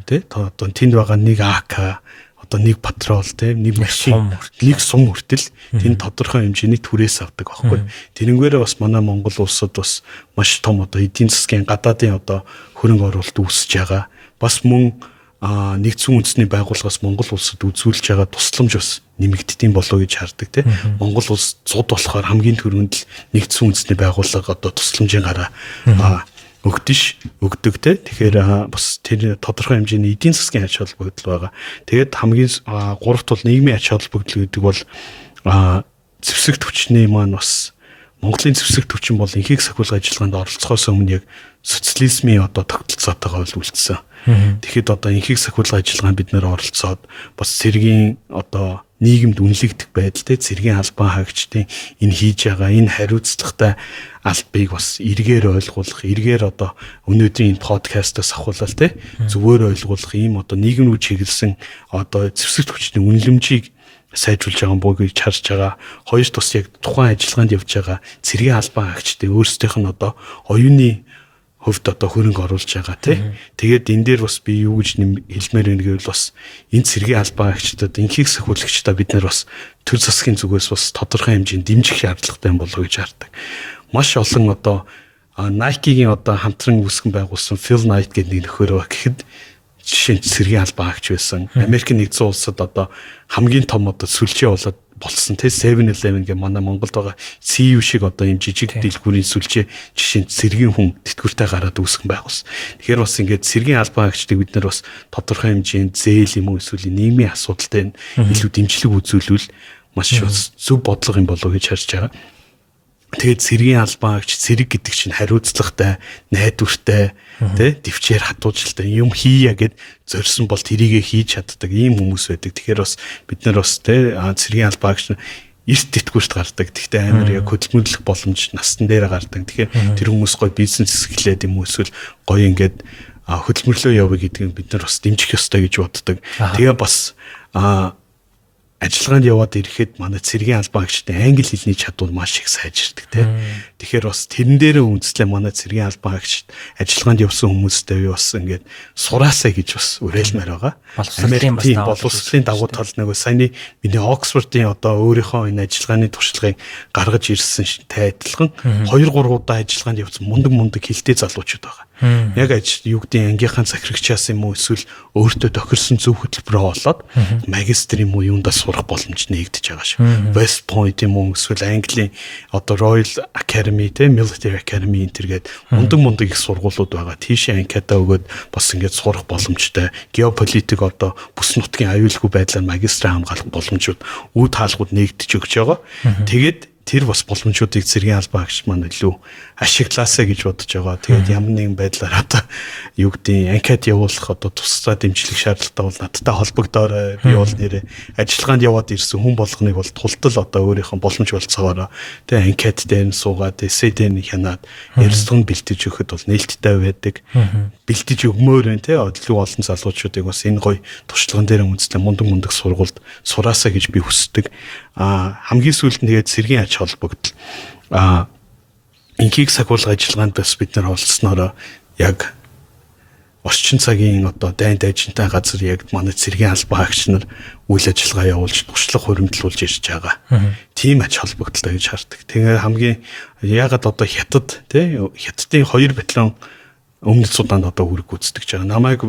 S2: Тэ одоо тэнд байгаа нэг АК одоо нэг патрол те нэг машин нэг сум хүртэл тэнд тодорхой хэмжээний түрээс авдаг байхгүй. Тэрнгээрээ бас манай Монгол улсад бас маш том одоо эдийн засгийн гадаадын одоо хөрөнгө оруулалт үүсэж байгаа. Бас мөн нэгдсэн үндэсний байгууллагаас Монгол улсад үзүүлж байгаа тусламж бас нэмэгддэм болоо гэж хардаг тийм Монгол улс цуд болохоор хамгийн түрүүнд л нэгдсэн үндэсний байгууллага одоо тусламжийн гараа өгдөж өгдөг те тэгэхээр бас тэр тодорхой хэмжээний эдийн засгийн ач холбогдол байгаа. Тэгээд хамгийн гуравт бол нийгмийн ач холбогдол гэдэг бол зэвсэг төвчний маань бас Монголын зэвсэг төвчин бол инхийг сахиулах ажиллагаанд оролцохоос өмнө яг социализмын одоо тогтолцоотойгоо үлдсэн. Тэгэхэд одоо инхийг сахиулах ажиллагаанд бид нэр оролцоод бас цэргийн одоо нийгэмд үнэлэгдэх байдалтай цэргийн албан хаагчдын энэ хийж байгаа энэ хариуцлагатай албыг бас эргээр ойлгуулах, эргээр одоо өнөөдрийн энэ подкастаас авахулаа те зүгээр ойлгуулах ийм одоо нийгэм рүү чиглэсэн одоо зэвсэг хүчний үнэлэмжийг сайжруулж байгаа гэж харж байгаа. Хоёр тус яг тухайн ажиллагаанд явж байгаа цэргийн албан хаагчдын өөрсдийнх нь одоо оюуны хөвд одоо хөрөнгө оруулж байгаа тий. Тэгээд энэ дээр бас би юу гэж хэлмээр байна гэвэл бас энэ цэргийн албан агчдад инхийг сахиулагчдаа бид нар бас төр засгийн зүгээс бас тодорхой хэмжээнд дэмжих шаардлагатай болов гэж хардаг. Маш олон одоо Nike-гийн одоо хамтран үүсгэн байгуулсан Phil Knight гэдэг нэг нөхөр ба гэхэд жишээ нь цэргийн албан агч байсан. Америк нэгдсэн улсад одоо хамгийн том одоо сүлжээ болоод болсон те 7-Eleven гэх манай Монголд байгаа CU шиг одоо юм жижиг дэлгүүрийн сүлжээ жишээ нь цэргийн хүн тэтгэвртэй гараад үүсгэн байгуулсан. Тэгэхээр бас ингээд цэргийн албан хаагчдыг бид нар бас тодорхой хэмжээнд зээл юм уу эсвэл нийгмийн асуудалтай илүү дэмжлэг үзүүлвэл маш зөв бодлого юм болов гэж харж байгаа. Тэгээд цэргийн албан агч цэрэг гэдэг чинь хариуцлагатай, найдвартай, тий төвчээр хатуужилтай юм хийя гэд зорьсон бол тэрийгэ хийж чаддаг ийм хүмүүс байдаг. Тэгэхээр бас бид нар бас тий цэргийн албан агч эрт тэтгүүрт гардаг. Гэхдээ амар яг хөдөлмөрлөх боломж настан дээр гардаг. Тэгэхээр тэр хүмүүс гоё бизнес эхлээд юм эсвэл гоё ингээд хөдөлмөрлөө явъя гэдгийг бид нар бас дэмжих ёстой гэж боддог. Тэгээ бас а ажиллагаанд яваад ирэхэд манай цэргийн албан агчдын англи хэлний чадвар маш их сайжирдаг тийм. Тэгэхээр бас тэрэн дээрээ үндэслээ манай цэргийн албан агчд ажиллагаанд явсан хүмүүстэй би бас ингээд сураасаа гэж бас уриалмаар байгаа. Америкийн боловсролын давуу тал нэг саяны миний Оксфордын одоо өөрийнхөө энэ ажиллагааны туршлагыг гаргаж ирсэн тай адилхан 2 3 удаа ажиллагаанд явсан мундаг мундаг хилтэй залуучууд байгаа. Яг ажил юу гэдэг ангийнхаа захирагчаас юм уу эсвэл өөртөө тохирсон зөв хөтөлбөрөө олоод магистр юм уу юундаа сурах боломж нэгдэж байгаа шүү. West Point юм уу эсвэл Английн одоо Royal Academy те Military Academy энтергээд мундаг мундаг их сургуулиуд байгаа. Тийшээ анкета өгөөд бас ингээд сурах боломжтой. Геополитик одоо бүс нутгийн аюулгүй байдлаар магистр хамгаалах боломжууд үе таалгууд нэгдэж өгч байгаа. Тэгээд тэр бас боломжуудыг цэргийн албан агч маань илүү ашиглаасаа гэж бодож байгаа. Тэгээд ямар нэгэн байдлаар одоо юу гэдэг анкет явуулах одоо тусдаа дэмжлэг шаардлагатай бол надтай холбогдоорой. Би бол нэрээ ажиллагаанд яваад ирсэн хүн болгоныг бол тултал одоо өөрийнхөө боломж болцоогоор тэгээд анкет дээр нь суугаад эссе дээр нь хянаад ярилцлаганд бэлтэж өгөхөд бол нээлттэй байдаг. Бэлтэж өгмөөр байна те илүү олон залуучуудыг бас энэ гоё туршлаган дээр үндэслэн мундаг мундаг сургуульд сураасаа гэж би хүсдэг. А хамгийн сүүлд нь тэгээд цэргийн ач холбогдол а инхийг сахиулах ажиллагаанд бас бид нар олцсноор яг орчин цагийн одоо дайн дайжинтай газар яг манай цэргийн албан хаагч нар үйл ажиллагаа явуулж туршлага хуримтлуулж ирж байгаа. Тийм ач холбогдолтой гэж хардаг. Тэгээ хамгийн ягаад одоо хятад тий хятадын хоёр батальон өмнөд судаанд одоо үүрэг гүйцэтгэж байгаа. Намайг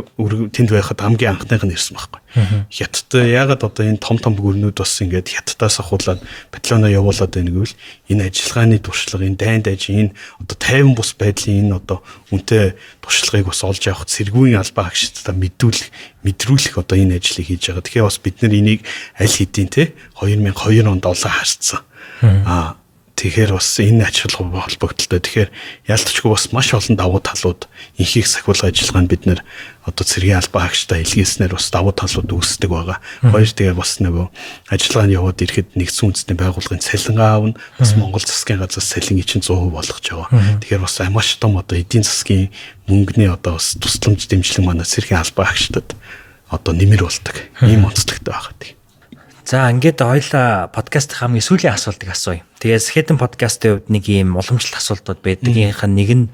S2: тэнд байхад хамгийн анхных нь ирсэн байхгүй. Хятад яагаад одоо энэ том том гүрнүүд бас ингээд хятадаас ахуулаад батальоноо явуулаад байна гэвэл энэ ажиллагааны туршлага, энэ дайн дайж, энэ одоо тайван бус байдлын энэ одоо үнтэй туршлагыг бас олж авах цэргүүн албаа агшдаа мэдүүлэх, мэдрүүлэх одоо энэ ажлыг хийж байгаа. Тэгэхээр бас бид нар энийг аль хэдийн те 2002 онд олон харцсан. Аа Тэгэхээр бас энэ ач холбогдолтой. Тэгэхээр ялтчгүй бас маш олон давуу талууд инхийг сахиулах ажиллагаанд бид нэр одоо цэргийн албан хаагчтай илгээснээр бас давуу талууд үүсдэг байгаа. Хоёр тэгээ бас нөгөө ажиллагаанд яваад ирэхэд нэгдсэн үндэсний байгууллагын цалингаа аавна. Бас Монгол засгийн газраас цалингийн чинь 100% болгож байгаа. Тэгэхээр бас маш том одоо эдийн засгийн мөнгөний одоо бас тусламж дэмжлэг манай цэргийн албан хаагчдад одоо нэмэр болдог. Ийм онцлогтой байгаа.
S1: За ингээд хоёлаа подкаст хамгийн сүүлийн асуултыг асууя. Тэгээс хэдэн подкастын хувьд нэг ийм уламжлалт асуултууд байдгийнх нь нэг нь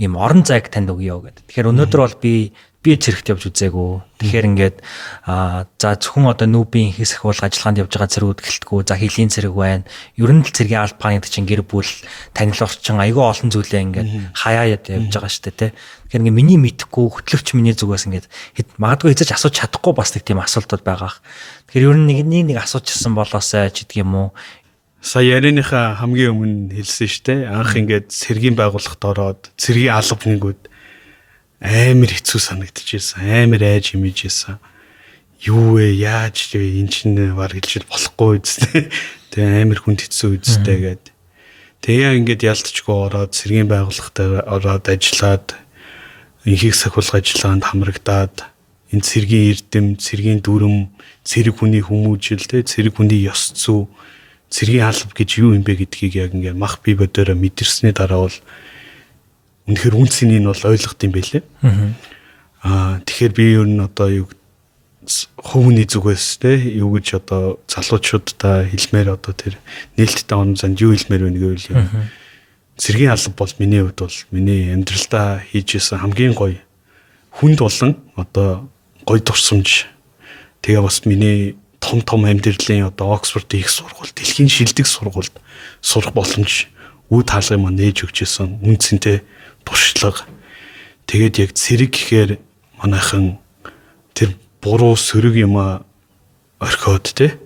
S1: ийм орон зайг танд өгье гэдэг. Тэгэхээр өнөөдөр бол би би цэрэгт явж үзээгүй. Тэгэхээр ингээд аа за зөвхөн одоо нүүбийн хэсэх бол ажиллагаанд явж байгаа цэргүүд гэлтгүү. За хилийн цэрэг байна. Ер нь л цэргийн албаны гэдэг чинь гэр бүл танил орчин айгүй олон зүйлээ ингээд хаяад явж байгаа шүү дээ, тэ. Тэгэхээр ингээд миний мэдхгүй хөтлөгч миний зүгээс ингээд магадгүй хийж асууж чадахгүй бас нэг тийм асуултууд байгаа. Тэгэхээр ер нь нэг нэг асуучсан болоосай ч гэдэг юм уу
S2: сая ярианыхаа хамгийн өмнө хэлсэн шүү дээ. Анх ингээд цэргийн байгууллагт ороод цэргийн алба гингүүд амар хэцүү санагдчихсэн. Амар айж хэмээжсэн. Юу вэ? Яаж вэ? Энд чинь баг хэлжил болохгүй үстэй. Тэгээ амар хүнд хэцүү үстэй гээд. Тэгээ ингээд ялтчгүй ороод цэргийн байгууллагатаа ороод ажиллаад инхийг сахиулах ажиллагаанд хамрагдаад энэ цэргийн эрдэм, цэргийн дүрм, цэрэг хүний хүмүүжил, тэ цэрэг хүний ёс зүй, цэргийн алба гэж юу юм бэ гэдгийг яг ингээд мах бие бодороо мэдэрсний дараа бол үнэхээр үнцнийг нь бол ойлгох юм байлээ. Аа тэгэхээр би ер нь одоо юу хувийн зүгээс те юу гэж одоо залуучуудаа хэлмээр одоо тэр нээлттэй он занд юу хэлмээр байна гэвэл юу? Цэргийн алба бол миний хувьд бол миний амьдралдаа хийж исэн хамгийн гоё хүнд болон одоо гоё турсамж. Тэгээ бас миний том том амьдралын одоо Оксфорд их сургууль дэлхийн шилдэг сургуульд сурах боломж үе таалгын маань нээж өгч исэн үнцэнтэй туршлага тэгээд яг цэрэг гэхээр манайхан тэр буруу сөрөг юм орхиод те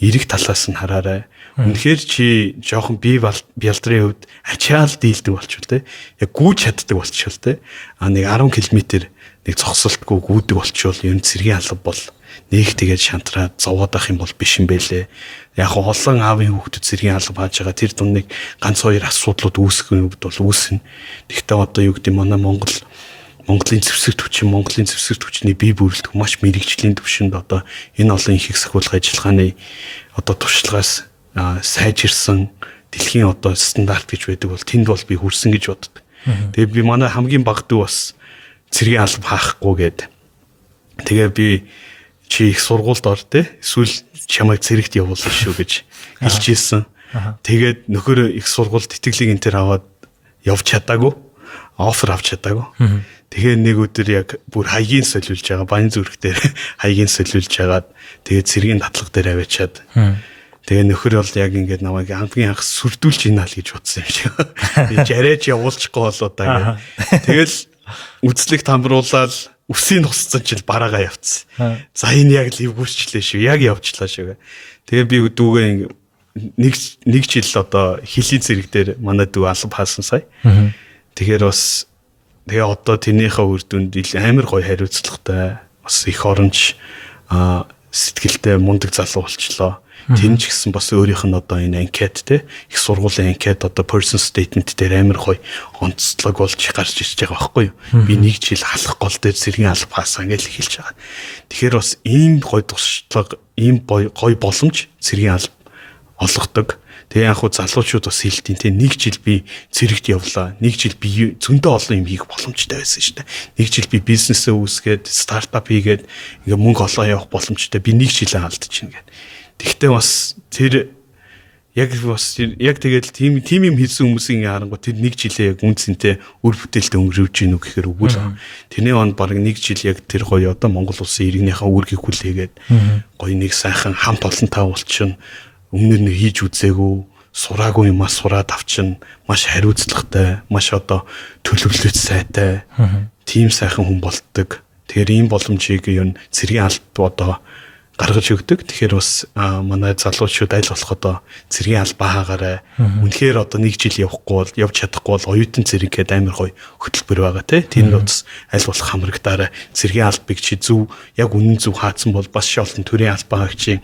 S2: эрэг талаас нь хараарай. Үнэхээр чи жоохон бие бялдрын хувьд ачаал дийлдэг болчихвол те яг гүйж чаддаг болчихвол те а нэг 10 км нэг зогсолтгүй гүйдэг болчихвол ер нь цэргийн алба бол нэг тэгээд шантраад зовоод ах юм бол биш юм бэлээ. Яг олон аавын хүүхдүүд зэргийн алба хааж байгаа тэр дунд нэг ганц хоёр асуудлууд үүсэх юм бол үүснэ. Тэгтээ одоо юу гэдэг манай Монгол Монголын зэвсэг түвшин, Монголын зэвсэг түвшний бие бүрэлдэх маш мэрэгжлийн түвшинд одоо энэ олон их сахиулах ажиллагааны одоо туршлагаас сайжирсан дэлхийн одоо стандарт гэж байдаг бол тэнд бол би хүрсэн гэж боддог. Тэгээ би манай хамгийн баг дүү бас цэргийн алба хаахгүй гээд тэгээ би чи их сургуульд ор те эсвэл чамайг цэрэгт явуулна шүү гэж хэлж ийсэн. Тэгээд нөхөр их сургуульд тэтгэлэг энэ төр аваад явж чадаагүй. Офер авч чадаагүй. Тэгэхээр нэг өдөр яг бүр хаягийн солиулж байгаа бан зүрх дээр хаягийн солиулж хагаад тэгээд цэргийн татлага дээр аваачаад Тэгээ нөхөр бол яг ингээд намайг хамгийн анх сүрдүүлж ийна л гэж бодсон юм шиг. Жарэж явуулчихгүй болоо даа гэх. Тэгэл үзлэг тамруулаад үсийг нусцсан чил бараагаа явцсан. За энэ яг л эвгүүрчлээ шүү. Яг явчлаа шүү. Тэгээ би дүүгээ нэг нэг жил одоо хилийн зэрэг дээр манай дүү алба хаасан сая. Тэгэхээр бас тэгээ одоо тэрнийхээ үр дүнд амар гоё хариуцлагатай бас их оронч сэтгэлтэй мундаг залуу болчлоо. Тэр ч гэсэн бас өөрийнх нь одоо энэ анкет те их сургуулийн анкет одоо person statement дээр амар гоё онцлог болж гарч ирж байгаа байхгүй юу. Би нэг жил халах гол дээр сэргийн алба хаасан гэж хэлж байгаа. Тэгэхээр бас ийм гоё туршлага, ийм гоё боломж сэргийн алба олгодог. Тэгээ яг хуу залуучууд бас хэлтийн те нэг жил би цэрэгт явлаа. Нэг жил би зөндөө олон юм хийх боломжтой байсан шүү дээ. Нэг жил би бизнесээ үүсгээд стартап хийгээд ингээ мөнгө олоо явах боломжтой. Би нэг жилээ алдчихна гэдэг. Тэгтээ бас тэр яг бас яг тэгэл тийм тийм юм хийсэн хүмүүсийн харангуй тэр нэг жилээ яг үнцэнтэй үр бүтээлтэй өнгөрөөж гин үг гэхээр үгүй л. Тэрний он баг нэг жил яг тэр гоё одоо Монгол улсын иргэнийхээ үүргийг хүлээгээд гоё нэг сайхан хамт олонтой болчихно. Өмнө нь хийж үзээгүй сураагүй юмас сураад авчин маш хариуцлагатай маш одоо төлөвлөлт сайтай тийм сайхан хүн болтдог. Тэгэхээр ийм боломжийг юу цэргийн алт одоо гаргаж өгдөг. Тэгэхээр бас манай залуучууд аль болох одоо цэргийн албаа хаагаарай. Үнэхээр одоо нэг жил явахгүй бол явж чадахгүй бол оюутан цэрэг гэдэг амар гоё хөтөлбөр байгаа тий. Тэр нь бас аль болох хамрагдаарай. Цэргийн албыг чи зөв яг үнэн зөв хаацсан бол бас ши олон төрлийн албаа хаагчийн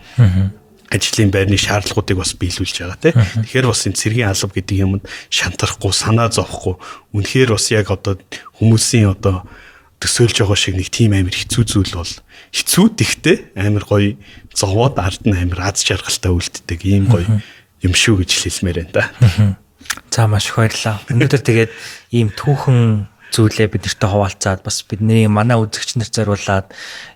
S2: ажлын байрны шаардлагуудыг бас биелүүлж байгаа тийм. Тэгэхээр бас энэ цэргийн алба гэдэг юмд шантарахгүй, санаа зовхгүй үнэхээр бас яг одоо хүмүүсийн одоо төсөөлж байгаа шиг нэг тийм амир хэцүү зүйл бол хэцүү тэгтээ амир гоё зовоод ард нь амир аз жаргалтай үлддэг ийм гоё юм шүү гэж хэлмээр байна да.
S1: За маш их баярлалаа. Өнөөдөр тэгээд ийм түүхэн зүйлээ биднэртэй хуваалцаад бас бидний манай үзэгч нар зориулаад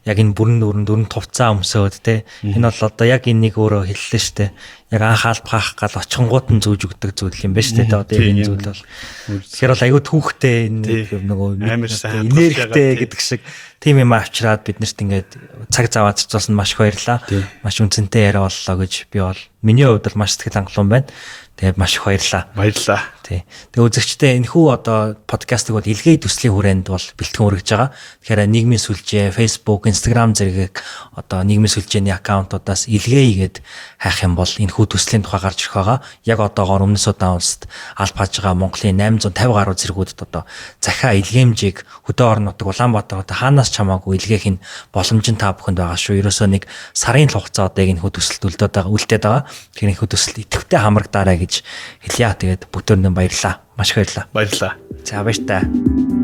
S1: яг энэ бүрэн дүүрэн дөрөн тувцаа өмсөөд те энэ бол одоо яг энийг өөрөө хэллээ штэ яг анх албахах гал очингууд нь зүүж өгдөг зүйл юм байна штэ те одоо яг энэ зүйл бол. Тэгэхээр бол айгүй түүхтэй энэ нөгөө энергитэй гэдэг шиг тийм юм авчираад биднэрт ингээд цаг зав авчирсан маш их баярлаа маш үнцэнтэй яриа боллоо гэж би бол миний хувьд бол маш сэтгэл хангалуун байна Тэгээд маш их баярлаа.
S2: Баярлаа.
S1: Тий. Тэгээ үзэгчдээ энэхүү одоо подкастыг бол илгээе төслийн хүрээнд бол бэлтгэн өргөж байгаа. Тэгэхээр нийгмийн сүлжээ, Facebook, Instagram зэрэг одоо нийгмийн сүлжээний аккаунтуудаас илгээе гэд хайх юм бол энэхүү төслийн тухай гарч ирэх байгаа. Яг одоогоор өмнөс удаан улсад аль паж байгаа Монголын 850 гаруй зэргүүдэд одоо захиа илгээмжийг хөдөө орон нутаг Улаанбаатар одоо хаанаас чамаагүй илгээх нь боломж нь та бүхэнд байгаа шүү. Ерөөсөө нэг сарын хугацаа одоо яг энэхүү төсөлд үлдээд байгаа, үлдээд байгаа. Тэгэхээр энэхүү төсөл идэвхтэй хамрагдаарай гэж хэлье. Тэгээд бүгдөө баярлаа. Маш их баярлаа.
S2: Баярлаа.
S1: За баяр та.